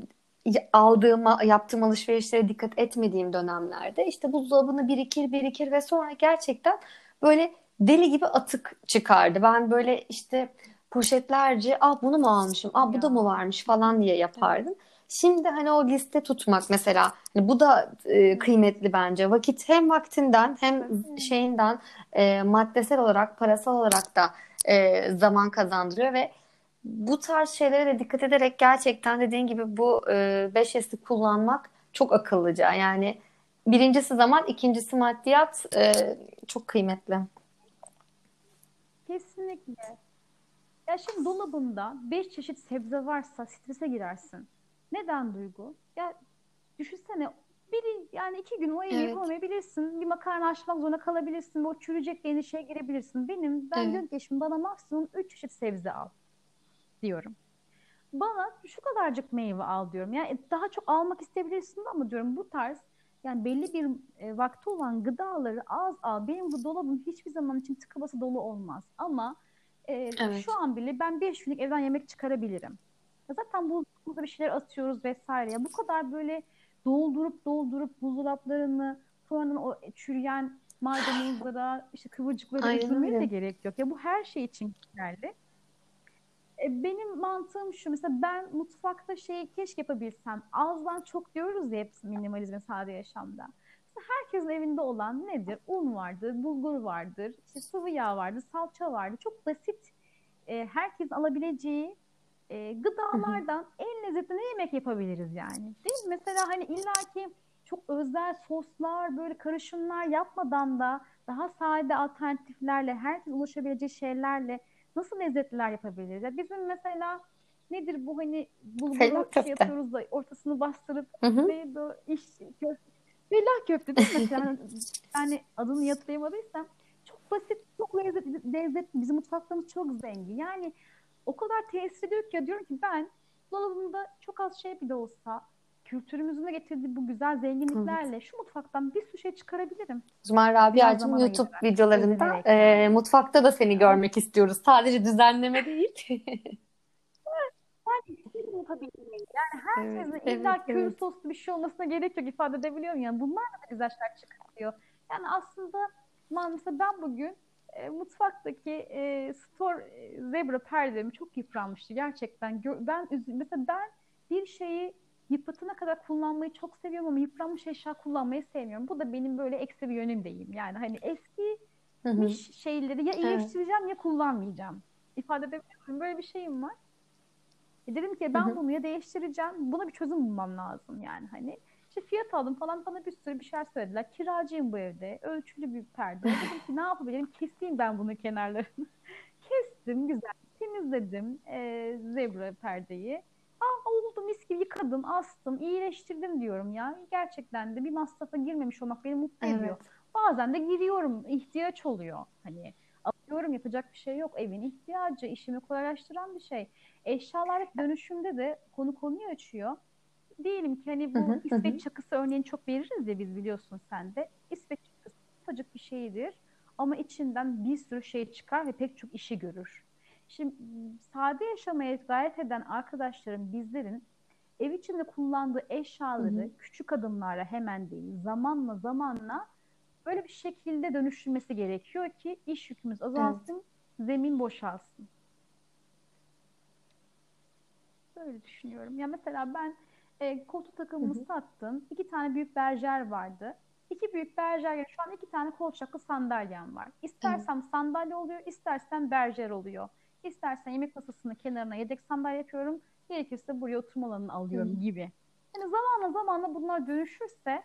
aldığım yaptığım alışverişlere dikkat etmediğim dönemlerde işte buzdolabını birikir birikir ve sonra gerçekten böyle deli gibi atık çıkardı. Ben böyle işte poşetlerce ah bunu mu almışım ah bu da mı varmış falan diye yapardım. Şimdi hani o liste tutmak mesela hani bu da e, kıymetli bence. Vakit hem vaktinden hem şeyinden e, maddesel olarak parasal olarak da e, zaman kazandırıyor ve bu tarz şeylere de dikkat ederek gerçekten dediğin gibi bu 5S'i kullanmak çok akıllıca. Yani birincisi zaman, ikincisi maddiyat e, çok kıymetli. Kesinlikle. Ya şimdi dolabında 5 çeşit sebze varsa strese girersin. Neden Duygu? Ya düşünsene biri yani iki gün o evi Evet. yapamayabilirsin. Bir makarna açmak zorunda kalabilirsin. O çürüyecek diye endişeye girebilirsin. Benim ben Evet. diyorum ki eşim bana maksimum 3 çeşit sebze al diyorum. Bana şu kadarcık meyve al diyorum. Yani daha çok almak isteyebilirsin ama diyorum bu tarz yani belli bir e, vakti olan gıdaları az al. Benim bu dolabım hiçbir zaman için tıka basa dolu olmaz. Ama e, Evet. şu an bile ben 5 günlük evden yemek çıkarabilirim. Ya zaten buzdolabımıza bir şeyler atıyoruz vesaire. Ya bu kadar böyle doldurup doldurup buzdolaplarını sonradan o çürüyen maydanozlara, işte kıvırcıklara öyle. de gerek yok. Ya bu her şey için geçerli. E, Benim mantığım şu mesela ben mutfakta şey keşke yapabilsem. Azdan çok diyoruz ya hepsi minimalizm sade yaşamda. Mesela herkesin evinde olan nedir? Un vardır, bulgur vardır, işte sıvı yağ vardır, salça vardır. Çok basit e, herkesin alabileceği e, gıdalardan en lezzetli ne yemek yapabiliriz yani. Değil mi? Mesela hani illaki çok özel soslar, böyle karışımlar yapmadan da daha sade alternatiflerle, herkes ulaşabileceği şeylerle nasıl lezzetliler yapabiliriz? Ya bizim mesela nedir bu hani Fellah şey yapıyoruz da ortasını bastırıp Hı hı. iş köfte. Fellah köfte değil mi mesela? Yani adını hatırlayamadıysam çok basit, çok lezzetli, lezzetli. Bizim mutfaklarımız çok zengin. Yani o kadar tesir ediyor ki ya diyorum ki ben dolabımda çok az şey bile olsa kültürümüzün de getirdiği bu güzel zenginliklerle şu mutfaktan bir sürü şey çıkarabilirim. Biraz Rabia'cığım YouTube ayırarak, videolarında e, mutfakta da seni görmek istiyoruz. Sadece düzenleme değil. Yani herkesin Evet, illa evet, köri evet. soslu bir şey olmasına gerek yok ifade edebiliyor muyum? Yani bunlar da güzel şeyler çıkartıyor. Yani aslında ma- mesela ben bugün e, mutfaktaki e, store e, zebra perdemi çok yıpranmıştı gerçekten. Gö- ben mesela ben bir şeyi yıpratana kadar kullanmayı çok seviyorum ama yıpranmış eşya kullanmayı sevmiyorum. Bu da benim böyle eksi bir yönüm diyeyim. Yani hani eski miş şeyleri ya iyileştireceğim ya kullanmayacağım. İfade edebiliyor muyum? Böyle bir şeyim var. E dedim ki ben bunu ya değiştireceğim. Buna bir çözüm bulmam lazım yani hani. İşte fiyat aldım falan bana bir sürü bir şeyler söylediler. Kiracıyım bu evde. Ölçülü bir perde. Dedim ki ne yapabilirim? Keseyim ben bunu kenarlarını. Kestim güzel. Temizledim e, zebra perdeyi. Aa oldu mis gibi yıkadım, astım, iyileştirdim diyorum ya. Gerçekten de bir masrafa girmemiş olmak beni mutlu ediyor. Evet. Bazen de giriyorum, ihtiyaç oluyor. Hani alıyorum yapacak bir şey yok. Evin ihtiyacı, işimi kolaylaştıran bir şey. Eşyalar dönüşümde de konu konuyu açıyor. Diyelim ki hani bu hı, hı İsveç hı. çakısı örneğin çok veririz ya biz biliyorsun sen de. İsveç çakısı ufacık bir şeydir ama içinden bir sürü şey çıkar ve pek çok işi görür. Şimdi sade yaşamaya gayret eden arkadaşlarım bizlerin ev içinde kullandığı eşyaları Hı hı. küçük adımlarla hemen değil zamanla zamanla böyle bir şekilde dönüştürmesi gerekiyor ki iş yükümüz azalsın, zemin boşalsın. Böyle düşünüyorum. Ya mesela ben e, koltuk takımımı Hı hı. sattım. İki tane büyük berjer vardı. İki büyük berjer şu an iki tane kolçaklı sandalyem var. İstersem sandalye oluyor, istersen berjer oluyor. İstersen yemek masasının kenarına yedek sandalye yapıyorum. Gerekirse buraya oturma alanını alıyorum Hı. gibi. Yani zamanla zamanla bunlar dönüşürse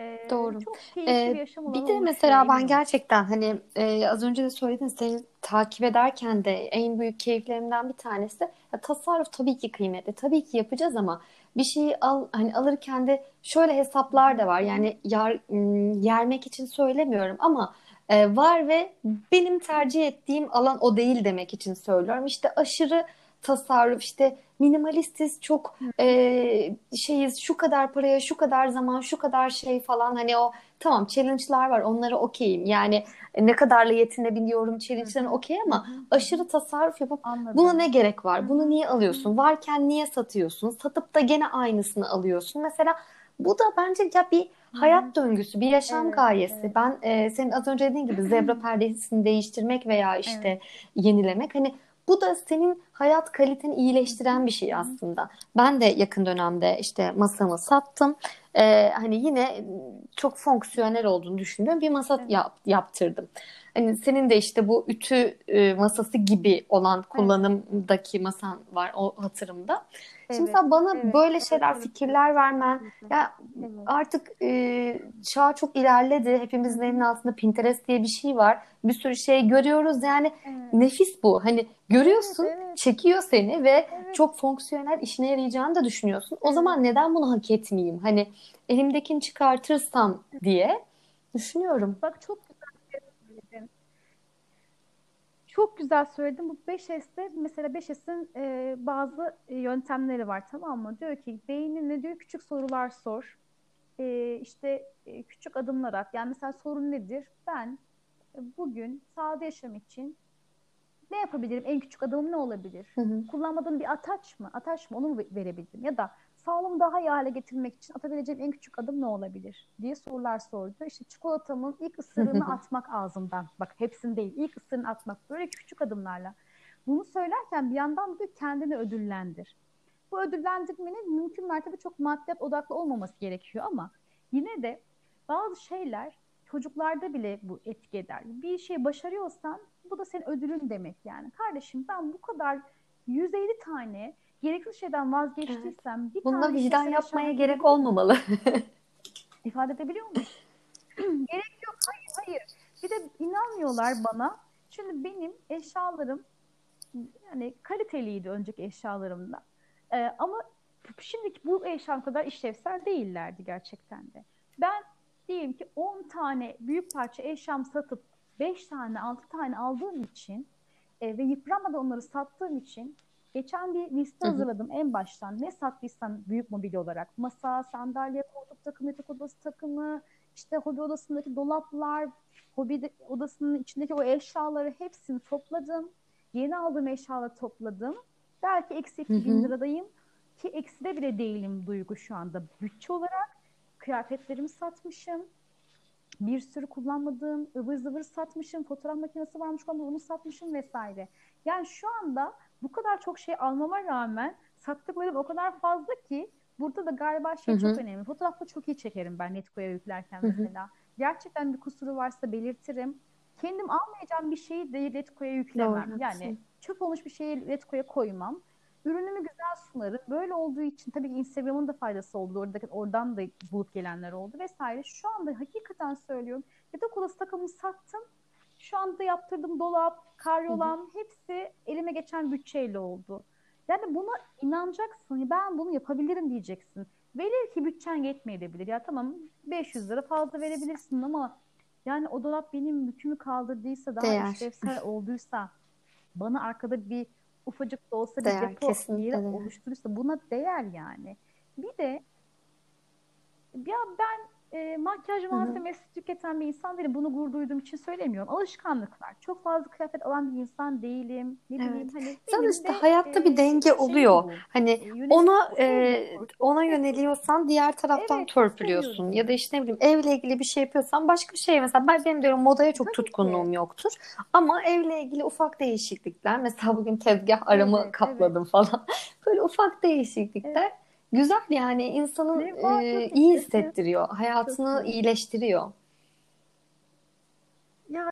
e, Doğru. çok keyifli Ee, bir yaşam bir de mesela ben gerçekten hani e, az önce de söyledin seni takip ederken de en büyük keyiflerimden bir tanesi ya tasarruf tabii ki kıymetli. Tabii ki yapacağız ama bir şeyi al hani alırken de şöyle hesaplar da var. Yani yar, ım, yermek için söylemiyorum ama e, var ve benim tercih ettiğim alan o değil demek için söylüyorum. İşte aşırı tasarruf işte minimalistiz çok e, şeyiz şu kadar paraya şu kadar zaman şu kadar şey falan. Hani o tamam challenge'lar var onlara okeyim. Yani e, ne kadarla yetinebiliyorum challenge'larına okey ama aşırı tasarruf yapıp Anladım. buna ne gerek var? Bunu niye alıyorsun? Varken niye satıyorsun? Satıp da gene aynısını alıyorsun. Mesela bu da bence ya bir hayat döngüsü bir yaşam Evet, gayesi. evet. ben e, senin az önce dediğin gibi zebra perdesini değiştirmek veya işte yenilemek hani bu da senin hayat kaliteni iyileştiren bir şey aslında. Ben de yakın dönemde işte masamı sattım. Ee, hani yine çok fonksiyonel olduğunu düşündüğüm bir masa Evet. yap- yaptırdım. Hani senin de işte bu ütü e, masası gibi olan kullanımdaki masan var o hatırımda. Şimdi Evet, sen bana evet, böyle evet, şeyler, evet. fikirler vermen, ya Evet. artık e, çağ çok ilerledi. Hepimizin elinin altında Pinterest diye bir şey var. Bir sürü şey görüyoruz. Yani Evet. nefis bu. Hani görüyorsun, Evet, evet. Çekiyor seni ve Evet. çok fonksiyonel işine yarayacağını da düşünüyorsun. O zaman neden bunu hak etmeyeyim? Hani elimdekini çıkartırsam diye düşünüyorum. Bak çok güzel söyledin. Çok güzel söyledin. Bu 5S'te mesela 5S'in e, bazı e, yöntemleri var tamam mı? Diyor ki beynine diyor küçük sorular sor. E, işte e, küçük adımlar at. Yani mesela sorun nedir? Ben bugün sağda yaşam için ne yapabilirim? En küçük adımım ne olabilir? Hı hı. Kullanmadığım bir ataç mı? Ataç mı? Onu mu verebildim? Ya da sağlığımı daha iyi hale getirmek için atabileceğim en küçük adım ne olabilir? diye sorular sordu. İşte çikolatamın ilk ısırığını atmak ağzımdan. Bak hepsini değil. ilk ısırığını atmak. Böyle küçük adımlarla. Bunu söylerken bir yandan da kendini ödüllendir. Bu ödüllendirmenin mümkün mertebe çok maddiyat odaklı olmaması gerekiyor ama yine de bazı şeyler çocuklarda bile bu etki eder. Bir şey başarıyorsan bu da senin ödülün demek yani. Kardeşim ben bu kadar 150 tane gereksiz şeyden vazgeçtiysem bir Bununla tane vicdan yapmaya yaşam gerek olmamalı. ifade edebiliyor muyum? Gerek yok. Hayır, hayır. Bir de inanmıyorlar bana. Şimdi benim eşyalarım yani kaliteliydi önceki eşyalarımda. Ee, ama şimdiki bu eşyam kadar işlevsel değillerdi gerçekten de. Ben diyelim ki 10 tane büyük parça eşyam satıp 5 tane 6 tane aldığım için e, ve yıpranmadan onları sattığım için geçen bir liste hazırladım en baştan. Ne sattıysam büyük mobilya olarak. Masa, sandalye, koltuk takımı, yatak odası takımı, işte hobi odasındaki dolaplar, hobi odasının içindeki o eşyaları hepsini topladım. Yeni aldığım eşyaları topladım. Belki eksi Hı 2000 hı. liradayım. Ki ekside bile değilim Duygu şu anda bütçe olarak. Kıyafetlerimi satmışım. Bir sürü kullanmadığım ıvır zıvır satmışım. Fotoğraf makinesi varmış ama onu satmışım vesaire. Yani şu anda bu kadar çok şey almama rağmen sattıklarım o kadar fazla ki burada da galiba şey Hı hı. çok önemli. Fotoğrafta çok iyi çekerim ben Netco'ya yüklerken mesela. Gerçekten bir kusuru varsa belirtirim. Kendim almayacağım bir şeyi de Letgo'ya yüklemem. Doğru, yani çöp olmuş bir şeyi Letgo'ya koymam. Ürünümü güzel sunarım. Böyle olduğu için tabii ki Instagram'ın da faydası oldu. Oradaki, oradan da bulup gelenler oldu vesaire. Şu anda hakikaten söylüyorum. Yatak odası takımını sattım. Şu anda yaptırdığım dolap, karyolam hepsi elime geçen bütçeyle oldu. Yani buna inanacaksın. Ben bunu yapabilirim diyeceksin. Velev ki bütçen yetmeyebilir. Ya tamam 500 lira fazla verebilirsin ama yani o dolap benim yükümü kaldırdıysa, daha Değer. işlevsel olduysa, bana arkada bir ufacık da olsa bir Değer, yeri değer. oluşturursa buna değer yani. Bir de ya ben e, makyaj malzemesi Hı-hı. tüketen bir insan değilim. Bunu gurur duyduğum için söylemiyorum. Alışkanlıklar. Çok fazla kıyafet alan bir insan değilim. Ne evet. bileyim hani işte de, hayatta e, bir denge şey oluyor. Bu. Hani e, ona e, ona yöneliyorsan diğer taraftan evet, törpülüyorsun. Ya da işte ne bileyim evle ilgili bir şey yapıyorsan başka şey mesela ben benim diyorum modaya çok Tabii tutkunluğum ki. yoktur. Ama evle ilgili ufak değişiklikler mesela bugün tezgah aramı evet, kapladım evet. falan. Böyle ufak değişiklikler evet Güzel yani insanın e, iyi hissettiriyor. Hayatını iyileştiriyor. Ya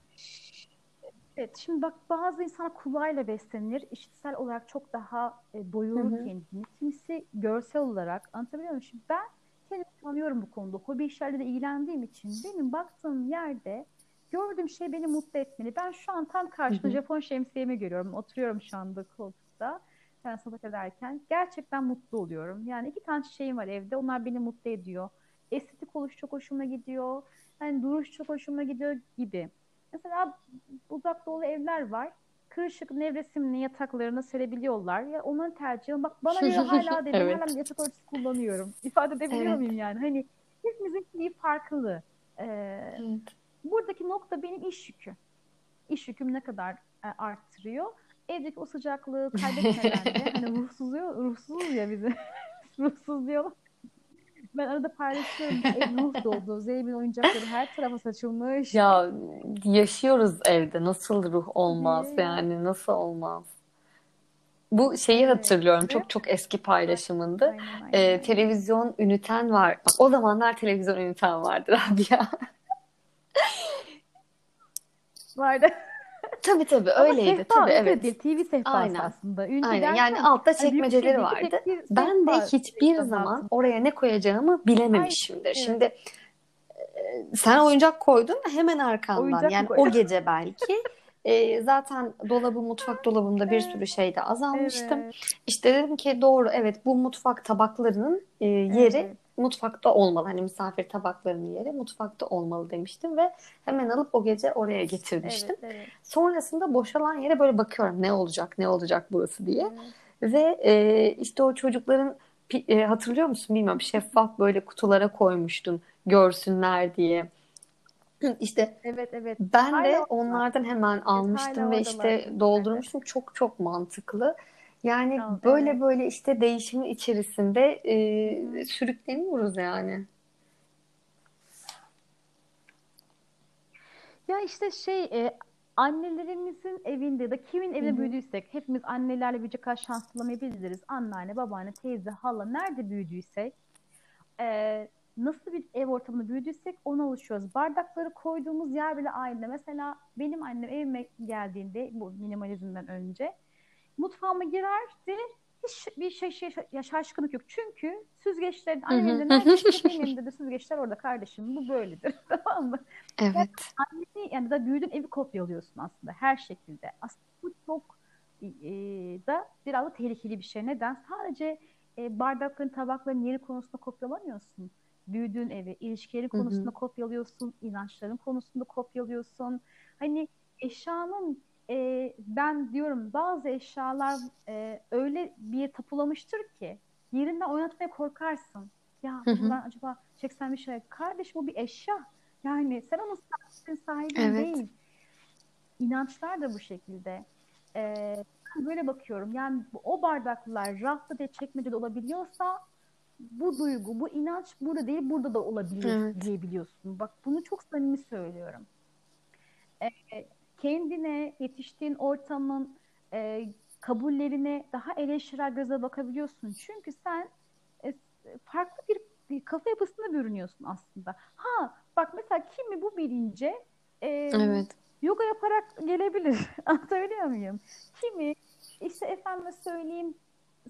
evet şimdi bak bazı insan kulağıyla beslenir. İşitsel olarak çok daha e, doyurur kendini. Kimisi görsel olarak anlatabiliyor muyum? Şimdi ben kendimi tanıyorum bu konuda. Hobi işlerle de ilgilendiğim için benim baktığım yerde gördüğüm şey beni mutlu etmeli. Ben şu an tam karşında Japon şemsiyemi görüyorum. Oturuyorum şu anda koltukta ben sohbet ederken gerçekten mutlu oluyorum. Yani iki tane çiçeğim var evde. Onlar beni mutlu ediyor. Estetik oluş çok hoşuma gidiyor. Yani duruş çok hoşuma gidiyor gibi. Mesela uzak doğulu evler var. Kırışık nevresimli yataklarına serebiliyorlar. Ya onların tercihi. Bak bana göre hala dedim evet. hala yatak örtüsü kullanıyorum. İfade edebiliyor evet. muyum yani? Hani hepimizin şeyi farklı. Ee, evet. Buradaki nokta benim iş yükü. İş yüküm ne kadar e, arttırıyor evdeki o sıcaklığı kaybetmeden de hani ruhsuzluyor, ruhsuz ya bizi. ruhsuz diyorlar. Ben arada paylaşıyorum. Ev ruh doldu. Zeynep'in oyuncakları her tarafa saçılmış. Ya yaşıyoruz evde. Nasıl ruh olmaz evet. yani? Nasıl olmaz? Bu şeyi evet. hatırlıyorum. Çok çok eski paylaşımındı. Aynen, aynen. Ee, televizyon üniten var. O zamanlar televizyon üniten vardır abi ya. vardı. Tabii tabii öyleydi. Sehpa, tabii evet. Değil, TV sehpası Aynen. aslında. Ünlü Aynen. Yani altta hani çekmeceleri vardı. Ben de hiçbir zaman oraya ne koyacağımı bilememişimdir. Evet. Şimdi sen oyuncak koydun hemen arkandan. Oyuncak yani koydum. o gece belki. E, zaten dolabı mutfak dolabımda bir sürü şeyde azalmıştım. Evet. İşte dedim ki doğru evet bu mutfak tabaklarının e, yeri evet mutfakta olmalı. Hani misafir tabaklarının yeri mutfakta olmalı demiştim ve hemen alıp o gece oraya getirmiştim. Evet, evet. Sonrasında boşalan yere böyle bakıyorum ne olacak ne olacak burası diye. Evet. Ve e, işte o çocukların e, hatırlıyor musun bilmiyorum şeffaf böyle kutulara koymuştun görsünler diye. İşte evet evet. Ben hala de onlardan hemen almıştım ve işte doldurmuştum. Evet. Çok çok mantıklı. Yani tamam, böyle evet. böyle işte değişimin içerisinde e, sürükleniyoruz yani. Ya işte şey e, annelerimizin evinde de kimin evinde Hı-hı. büyüdüysek hepimiz annelerle büyüyecek kadar şanslı olamayabiliriz. Anneanne, babaanne, teyze, hala nerede büyüdüysek e, nasıl bir ev ortamında büyüdüysek ona alışıyoruz. Bardakları koyduğumuz yer bile aynı. Mesela benim annem evime geldiğinde bu minimalizmden önce mutfağıma girerdi. Hiç bir şey, şey şaşkınlık yok. Çünkü süzgeçlerin annemin de de süzgeçler orada kardeşim. Bu böyledir. tamam mı? Evet. Yani, anneni, yani da büyüdüğün evi kopyalıyorsun aslında her şekilde. Aslında bu çok e, da biraz da tehlikeli bir şey. Neden? Sadece e, bardakların, tabakların yeri konusunda kopyalamıyorsun. Büyüdüğün evi, ilişkileri konusunda Hı-hı. kopyalıyorsun, inançların konusunda kopyalıyorsun. Hani eşyanın e, ben diyorum bazı eşyalar e, öyle bir tapulamıştır ki yerinden oynatmaya korkarsın. Ya bundan acaba çeksen bir şey. Kardeş bu bir eşya. Yani sen onun sahibi evet. değil. İnançlar da bu şekilde. Ee, ben böyle bakıyorum. Yani o bardaklar rafta de çekmecede olabiliyorsa bu duygu, bu inanç burada değil burada da olabilir evet. diyebiliyorsun. Bak bunu çok samimi söylüyorum. Ee, kendine, yetiştiğin ortamın e, kabullerine daha eleştirel göze bakabiliyorsun. Çünkü sen e, farklı bir, bir kafa yapısında bürünüyorsun aslında. Ha bak mesela kimi bu bilince e, evet. yoga yaparak gelebilir. Anlatabiliyor muyum? Kimi işte efendime söyleyeyim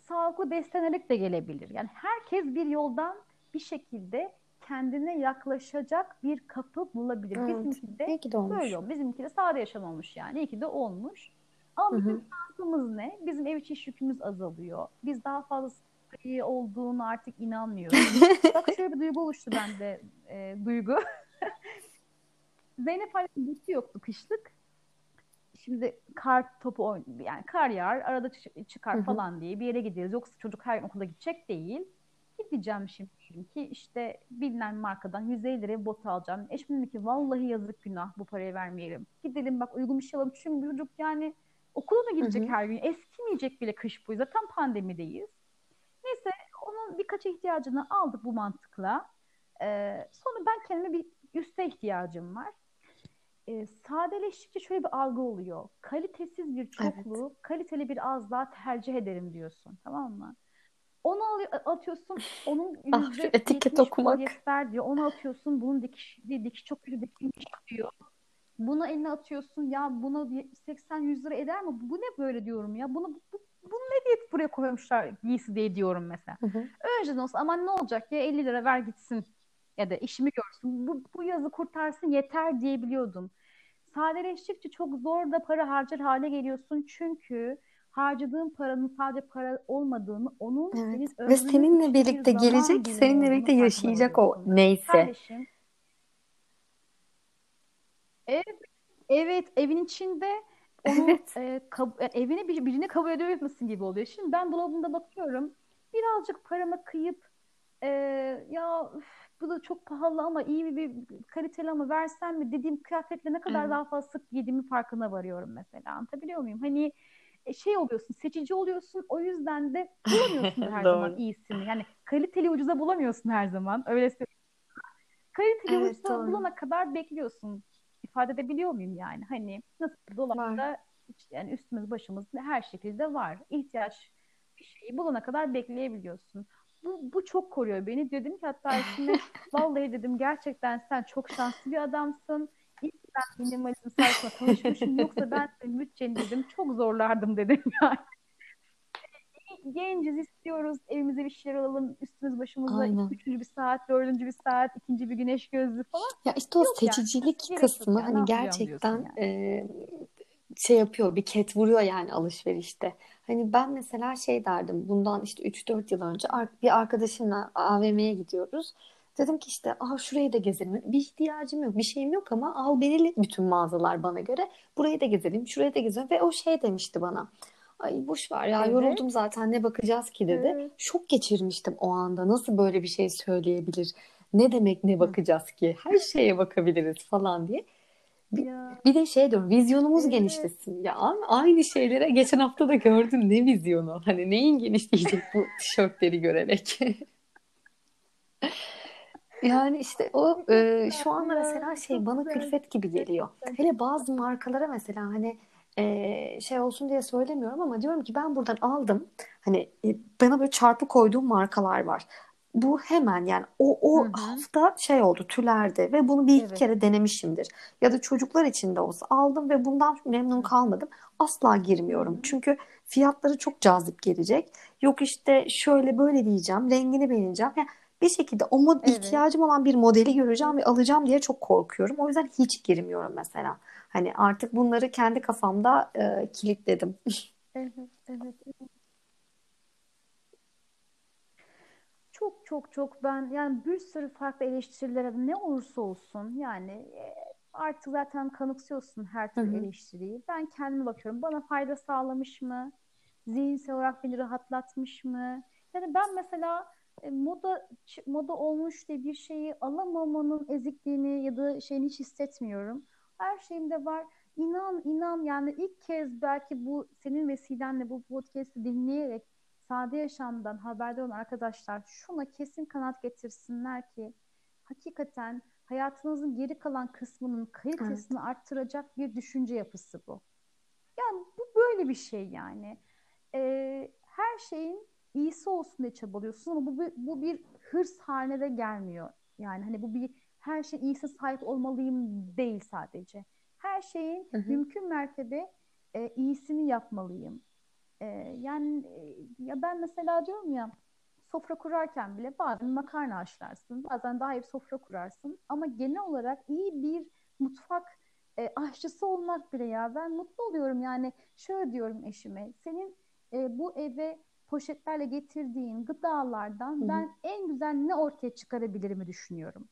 sağlıklı beslenerek de gelebilir. Yani herkes bir yoldan bir şekilde kendine yaklaşacak bir kapı bulabilir. Evet. Bizimki de, İyi de olmuş. böyle Bizimki de sade yaşam olmuş yani. İyi ki de olmuş. Ama bizim şansımız ne? Bizim ev içi yükümüz azalıyor. Biz daha fazla iyi olduğunu artık inanmıyoruz. Bak şöyle bir duygu oluştu bende. E, duygu. Zeynep Halil'in bütü yoktu kışlık. Şimdi kar topu oyn yani kar yağar arada çıkar falan diye bir yere gidiyoruz. Yoksa çocuk her gün okula gidecek değil. Gideceğim şimdi ki işte bilinen markadan 150 liraya bot alacağım. Eşim dedi ki vallahi yazık günah bu parayı vermeyelim. Gidelim bak uygun bir şey alalım. Çünkü çocuk yani okula da gidecek Hı hı. her gün. Eskimeyecek bile kış boyu. Zaten pandemideyiz. Neyse onun birkaç ihtiyacını aldık bu mantıkla. Ee, sonra ben kendime bir üste ihtiyacım var. Ee, sadeleştikçe şöyle bir algı oluyor. Kalitesiz bir Evet. çokluğu, kaliteli bir azlığa tercih ederim diyorsun. Tamam mı? Onu al- atıyorsun, onun Ah etiket okumak. polyester diyor. Onu atıyorsun, bunun dikiş, dikiş çok kötü dikilmiş diyor. Bunu eline atıyorsun, ya buna 80-100 lira eder mi? Bu ne böyle diyorum ya? Bunu bu, bunu ne diye buraya koymuşlar giysi diye diyorum mesela. Hı hı. Önceden olsa aman ne olacak ya 50 lira ver gitsin ya da işimi görsün. Bu, bu yazı kurtarsın yeter diyebiliyordum. Sadeleştikçe çok zor da para harcar hale geliyorsun çünkü harcadığın paranın sadece para olmadığını, onun Evet. senin Ve ömrünün seninle birlikte gelecek, seninle birlikte yaşayacak o neyse. Kardeşim, evet, evet evin içinde onu Evet. e, kab- e, evine bir, birini kabul edemezsin gibi oluyor. Şimdi ben dolabımda bakıyorum. Birazcık paramı kıyıp e, ya üf, bu da çok pahalı ama iyi bir, bir kaliteli ama versem mi dediğim kıyafetle ne kadar Evet. daha fazla sık giydiğimi farkına varıyorum mesela. Anlatabiliyor muyum? Hani şey oluyorsun, seçici oluyorsun. O yüzden de bulamıyorsun her zaman iyisini. Yani kaliteli ucuza bulamıyorsun her zaman. Öyle. Kaliteli Evet ucuza doğru. bulana kadar bekliyorsun. İfade edebiliyor muyum yani? Hani nasıl dolapta yani üstümüz başımız her şekilde var. İhtiyaç bir şeyi bulana kadar bekleyebiliyorsun. Bu, bu çok koruyor beni. Dedim ki hatta eşime vallahi dedim gerçekten sen çok şanslı bir adamsın. Ben minimalizm sayesinde tanışmışım. Yoksa ben bütçeni dedim çok zorlardım dedim yani. Genciz istiyoruz. Evimize bir şeyler alalım. Üstümüz başımıza Aynen. üçüncü bir saat, dördüncü bir saat, ikinci bir güneş gözlüğü falan. Ya işte o Yok yani. seçicilik Gerek yok kısmı hani gerçekten yani. e, şey yapıyor, bir ket vuruyor yani alışverişte. Hani ben mesela şey derdim, bundan işte 3-4 yıl önce bir arkadaşımla AVM'ye gidiyoruz. Dedim ki işte ah şurayı da gezelim. Bir ihtiyacım yok, bir şeyim yok ama al belirli bütün mağazalar bana göre. Burayı da gezelim, şurayı da gezelim. Ve o şey demişti bana. Ay boş ver ya Evet. yoruldum zaten ne bakacağız ki dedi. Evet. Şok geçirmiştim o anda. Nasıl böyle bir şey söyleyebilir? Ne demek ne bakacağız ki? Her şeye bakabiliriz falan diye. Bir, Ya bir de şey diyorum vizyonumuz evet. genişlesin. Ya aynı şeylere geçen hafta da gördün ne vizyonu? Hani neyin genişleyecek bu tişörtleri görerek? Yani işte o e, şu anda mesela şey bana külfet gibi geliyor. Gerçekten. Hele bazı markalara mesela hani e, şey olsun diye söylemiyorum ama diyorum ki ben buradan aldım. Hani e, bana böyle çarpı koyduğum markalar var. Bu hemen yani o o hı. hafta şey oldu tülerdi ve bunu bir iki Evet. kere denemişimdir. Ya da çocuklar için de olsa aldım ve bundan memnun kalmadım. Asla girmiyorum. hı. Çünkü fiyatları çok cazip gelecek. Yok işte şöyle böyle diyeceğim, rengini beğeneceğim. Yani bir şekilde o mod Evet. ihtiyacım olan bir modeli göreceğim ve alacağım diye çok korkuyorum. O yüzden hiç girmiyorum mesela. Hani artık bunları kendi kafamda e, kilitledim. Evet, evet. Çok çok çok ben yani bir sürü farklı eleştirilere ne olursa olsun yani e, artık zaten kanıksıyorsun her türlü hı. eleştiriyi. Ben kendime bakıyorum. Bana fayda sağlamış mı? Zihinsel olarak beni rahatlatmış mı? Yani ben mesela e, moda moda olmuş diye bir şeyi alamamanın ezikliğini ya da şeyini hiç hissetmiyorum. Her şeyimde var. İnan inan yani ilk kez belki bu senin vesilenle bu podcast'i dinleyerek sade yaşamdan haberdar olan arkadaşlar şuna kesin kanaat getirsinler ki hakikaten hayatınızın geri kalan kısmının Evet. kalitesini arttıracak bir düşünce yapısı bu. Yani bu böyle bir şey yani. Ee, her şeyin iyisi olsun diye çabalıyorsun ama bu bir, bu bir hırs haline de gelmiyor. Yani hani bu bir her şeyin iyisi sahip olmalıyım değil sadece. Her şeyin Hı hı. mümkün mertebe e, iyisini yapmalıyım. E, yani e, ya ben mesela diyorum ya sofra kurarken bile bazen makarna haşlarsın, bazen daha iyi bir sofra kurarsın ama genel olarak iyi bir mutfak e, aşçısı olmak bile ya ben mutlu oluyorum yani şöyle diyorum eşime senin e, bu eve poşetlerle getirdiğin gıdalardan Hı hı. ben en güzel ne ortaya çıkarabilirimi düşünüyorum.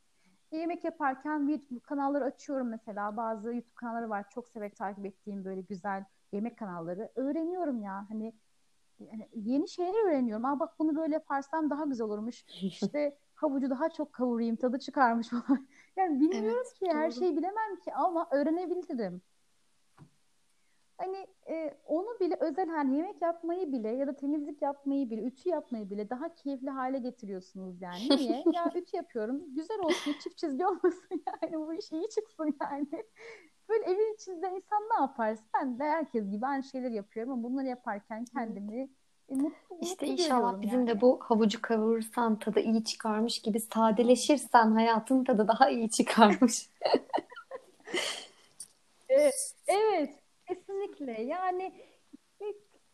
Yemek yaparken YouTube kanalları açıyorum mesela. Bazı YouTube kanalları var. Çok severek takip ettiğim böyle güzel yemek kanalları. Öğreniyorum ya. Hani yani yeni şeyler öğreniyorum. Aa bak bunu böyle yaparsam daha güzel olurmuş. İşte havucu daha çok kavurayım, tadı çıkarmış falan. Yani bilmiyorum Evet, ki, her doğru. şeyi bilemem ki ama öğrenebilirim. Hani e, onu bile özel hani yemek yapmayı bile ya da temizlik yapmayı bile, ütü yapmayı bile daha keyifli hale getiriyorsunuz yani. Niye? Ya ütü yapıyorum. Güzel olsun, çift çizgi olmasın yani bu iş iyi çıksın yani. Böyle evin içinde insan ne yapar? Ben de herkes gibi aynı şeyleri yapıyorum ama bunları yaparken kendimi e, mutlu, İşte mutlu inşallah bizim de bu havucu kavurursan tadı iyi çıkarmış gibi sadeleşirsen hayatın tadı daha iyi çıkarmış. Evet, evet, kesinlikle. Yani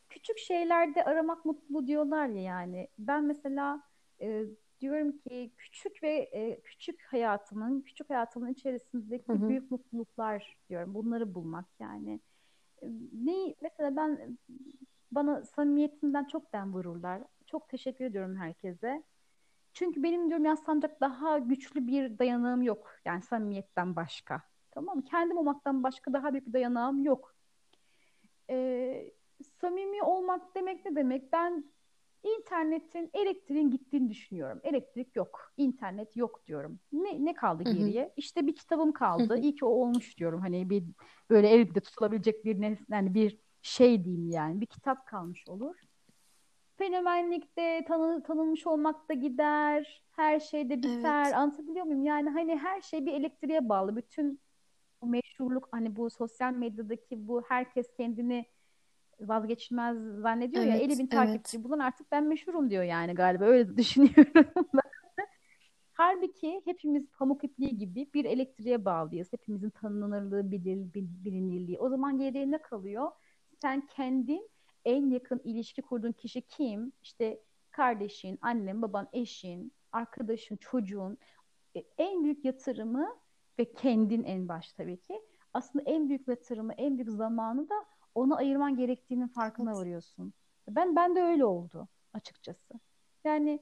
küçük şeylerde aramak mutlu diyorlar ya yani. Ben mesela e, diyorum ki küçük ve e, küçük hayatımın, küçük hayatımın Hı içerisindeki hı. büyük mutluluklar diyorum. Bunları bulmak yani. E, Ne mesela ben bana samimiyetinden çok dem vururlar. Çok teşekkür ediyorum herkese. Çünkü benim diyorum yaslanacak daha güçlü bir dayanağım yok. Yani samimiyetten başka. Tamam mı? Kendim olmaktan başka daha büyük bir dayanağım yok. Ee, samimi olmak demek ne demek? Ben internetin, elektriğin gittiğini düşünüyorum. Elektrik yok, internet yok diyorum. Ne, ne kaldı geriye? İşte bir kitabım kaldı. hı. İyi ki o olmuş diyorum. Hani bir böyle elimde tutulabilecek bir nes- yani bir şey diyeyim yani. Bir kitap kalmış olur. Fenomenlikte tanı, tanınmış olmak da gider. Her şey de biter. Evet. Anlatabiliyor muyum? Yani hani her şey bir elektriğe bağlı. Bütün bu meşhurluk hani bu sosyal medyadaki bu herkes kendini vazgeçilmez zannediyor ya 50 Evet, bin evet. takipçi bulan artık ben meşhurum diyor yani galiba öyle düşünüyorum. Halbuki hepimiz pamuk ipliği gibi bir elektriğe bağlıyız. Hepimizin tanınırlığı, bilir, bil- bilinirliği. O zaman geriye ne kalıyor? Sen kendin en yakın ilişki kurduğun kişi kim? İşte kardeşin, annen, baban, eşin, arkadaşın, çocuğun. E, En büyük yatırımı ve kendin en baş tabii ki. Aslında en büyük yatırımı, en büyük zamanı da ona ayırman gerektiğinin farkına Evet. varıyorsun. Ben ben de öyle oldu açıkçası. Yani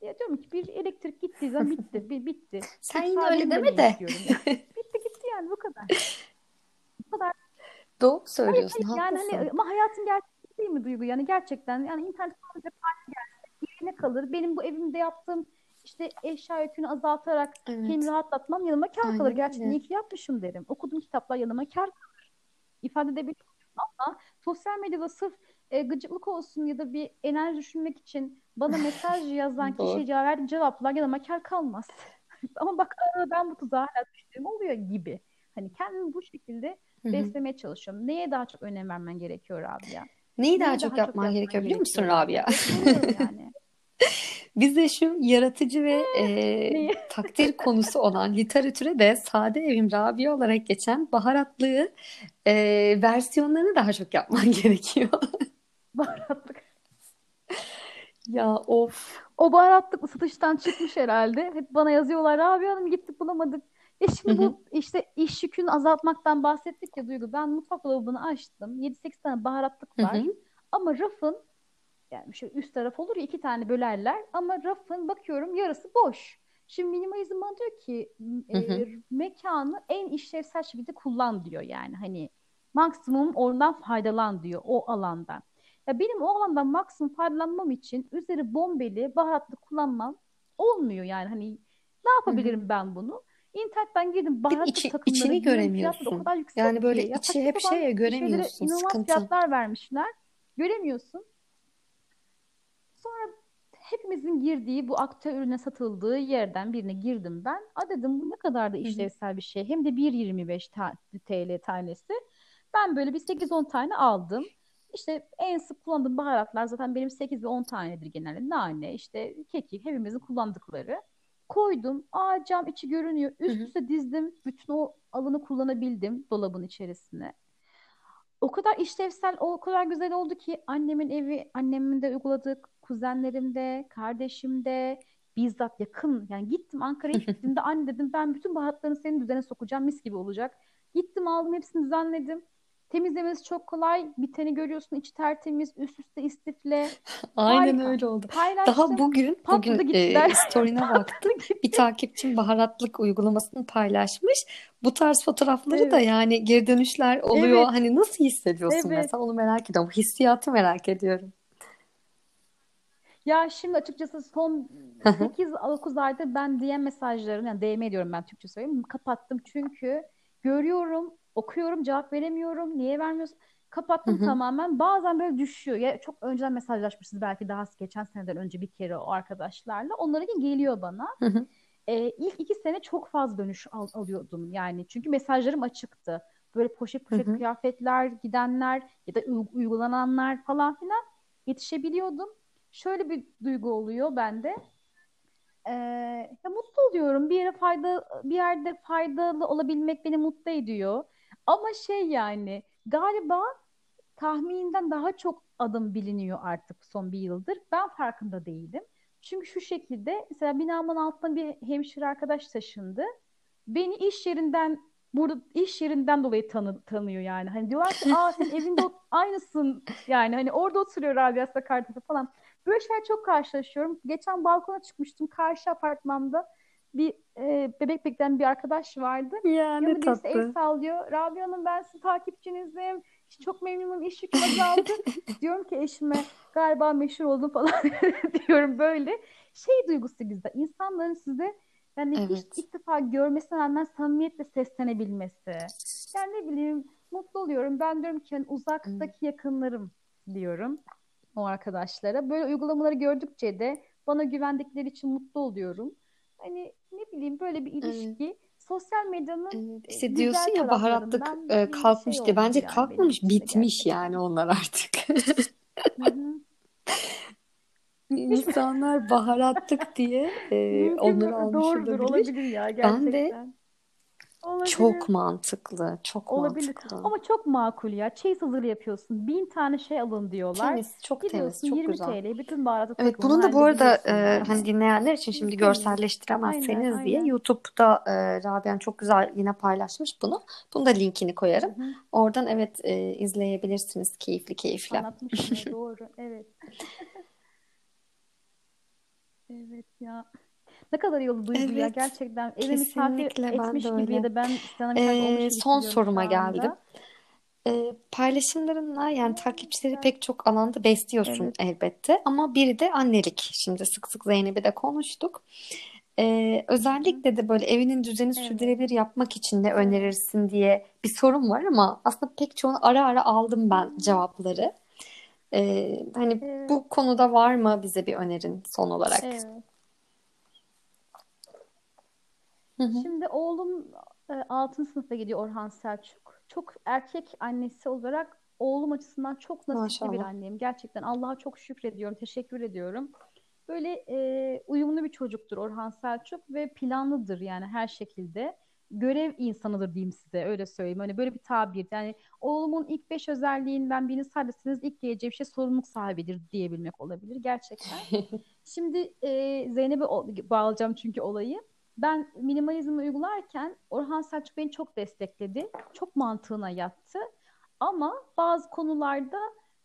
ya diyorum ki bir elektrik gittiği zaman bitti, bir bitti. Sen yine öyle deme de. istiyorum ya. Bitti gitti yani bu kadar. Bu kadar. Doğru Hayır söylüyorsun, hayır yani hani ama hayatın gerçeği değil mi Duygu? Yani gerçekten yani internet sadece parti gelse yerine kalır. Benim bu evimde yaptığım işte eşya yükünü azaltarak kendimi Evet, rahatlatmam yanıma kar kalır. aynen Gerçekten öyle. iyi ki yapmışım derim. Okuduğum kitaplar yanıma kar ifade edebiliyorum ama sosyal medyada sırf e, gıcıklık olsun ya da bir enerji düşünmek için bana mesaj yazan kişiye cevap verdiğim cevaplar yanıma kar kalmaz. Ama bak ben bu tuzağa hala düştüğüm oluyor gibi. Hani kendimi bu şekilde Hı hı. beslemeye çalışıyorum. Neye daha çok önem vermen gerekiyor Rabia? Neyi daha Neyi çok daha çok yapman yapman gerekiyor biliyor musun? Rabia? Yani. Bize şu yaratıcı ve e, takdir konusu olan literatüre de Sade Evim Rabia olarak geçen baharatlığı e, versiyonlarını daha çok yapman gerekiyor. Baharatlık. Ya of. O baharatlık satıştan çıkmış herhalde. Hep bana yazıyorlar abi hanım gittik bulamadık. E şimdi hı. bu işte iş yükünü azaltmaktan bahsettik ya Duygu. Ben mutfak dolabını açtım. 7-8 tane baharatlık var. hı. Ama rafın yani şöyle üst taraf olur ya iki tane bölerler. Ama rafın bakıyorum yarısı boş. Şimdi minimalizm diyor ki Hı hı. e, mekanı en işlevsel şekilde kullan diyor yani. Hani maksimum oradan faydalan diyor o alandan. Ya benim o alandan maksimum faydalanmam için üzeri bombeli baharatlı kullanmam olmuyor yani. Hani ne Hı hı. yapabilirim ben bunu? İnternetten girdim Bir baharatlık içi, takımları içini fiyatları o göremiyorsun. kadar yüksek Yani böyle Ya içi hep şey şeylere göremiyorsun. inanılmaz Sıkıntı. fiyatlar vermişler. Göremiyorsun. Sonra hepimizin girdiği bu akte ürüne satıldığı yerden birine girdim ben. A dedim bu ne kadar da işlevsel bir şey. Hem de 1.25 ta- TL tanesi. Ben böyle bir 8-10 tane aldım. İşte en sık kullandığım baharatlar zaten benim 8 ve 10 tanedir genelde. Nane, işte kekik, hepimizin kullandıkları. Koydum. Aa cam içi görünüyor. Üst üste dizdim. Bütün o alanı kullanabildim dolabın içerisine. O kadar işlevsel, o kadar güzel oldu ki annemin evi, annemin de uyguladık, kuzenlerim de, kardeşim de, bizzat yakın. Yani gittim Ankara'ya gittiğimde anne dedim ben bütün baharatlarını senin düzene sokacağım mis gibi olacak. Gittim aldım hepsini düzenledim. Temizlemesi çok kolay. Biteni görüyorsun içi tertemiz, üst üste istifle. Aynen Harika. öyle oldu. Daha Paylaştım. bugün Patladı bugün gittiler. e, story'ine baktım. Bir takipçim baharatlık uygulamasını paylaşmış. Bu tarz fotoğrafları da Evet. yani geri dönüşler oluyor. Evet. Hani nasıl hissediyorsun Evet. mesela onu merak ediyorum. Hissiyatı merak ediyorum. Ya şimdi açıkçası son Hı hı. 8-9 aydır ben DM mesajlarını, yani DM ediyorum ben Türkçe söyleyeyim, kapattım çünkü görüyorum, okuyorum, cevap veremiyorum. Niye vermiyorsun? Kapattım hı. tamamen. Bazen böyle düşüyor. Ya çok önceden mesajlaşmışız belki daha geçen seneden önce bir kere o arkadaşlarla. Onların geliyor bana. Hı hı. Ee, ilk iki sene çok fazla dönüş al- alıyordum yani. Çünkü mesajlarım açıktı. Böyle poşet poşet hı. kıyafetler, gidenler ya da uy- uygulananlar falan filan yetişebiliyordum. Şöyle bir duygu oluyor bende. Ee, ya mutlu oluyorum. Bir yere fayda bir yerde faydalı olabilmek beni mutlu ediyor. Ama şey yani galiba tahmininden daha çok adım biliniyor artık son bir yıldır. Ben farkında değilim. Çünkü şu şekilde mesela binamın altına bir hemşire arkadaş taşındı. Beni iş yerinden burada iş yerinden dolayı tanı, tanıyor yani. Hani diyorlar ki aa sen evinde aynısın yani hani orada oturuyor Rabia Sakartepe falan. Böyle şeyler çok karşılaşıyorum. Geçen balkona çıkmıştım. Karşı apartmanda bir e, bebek bekleyen bir arkadaş vardı. Ya ne Yanında birisi el tatlı. sallıyor. Rabia Hanım ben sizin takipçinizim. Çok memnunum. İş yüküm azaldı. Diyorum ki eşime galiba meşhur oldum falan diyorum böyle. Şey duygusu güzel. İnsanların size yani Evet. ilk defa görmesine rağmen samimiyetle seslenebilmesi. Yani ne bileyim mutlu oluyorum. Ben diyorum ki Hı. uzaktaki yakınlarım diyorum o arkadaşlara. Böyle uygulamaları gördükçe de bana güvendikleri için mutlu oluyorum. Hani ne bileyim böyle bir Evet. ilişki sosyal medyanın Evet. e, İşte diyorsun ya baharatlık e, bir kalkmış şey diye. Bence yani kalkmamış, bitmiş yani gerçekten. onlar artık. İnsanlar baharatlık diye e, onları almış Doğrudur, olabilir. olabilir ya Ben de gerçekten. çok Olabilir. mantıklı, çok Olabilir. mantıklı. Ama çok makul ya. Çeyiz hazır yapıyorsun. Bin tane şey alın diyorlar. Temiz, çok temiz, Gidiyorsun çok 20 güzel. TL'ye bütün baharatı Evet, bunun da bu arada e, hani dinleyenler için şimdi Temiz. Aynen, görselleştiremezseniz diye aynen. YouTube'da e, Rabia'm çok güzel yine paylaşmış bunu. Bunun da linkini koyarım. hı. Oradan evet e, izleyebilirsiniz keyifli keyifli. Anlatmış onu doğru. Evet. Evet ya. Ne kadar iyi oldu duygu ya Evet, gerçekten. Eve misafir etmiş gibi ya öyle. da ben sana misafir olmuş E, gibi son soruma geldim. E, paylaşımlarınla yani takipçileri pek çok alanda besliyorsun Evet. elbette ama biri de annelik. Şimdi sık sık Zeynep'i de konuştuk. E, hı. özellikle de böyle evinin düzeni Evet. sürdürülebilir yapmak için ne önerirsin diye bir sorum var ama aslında pek çoğunu ara ara aldım ben cevapları. E, hani Evet. bu konuda var mı bize bir önerin son olarak? Evet. Hı hı. Şimdi oğlum e, 6. sınıfa gidiyor Orhan Selçuk. Çok erkek annesi olarak oğlum açısından çok nasipli bir anneyim. Gerçekten Allah'a çok şükrediyorum, teşekkür ediyorum. Böyle e, uyumlu bir çocuktur Orhan Selçuk ve planlıdır yani her şekilde. Görev insanıdır diyeyim size öyle söyleyeyim. Hani böyle bir tabir. Yani oğlumun ilk beş özelliğinden birini sayarsanız ilk geleceği bir şey sorumluluk sahibidir diyebilmek olabilir gerçekten. Şimdi e, Zeynep'e bağlayacağım çünkü olayı. Ben minimalizmi uygularken Orhan Selçuk beni çok destekledi. Çok mantığına yattı. Ama bazı konularda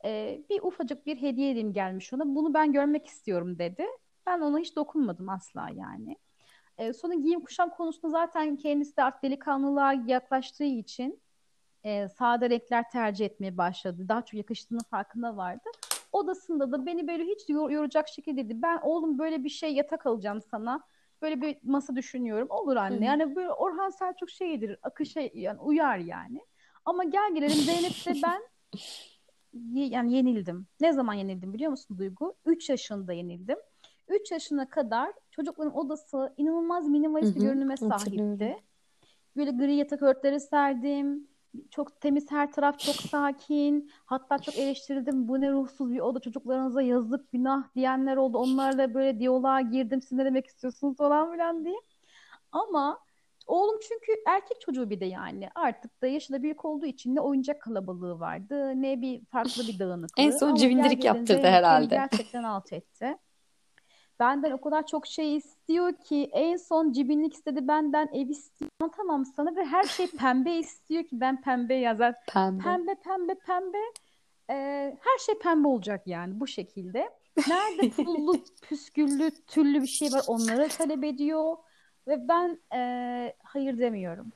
e, bir ufacık bir hediye edeyim gelmiş ona. Bunu ben görmek istiyorum dedi. Ben ona hiç dokunmadım asla yani. E, sonra giyim kuşam konusunda zaten kendisi de artık delikanlılığa yaklaştığı için e, sade renkler tercih etmeye başladı. Daha çok yakıştığının farkında vardı. Odasında da beni böyle hiç yor- yoracak şekilde dedi. Ben oğlum böyle bir şey yatak alacağım sana. Böyle bir masa düşünüyorum. Olur anne. hı. Yani böyle Orhan Selçuk şeydir. Akışa yani uyar yani. Ama gel gelelim Zeynep'te ben yani yenildim. Ne zaman yenildim biliyor musun Duygu? 3 yaşında yenildim. 3 yaşına kadar çocukların odası inanılmaz minimalist bir görünüme sahipti. Böyle gri yatak örtüleri serdim. Çok temiz her taraf çok sakin. Hatta çok eleştirildim. Bu ne ruhsuz bir oda çocuklarınıza yazık günah diyenler oldu. Onlarla böyle diyaloğa girdim. Siz ne demek istiyorsunuz falan filan diye. Ama oğlum çünkü erkek çocuğu bir de yani. Artık da yaşı da büyük olduğu için ne oyuncak kalabalığı vardı ne bir farklı bir En dağınıklığı. son gel cebindirik gelelim yaptırdı herhalde. gerçekten alt etti. Benden o kadar çok şey istiyor ki en son cibinlik istedi benden ev istiyor. Anlatamam sana ve her şey pembe istiyor ki ben pembe yazar. Pembe. Pembe pembe pembe Ee, her şey pembe olacak yani bu şekilde. Nerede pullu, püsküllü, tüllü bir şey var onları talep ediyor. Ve ben e, hayır demiyorum.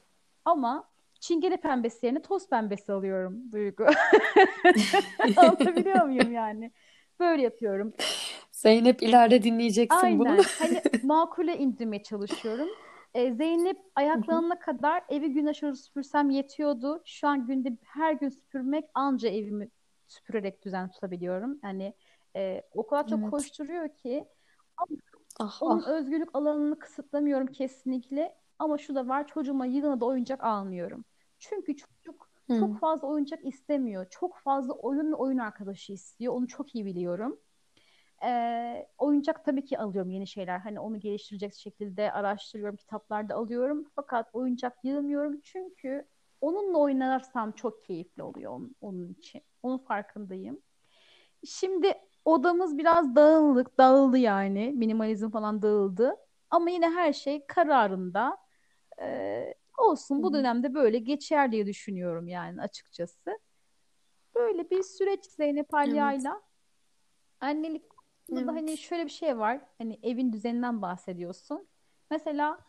Ama çingene pembesi yerine toz pembesi alıyorum Duygu. Anlatabiliyor muyum yani? Böyle yapıyorum. Zeynep ileride dinleyeceksin Aynen. bunu. Hani makule indirmeye çalışıyorum. Ee, Zeynep ayaklanana kadar evi gün aşırı süpürsem yetiyordu. Şu an günde her gün süpürmek anca evimi süpürerek düzen tutabiliyorum. Yani e, o kadar çok Evet. koşturuyor ki Ah onun ah. özgürlük alanını kısıtlamıyorum kesinlikle. Ama şu da var çocuğuma yığına da oyuncak almıyorum. Çünkü çocuk Hı. çok fazla oyuncak istemiyor. Çok fazla oyun ve oyun arkadaşı istiyor. Onu çok iyi biliyorum. Ee, oyuncak tabii ki alıyorum yeni şeyler. Hani onu geliştirecek şekilde araştırıyorum, kitaplarda alıyorum. Fakat oyuncak yığmıyorum çünkü onunla oynarsam çok keyifli oluyor onun, onun için. Onun farkındayım. Şimdi odamız biraz dağınık, dağıldı yani. Minimalizm falan dağıldı. Ama yine her şey kararında. Ee, olsun bu dönemde böyle geçer diye düşünüyorum yani açıkçası. Böyle bir süreç Zeynep Evet. Alya'yla. Annelik konusunda da hani Evet. şöyle bir şey var. Hani evin düzeninden bahsediyorsun. Mesela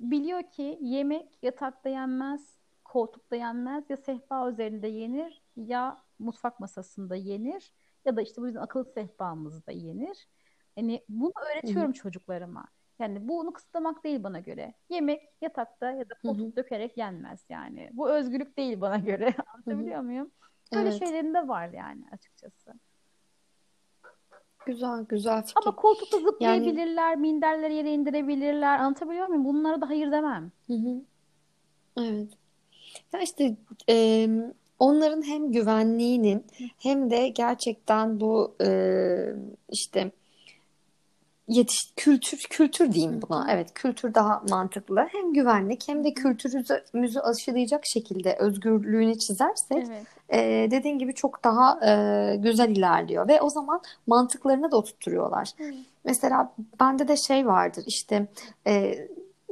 biliyor ki yemek yatakta yenmez, koltukta yenmez, ya sehpa üzerinde yenir ya mutfak masasında yenir ya da işte bu yüzden akıllı sehpamızda yenir. Hani bunu öğretiyorum çocuklarıma. Yani bunu kısıtlamak değil bana göre. Yemek yatakta ya da koltuk dökerek yenmez yani. Bu özgürlük değil bana göre. Anlatabiliyor muyum? Böyle Evet. şeylerin de var yani açıkçası. Güzel, güzel Ama fikir. koltukta Yani zıplayabilirler, minderleri yere indirebilirler. Anlatabiliyor muyum? Bunlara da hayır demem. hı hı. Evet. Ya işte e, onların hem güvenliğinin hem de gerçekten bu e, işte yetiş kültür kültür diyeyim buna. Evet, kültür daha mantıklı. Hem güvenlik hem de kültürümüzü aşılayacak şekilde özgürlüğünü çizersek Evet. e, dediğin gibi çok daha e, güzel ilerliyor ve o zaman mantıklarını da oturtturuyorlar. Evet. Mesela bende de şey vardır işte e,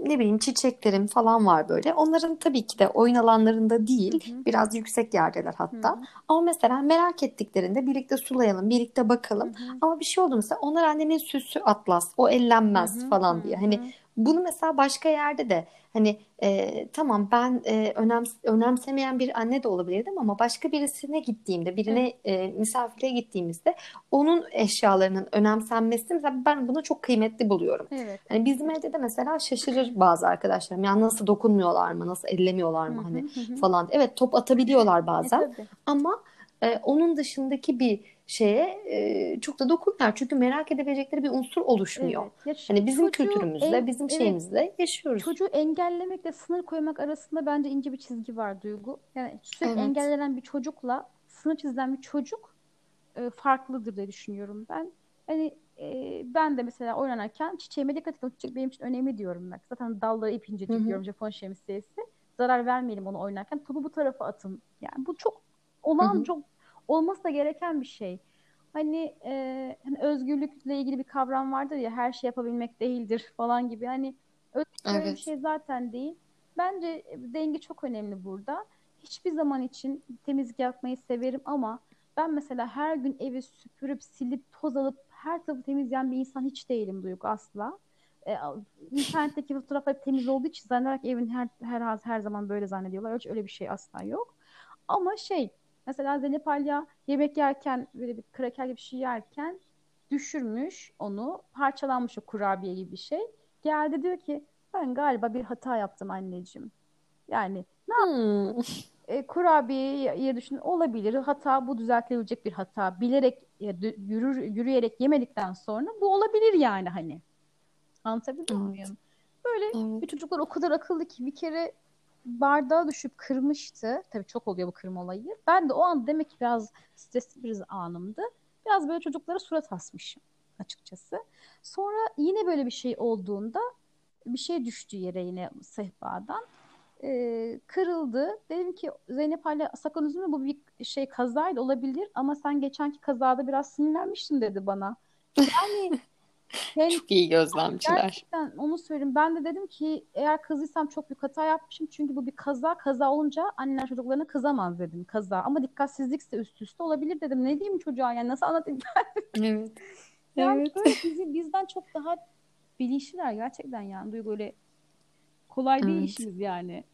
ne bileyim çiçeklerim falan var böyle. Onların tabii ki de oyun alanlarında değil, hı. biraz yüksek yerdeler hatta. hı. Ama mesela merak ettiklerinde birlikte sulayalım, birlikte bakalım. hı. Ama bir şey oldu mesela onlar annemin süsü atlas, o ellenmez hı. Hı falan diye. Hani. Bunu mesela başka yerde de hani e, tamam ben e, önem, önemsemeyen bir anne de olabilirdim ama başka birisine gittiğimde, birine e, misafirliğe gittiğimizde onun eşyalarının önemsenmesi mesela ben bunu çok kıymetli buluyorum. Evet. Hani bizim evde de mesela şaşırır bazı arkadaşlarım. Ya nasıl dokunmuyorlar mı, nasıl ellemiyorlar mı hani Hı hı. falan. Evet top atabiliyorlar E bazen tabii. ama e, onun dışındaki bir şeye e, çok da dokunmuyorlar. Çünkü merak edebilecekleri bir unsur oluşmuyor. Evet. Ya Hani bizim kültürümüzde, en bizim evet şeyimizde yaşıyoruz. çocuğu engellemekle sınır koymak arasında bence ince bir çizgi var Duygu. Yani sürekli Evet. engellenen bir çocukla sınır çizilen bir çocuk e, farklıdır diye düşünüyorum ben. Hani e, ben de mesela oynanırken çiçeğime dikkat edin. Çiçek benim için önemli diyorum ben. Zaten dalları ip incecik diyorum Japon şemsiyesi. Zarar vermeyelim onu oynarken. Topu bu tarafa atın. Yani bu çok Hı olağan hı. çok olması da gereken bir şey. Hani, e, hani özgürlükle ilgili bir kavram vardır ya her şey yapabilmek değildir falan gibi. Hani özgürlük böyle bir Evet. şey zaten değil. Bence denge çok önemli burada. Hiçbir zaman için temizlik yapmayı severim ama ben mesela her gün evi süpürüp silip toz alıp her tarafı temizleyen bir insan hiç değilim Duygu asla. E, internetteki fotoğraflar temiz olduğu için zannederek evin her her her zaman böyle zannediyorlar. Hiç öyle bir şey asla yok. Ama şey mesela Zeynep Alya yemek yerken böyle bir kraker gibi bir şey yerken düşürmüş onu. Parçalanmış o kurabiye gibi bir şey. Geldi diyor ki ben galiba bir hata yaptım anneciğim. Yani ne Hmm. e, kurabiyeyi yere düşün olabilir. Hata bu düzeltilebilecek bir hata. Bilerek yürür, yürüyerek yemedikten sonra bu olabilir yani hani. Anlatabiliyor Evet. muyum? Böyle Evet. bir çocuklar o kadar akıllı ki bir kere bardağa düşüp kırmıştı. Tabii çok oluyor bu kırma olayı. Ben de o an demek ki biraz stresli bir anımdı. Biraz böyle çocuklara surat asmışım açıkçası. Sonra yine böyle bir şey olduğunda bir şey düştü yere yine sehpadan. Ee, kırıldı. Dedim ki Zeynep hala sakın üzülme bu bir şey kazaydı olabilir ama sen geçenki kazada biraz sinirlenmiştin dedi bana. Yani ben Çok iyi gözlemciler. gerçekten onu söyleyeyim. Ben de dedim ki eğer kızıysam çok büyük hata yapmışım. Çünkü bu bir kaza. Kaza olunca anneler çocuklarına kızamaz dedim. Kaza. Ama dikkatsizlikse üst üste olabilir dedim. Ne diyeyim çocuğa yani nasıl anlatayım? Evet. Yani Evet. böyle bizi, bizden çok daha bilinçliler gerçekten yani. Duygu öyle kolay değil Evet. işimiz yani.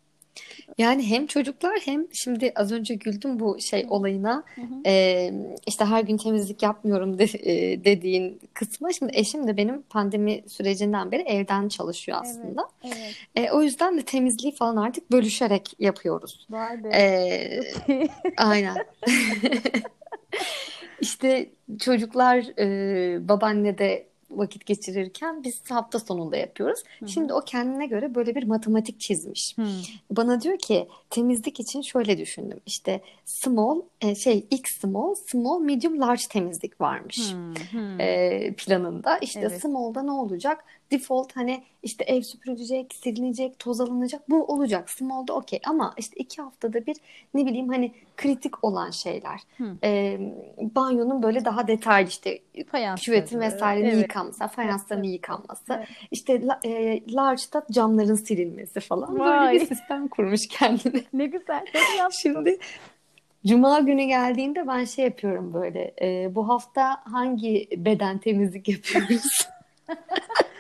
Yani hem çocuklar hem şimdi az önce güldüm bu şey olayına Hı hı. Ee, işte her gün temizlik yapmıyorum de- e, dediğin kısma. Şimdi eşim de benim pandemi sürecinden beri evden çalışıyor Evet, aslında. evet. E, o yüzden de temizliği falan artık bölüşerek yapıyoruz. Vay be. İyi. aynen. İşte çocuklar e, babaannede vakit geçirirken biz hafta sonunda yapıyoruz. Hı hı. Şimdi o kendine göre böyle bir matematik çizmiş. Hı. Bana diyor ki temizlik için şöyle düşündüm. İşte small e, şey X small, small, medium, large temizlik varmış e, planında. İşte Evet. small'da ne olacak? Default hani işte ev süpürülecek, silinecek, toz alınacak. Bu olacak. Small'da okey. Ama işte iki haftada bir ne bileyim hani kritik olan şeyler. Hı. E, banyonun böyle daha detaylı işte Fayansları. küvetin vesairenin Evet. yıkanması, fayansların Evet. yıkanması. Evet. İşte e, large'da camların silinmesi falan. Böyle Vay. bir sistem kurmuş kendine. Ne güzel. Şimdi Cuma günü geldiğinde ben şey yapıyorum böyle. e, bu hafta hangi beden temizlik yapıyoruz?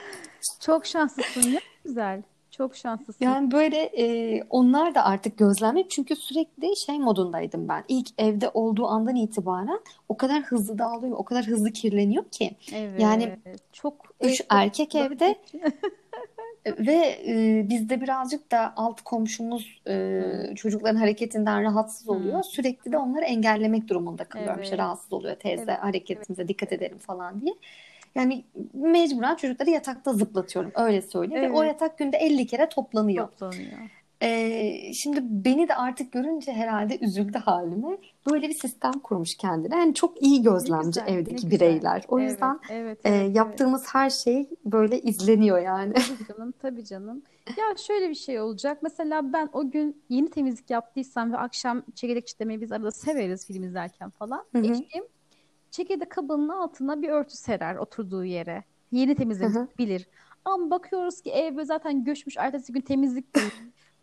Çok şanslısın. Ne güzel. Çok şanslısın. Yani böyle e, onlar da artık gözlemleyip çünkü sürekli şey modundaydım ben. İlk evde olduğu andan itibaren o kadar hızlı dağılıyor, o kadar hızlı kirleniyor ki. Evet. Yani çok Üç evet, erkek evde ve e, bizde birazcık da alt komşumuz e, çocukların hareketinden rahatsız oluyor. Hı. Sürekli de onları engellemek durumunda kalıyorum. İşte Evet. rahatsız oluyor teyze Evet. hareketimize dikkat edelim falan diye. Yani mecburen çocukları yatakta zıplatıyorum öyle söyleyeyim. Ve o Evet. yatak günde 50 kere toplanıyor. toplanıyor. Ee, şimdi beni de artık görünce herhalde üzüldü halime. Böyle bir sistem kurmuş kendine. Yani çok iyi gözlemci güzel, evdeki güzel. bireyler. O Evet, yüzden evet, e, evet, evet. yaptığımız her şey böyle izleniyor yani. Canım tabii canım. Ya şöyle bir şey olacak. Mesela ben o gün yeni temizlik yaptıysam ve akşam çekirdek çitlemeyi biz arada severiz film izlerken falan. Hı hı. Eşim çekirdek kabının altına bir örtü serer oturduğu yere. Yeni temizlemiş bilir. Ama bakıyoruz ki ev böyle zaten göçmüş ertesi gün temizlik değil.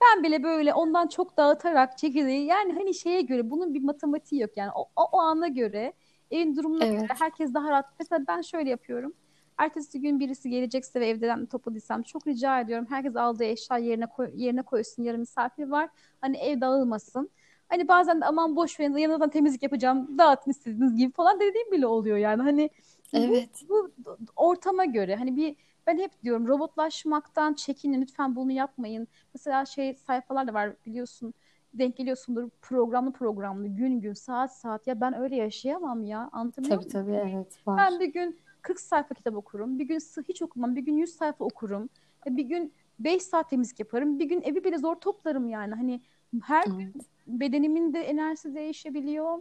Ben bile böyle ondan çok dağıtarak çekirdeği yani hani şeye göre bunun bir matematiği yok yani o, o, o ana göre evin durumuna Evet. göre herkes daha rahat. Mesela ben şöyle yapıyorum. Ertesi gün birisi gelecekse ve evden topladıysam çok rica ediyorum. Herkes aldığı eşya yerine koy, yerine koysun. Yarın misafir var. Hani ev dağılmasın. Hani bazen de aman boş verin yanından temizlik yapacağım. Dağıtın istediğiniz gibi falan dediğim bile oluyor yani. Hani bu, Evet. bu ortama göre hani bir ben hep diyorum robotlaşmaktan çekinin lütfen bunu yapmayın. Mesela şey sayfalar da var biliyorsun denk geliyorsundur programlı programlı gün gün saat saat ya ben öyle yaşayamam ya anlatabiliyor Tabii muyum? tabii evet var. Ben bir gün 40 sayfa kitap okurum. Bir gün hiç okumam. Bir gün 100 sayfa okurum. E, Bir gün 5 saat temizlik yaparım. Bir gün evi bile zor toplarım yani. Hani her gün Evet. Bedenimin de enerjisi değişebiliyor.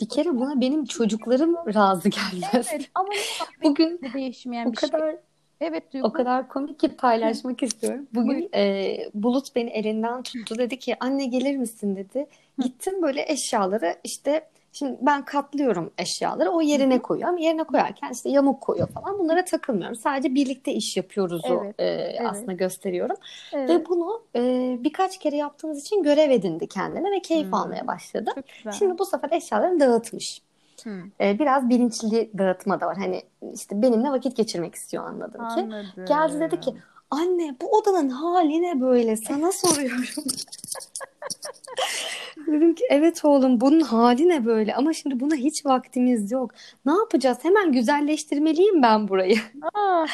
Bir kere buna benim çocuklarım razı gelmez. Evet ama Bugün de değişmeyen o bir şey. kadar Evet o Duygu. kadar komik ki paylaşmak istiyorum. Bugün Buyur. e, Bulut beni elinden tuttu dedi ki anne gelir misin dedi. Gittim böyle eşyaları işte şimdi ben katlıyorum eşyaları o yerine koyuyorum. Yerine koyarken işte yamuk koyuyor falan bunlara takılmıyorum. Sadece birlikte iş yapıyoruz o Evet, e, aslında gösteriyorum. Evet. Ve bunu e, birkaç kere yaptığımız için görev edindi kendine ve keyif Hmm. almaya başladı. Şimdi bu sefer eşyalarını dağıtmış. Hı. E, biraz bilinçli dağıtma da var. Hani işte benimle vakit geçirmek istiyor anladım ki. Anladım. Geldi dedi ki anne bu odanın hali ne böyle sana soruyorum. Dedim ki evet oğlum bunun hali ne böyle ama şimdi buna hiç vaktimiz yok. Ne yapacağız? Hemen güzelleştirmeliyim ben burayı. Ah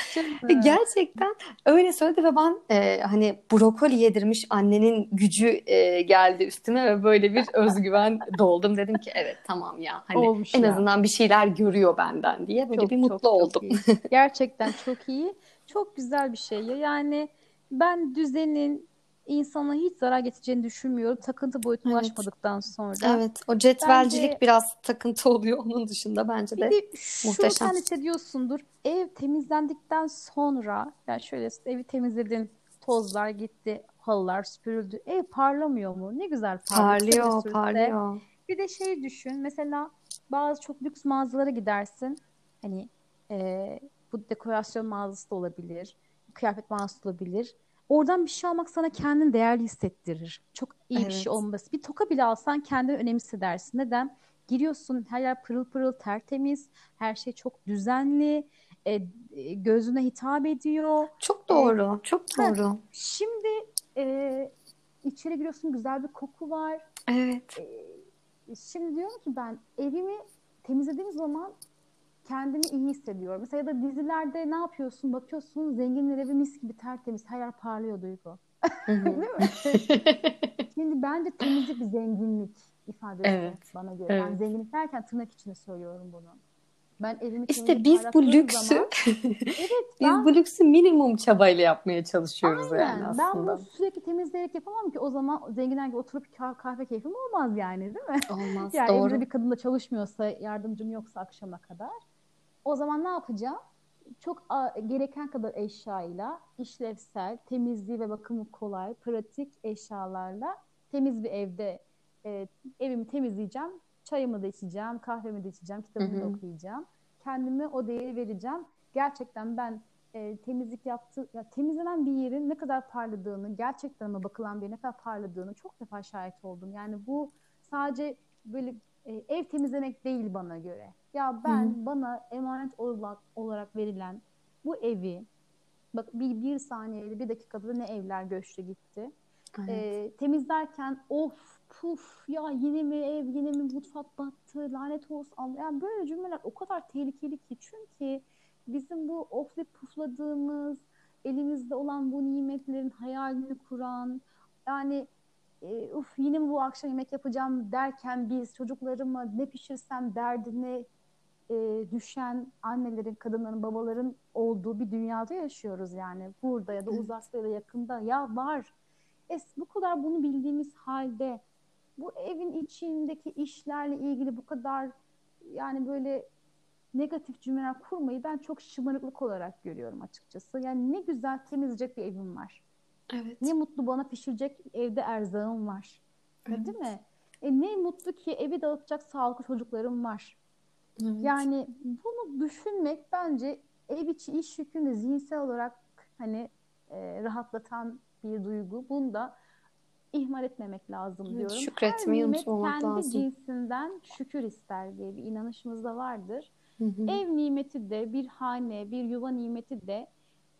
Ve canım. Gerçekten öyle söyledi ve ben e, hani brokoli yedirmiş annenin gücü e, geldi üstüme ve böyle bir özgüven doldum. Dedim ki evet tamam ya hani Olmuş en ya. azından bir şeyler görüyor benden diye böyle Çok, bir çok, mutlu çok oldum. iyi. Gerçekten çok iyi. Çok güzel bir şey ya. Yani ben düzenin insana hiç zarar getireceğini düşünmüyorum. Takıntı boyutuna Evet. ulaşmadıktan sonra. Evet, o cetvelcilik Bence- biraz takıntı oluyor. Onun dışında bence Bir de de şu muhteşem. sen hissediyorsundur. Ev temizlendikten sonra yani şöyle evi temizledin. Tozlar gitti. Halılar süpürüldü. Ev parlamıyor mu? Ne güzel parlıyor. Parlıyor, parlıyor. Bir de şey düşün. Mesela bazı çok lüks mağazalara gidersin. Hani e, bu dekorasyon mağazası da olabilir. Kıyafet mağazası da olabilir. Oradan bir şey almak sana kendini değerli hissettirir. Çok iyi bir Evet. şey olması. Bir toka bile alsan kendini önemli hissedersin. Neden? Giriyorsun her yer pırıl pırıl tertemiz. Her şey çok düzenli. e, e, gözüne hitap ediyor. Çok doğru, çok Ha. doğru. Şimdi e, içeri giriyorsun güzel bir koku var. Evet. Ee, şimdi diyorum ki ben evimi temizlediğim zaman kendimi iyi hissediyorum. Mesela ya da dizilerde ne yapıyorsun? Bakıyorsun zenginler evi mis gibi tertemiz. Her yer parlıyor Duygu. Değil mi? Şimdi bence temizlik bir zenginlik ifadesi Evet. bana göre. Yani Evet. zenginlik derken tırnak içinde söylüyorum bunu. Ben evimi İşte biz bu lüksü zaman evet biz ben bu lüksü minimum çabayla yapmaya çalışıyoruz yani aynen ben aslında. bunu sürekli temizleyerek yapamam ki o zaman zenginler gibi oturup kah- kahve keyfim olmaz yani değil mi? Olmaz. Yani Doğru. evde bir kadın da çalışmıyorsa, yardımcım yoksa akşama kadar. O zaman ne yapacağım? Çok gereken kadar eşyayla, işlevsel, temizliği ve bakımı kolay, pratik eşyalarla temiz bir evde e, evimi temizleyeceğim. Çayımı da içeceğim, kahvemi de içeceğim, kitabımı da okuyacağım. Kendime o değeri vereceğim. Gerçekten ben e, temizlik yaptı, ya temizlenen bir yerin ne kadar parladığını, gerçekten ama bakılan bir yerin ne kadar parladığını çok defa şahit oldum. Yani bu sadece böyle e, ev temizlemek değil bana göre. Ya ben Hı bana emanet olarak, olarak verilen bu evi bak bir, bir saniyede bir dakikada ne evler göçtü gitti. Evet. E, temizlerken of puf ya yine mi ev yine mi mutfak battı lanet olsun. Yani böyle cümleler o kadar tehlikeli ki çünkü bizim bu oflayıp pufladığımız elimizde olan bu nimetlerin hayalini kuran yani e, uf yine mi bu akşam yemek yapacağım derken biz çocuklarıma ne pişirsem derdine e, düşen annelerin, kadınların, babaların olduğu bir dünyada yaşıyoruz yani. Burada ya da uzakta ya da yakında ya var. Es, bu kadar bunu bildiğimiz halde bu evin içindeki işlerle ilgili bu kadar yani böyle negatif cümleler kurmayı ben çok şımarıklık olarak görüyorum açıkçası. Yani ne güzel temizleyecek bir evim var. Evet. Ne mutlu bana pişirecek evde erzağım var. Ya Evet. Değil mi? E ne mutlu ki evi dağıtacak sağlıklı çocuklarım var. Evet. Yani bunu düşünmek bence ev içi iş yükünü zihinsel olarak hani e, rahatlatan bir duygu. Bunu da ihmal etmemek lazım Evet, diyorum. Her şükretmeyi nimet unutmamak kendi lazım. cinsinden şükür ister diye bir inanışımız da vardır. Hı hı. Ev nimeti de bir hane, bir yuva nimeti de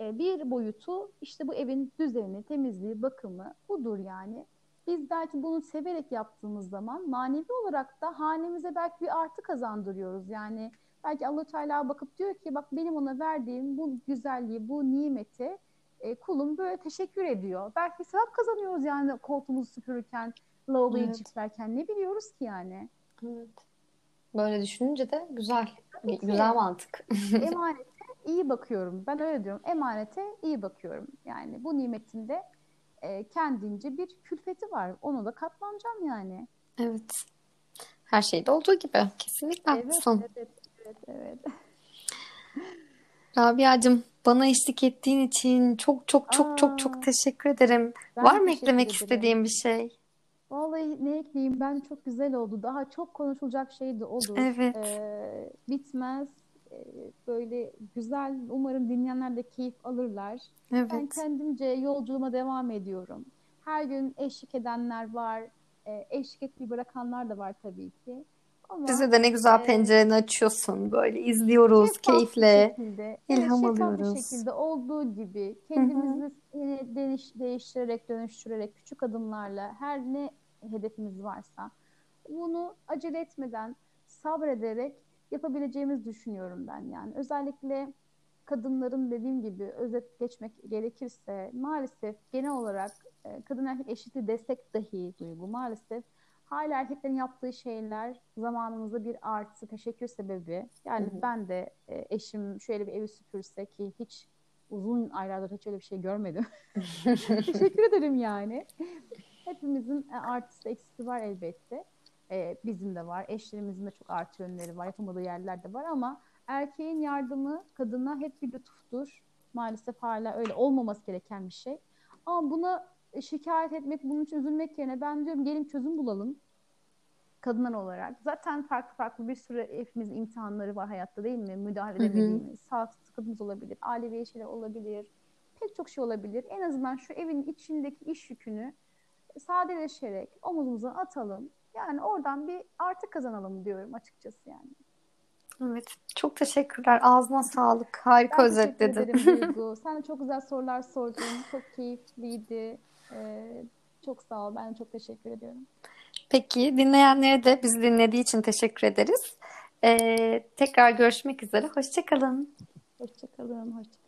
e, bir boyutu işte bu evin düzeni, temizliği, bakımı budur yani. Biz belki bunu severek yaptığımız zaman manevi olarak da hanemize belki bir artı kazandırıyoruz. Yani belki Allah Teala bakıp diyor ki bak benim ona verdiğim bu güzelliği, bu nimeti e, kulum böyle teşekkür ediyor. Belki sevap kazanıyoruz yani koltuğumuzu süpürürken, lavaboyu Evet. ciltlerken ne biliyoruz ki yani. Evet. Böyle düşününce de güzel. Tabii ki. Güzel mantık. Emanete iyi bakıyorum. Ben öyle diyorum. Emanete iyi bakıyorum. Yani bu nimetin de e, kendince bir külfeti var. Onu da katlanacağım yani. Evet. Her şeyde olduğu gibi. Kesinlikle Evet, haklısın. evet, evet, evet. Rabia'cığım bana eşlik ettiğin için çok çok çok çok çok Aa, teşekkür ederim. Var mı eklemek ederim. istediğin bir şey? Vallahi ne ekleyeyim ben çok güzel oldu. Daha çok konuşulacak şey de olur. Evet. Ee, bitmez. Ee, böyle güzel. Umarım dinleyenler de keyif alırlar. Ben Evet. kendimce yolculuğuma devam ediyorum. Her gün eşlik edenler var. Ee, eşlik etmeyi bırakanlar da var tabii ki. Ama Bize de ne güzel e, pencereni açıyorsun. Böyle izliyoruz bir keyifle. şekilde, İlham şeffaf bir alıyoruz. şekilde olduğu gibi kendimizi değiş, değiştirerek, dönüştürerek küçük adımlarla her ne hedefimiz varsa bunu acele etmeden, sabrederek yapabileceğimizi düşünüyorum ben yani. Özellikle kadınların dediğim gibi özet geçmek gerekirse maalesef genel olarak e, kadın erkek eşitliği destek dahi duygu maalesef hala erkeklerin yaptığı şeyler zamanımızda bir artı teşekkür sebebi. Hı Yani hı. ben de e, eşim şöyle bir evi süpürse ki hiç uzun aylardır hiç öyle bir şey görmedim. Teşekkür ederim yani. Hepimizin e, artısı eksisi var elbette. E, bizim de var. Eşlerimizin de çok artı yönleri var. Yapamadığı yerler de var ama erkeğin yardımı kadına hep bir lütuftur. Maalesef hala öyle olmaması gereken bir şey. Ama buna e, şikayet etmek, bunun için üzülmek yerine ben diyorum gelin çözüm bulalım kadınlar olarak. Zaten farklı farklı bir sürü hepimizin imtihanları var hayatta değil mi? Müdahale edemediğimiz, sağlık sıkıntımız olabilir, ailevi şeyler olabilir. Pek çok şey olabilir. En azından şu evin içindeki iş yükünü sadeleşerek omuzumuza atalım. Yani oradan bir artı kazanalım diyorum açıkçası yani. Evet. Çok teşekkürler. Ağzına sağlık. Harika Ben özetledin. ederim. Sen de çok güzel sorular sordun. Çok keyifliydi. Ee, Çok sağ ol. Ben çok teşekkür ediyorum. Peki dinleyenlere de bizi dinlediği için teşekkür ederiz. Ee, tekrar görüşmek üzere. Hoşçakalın. Hoşçakalın. Hoşçakalın.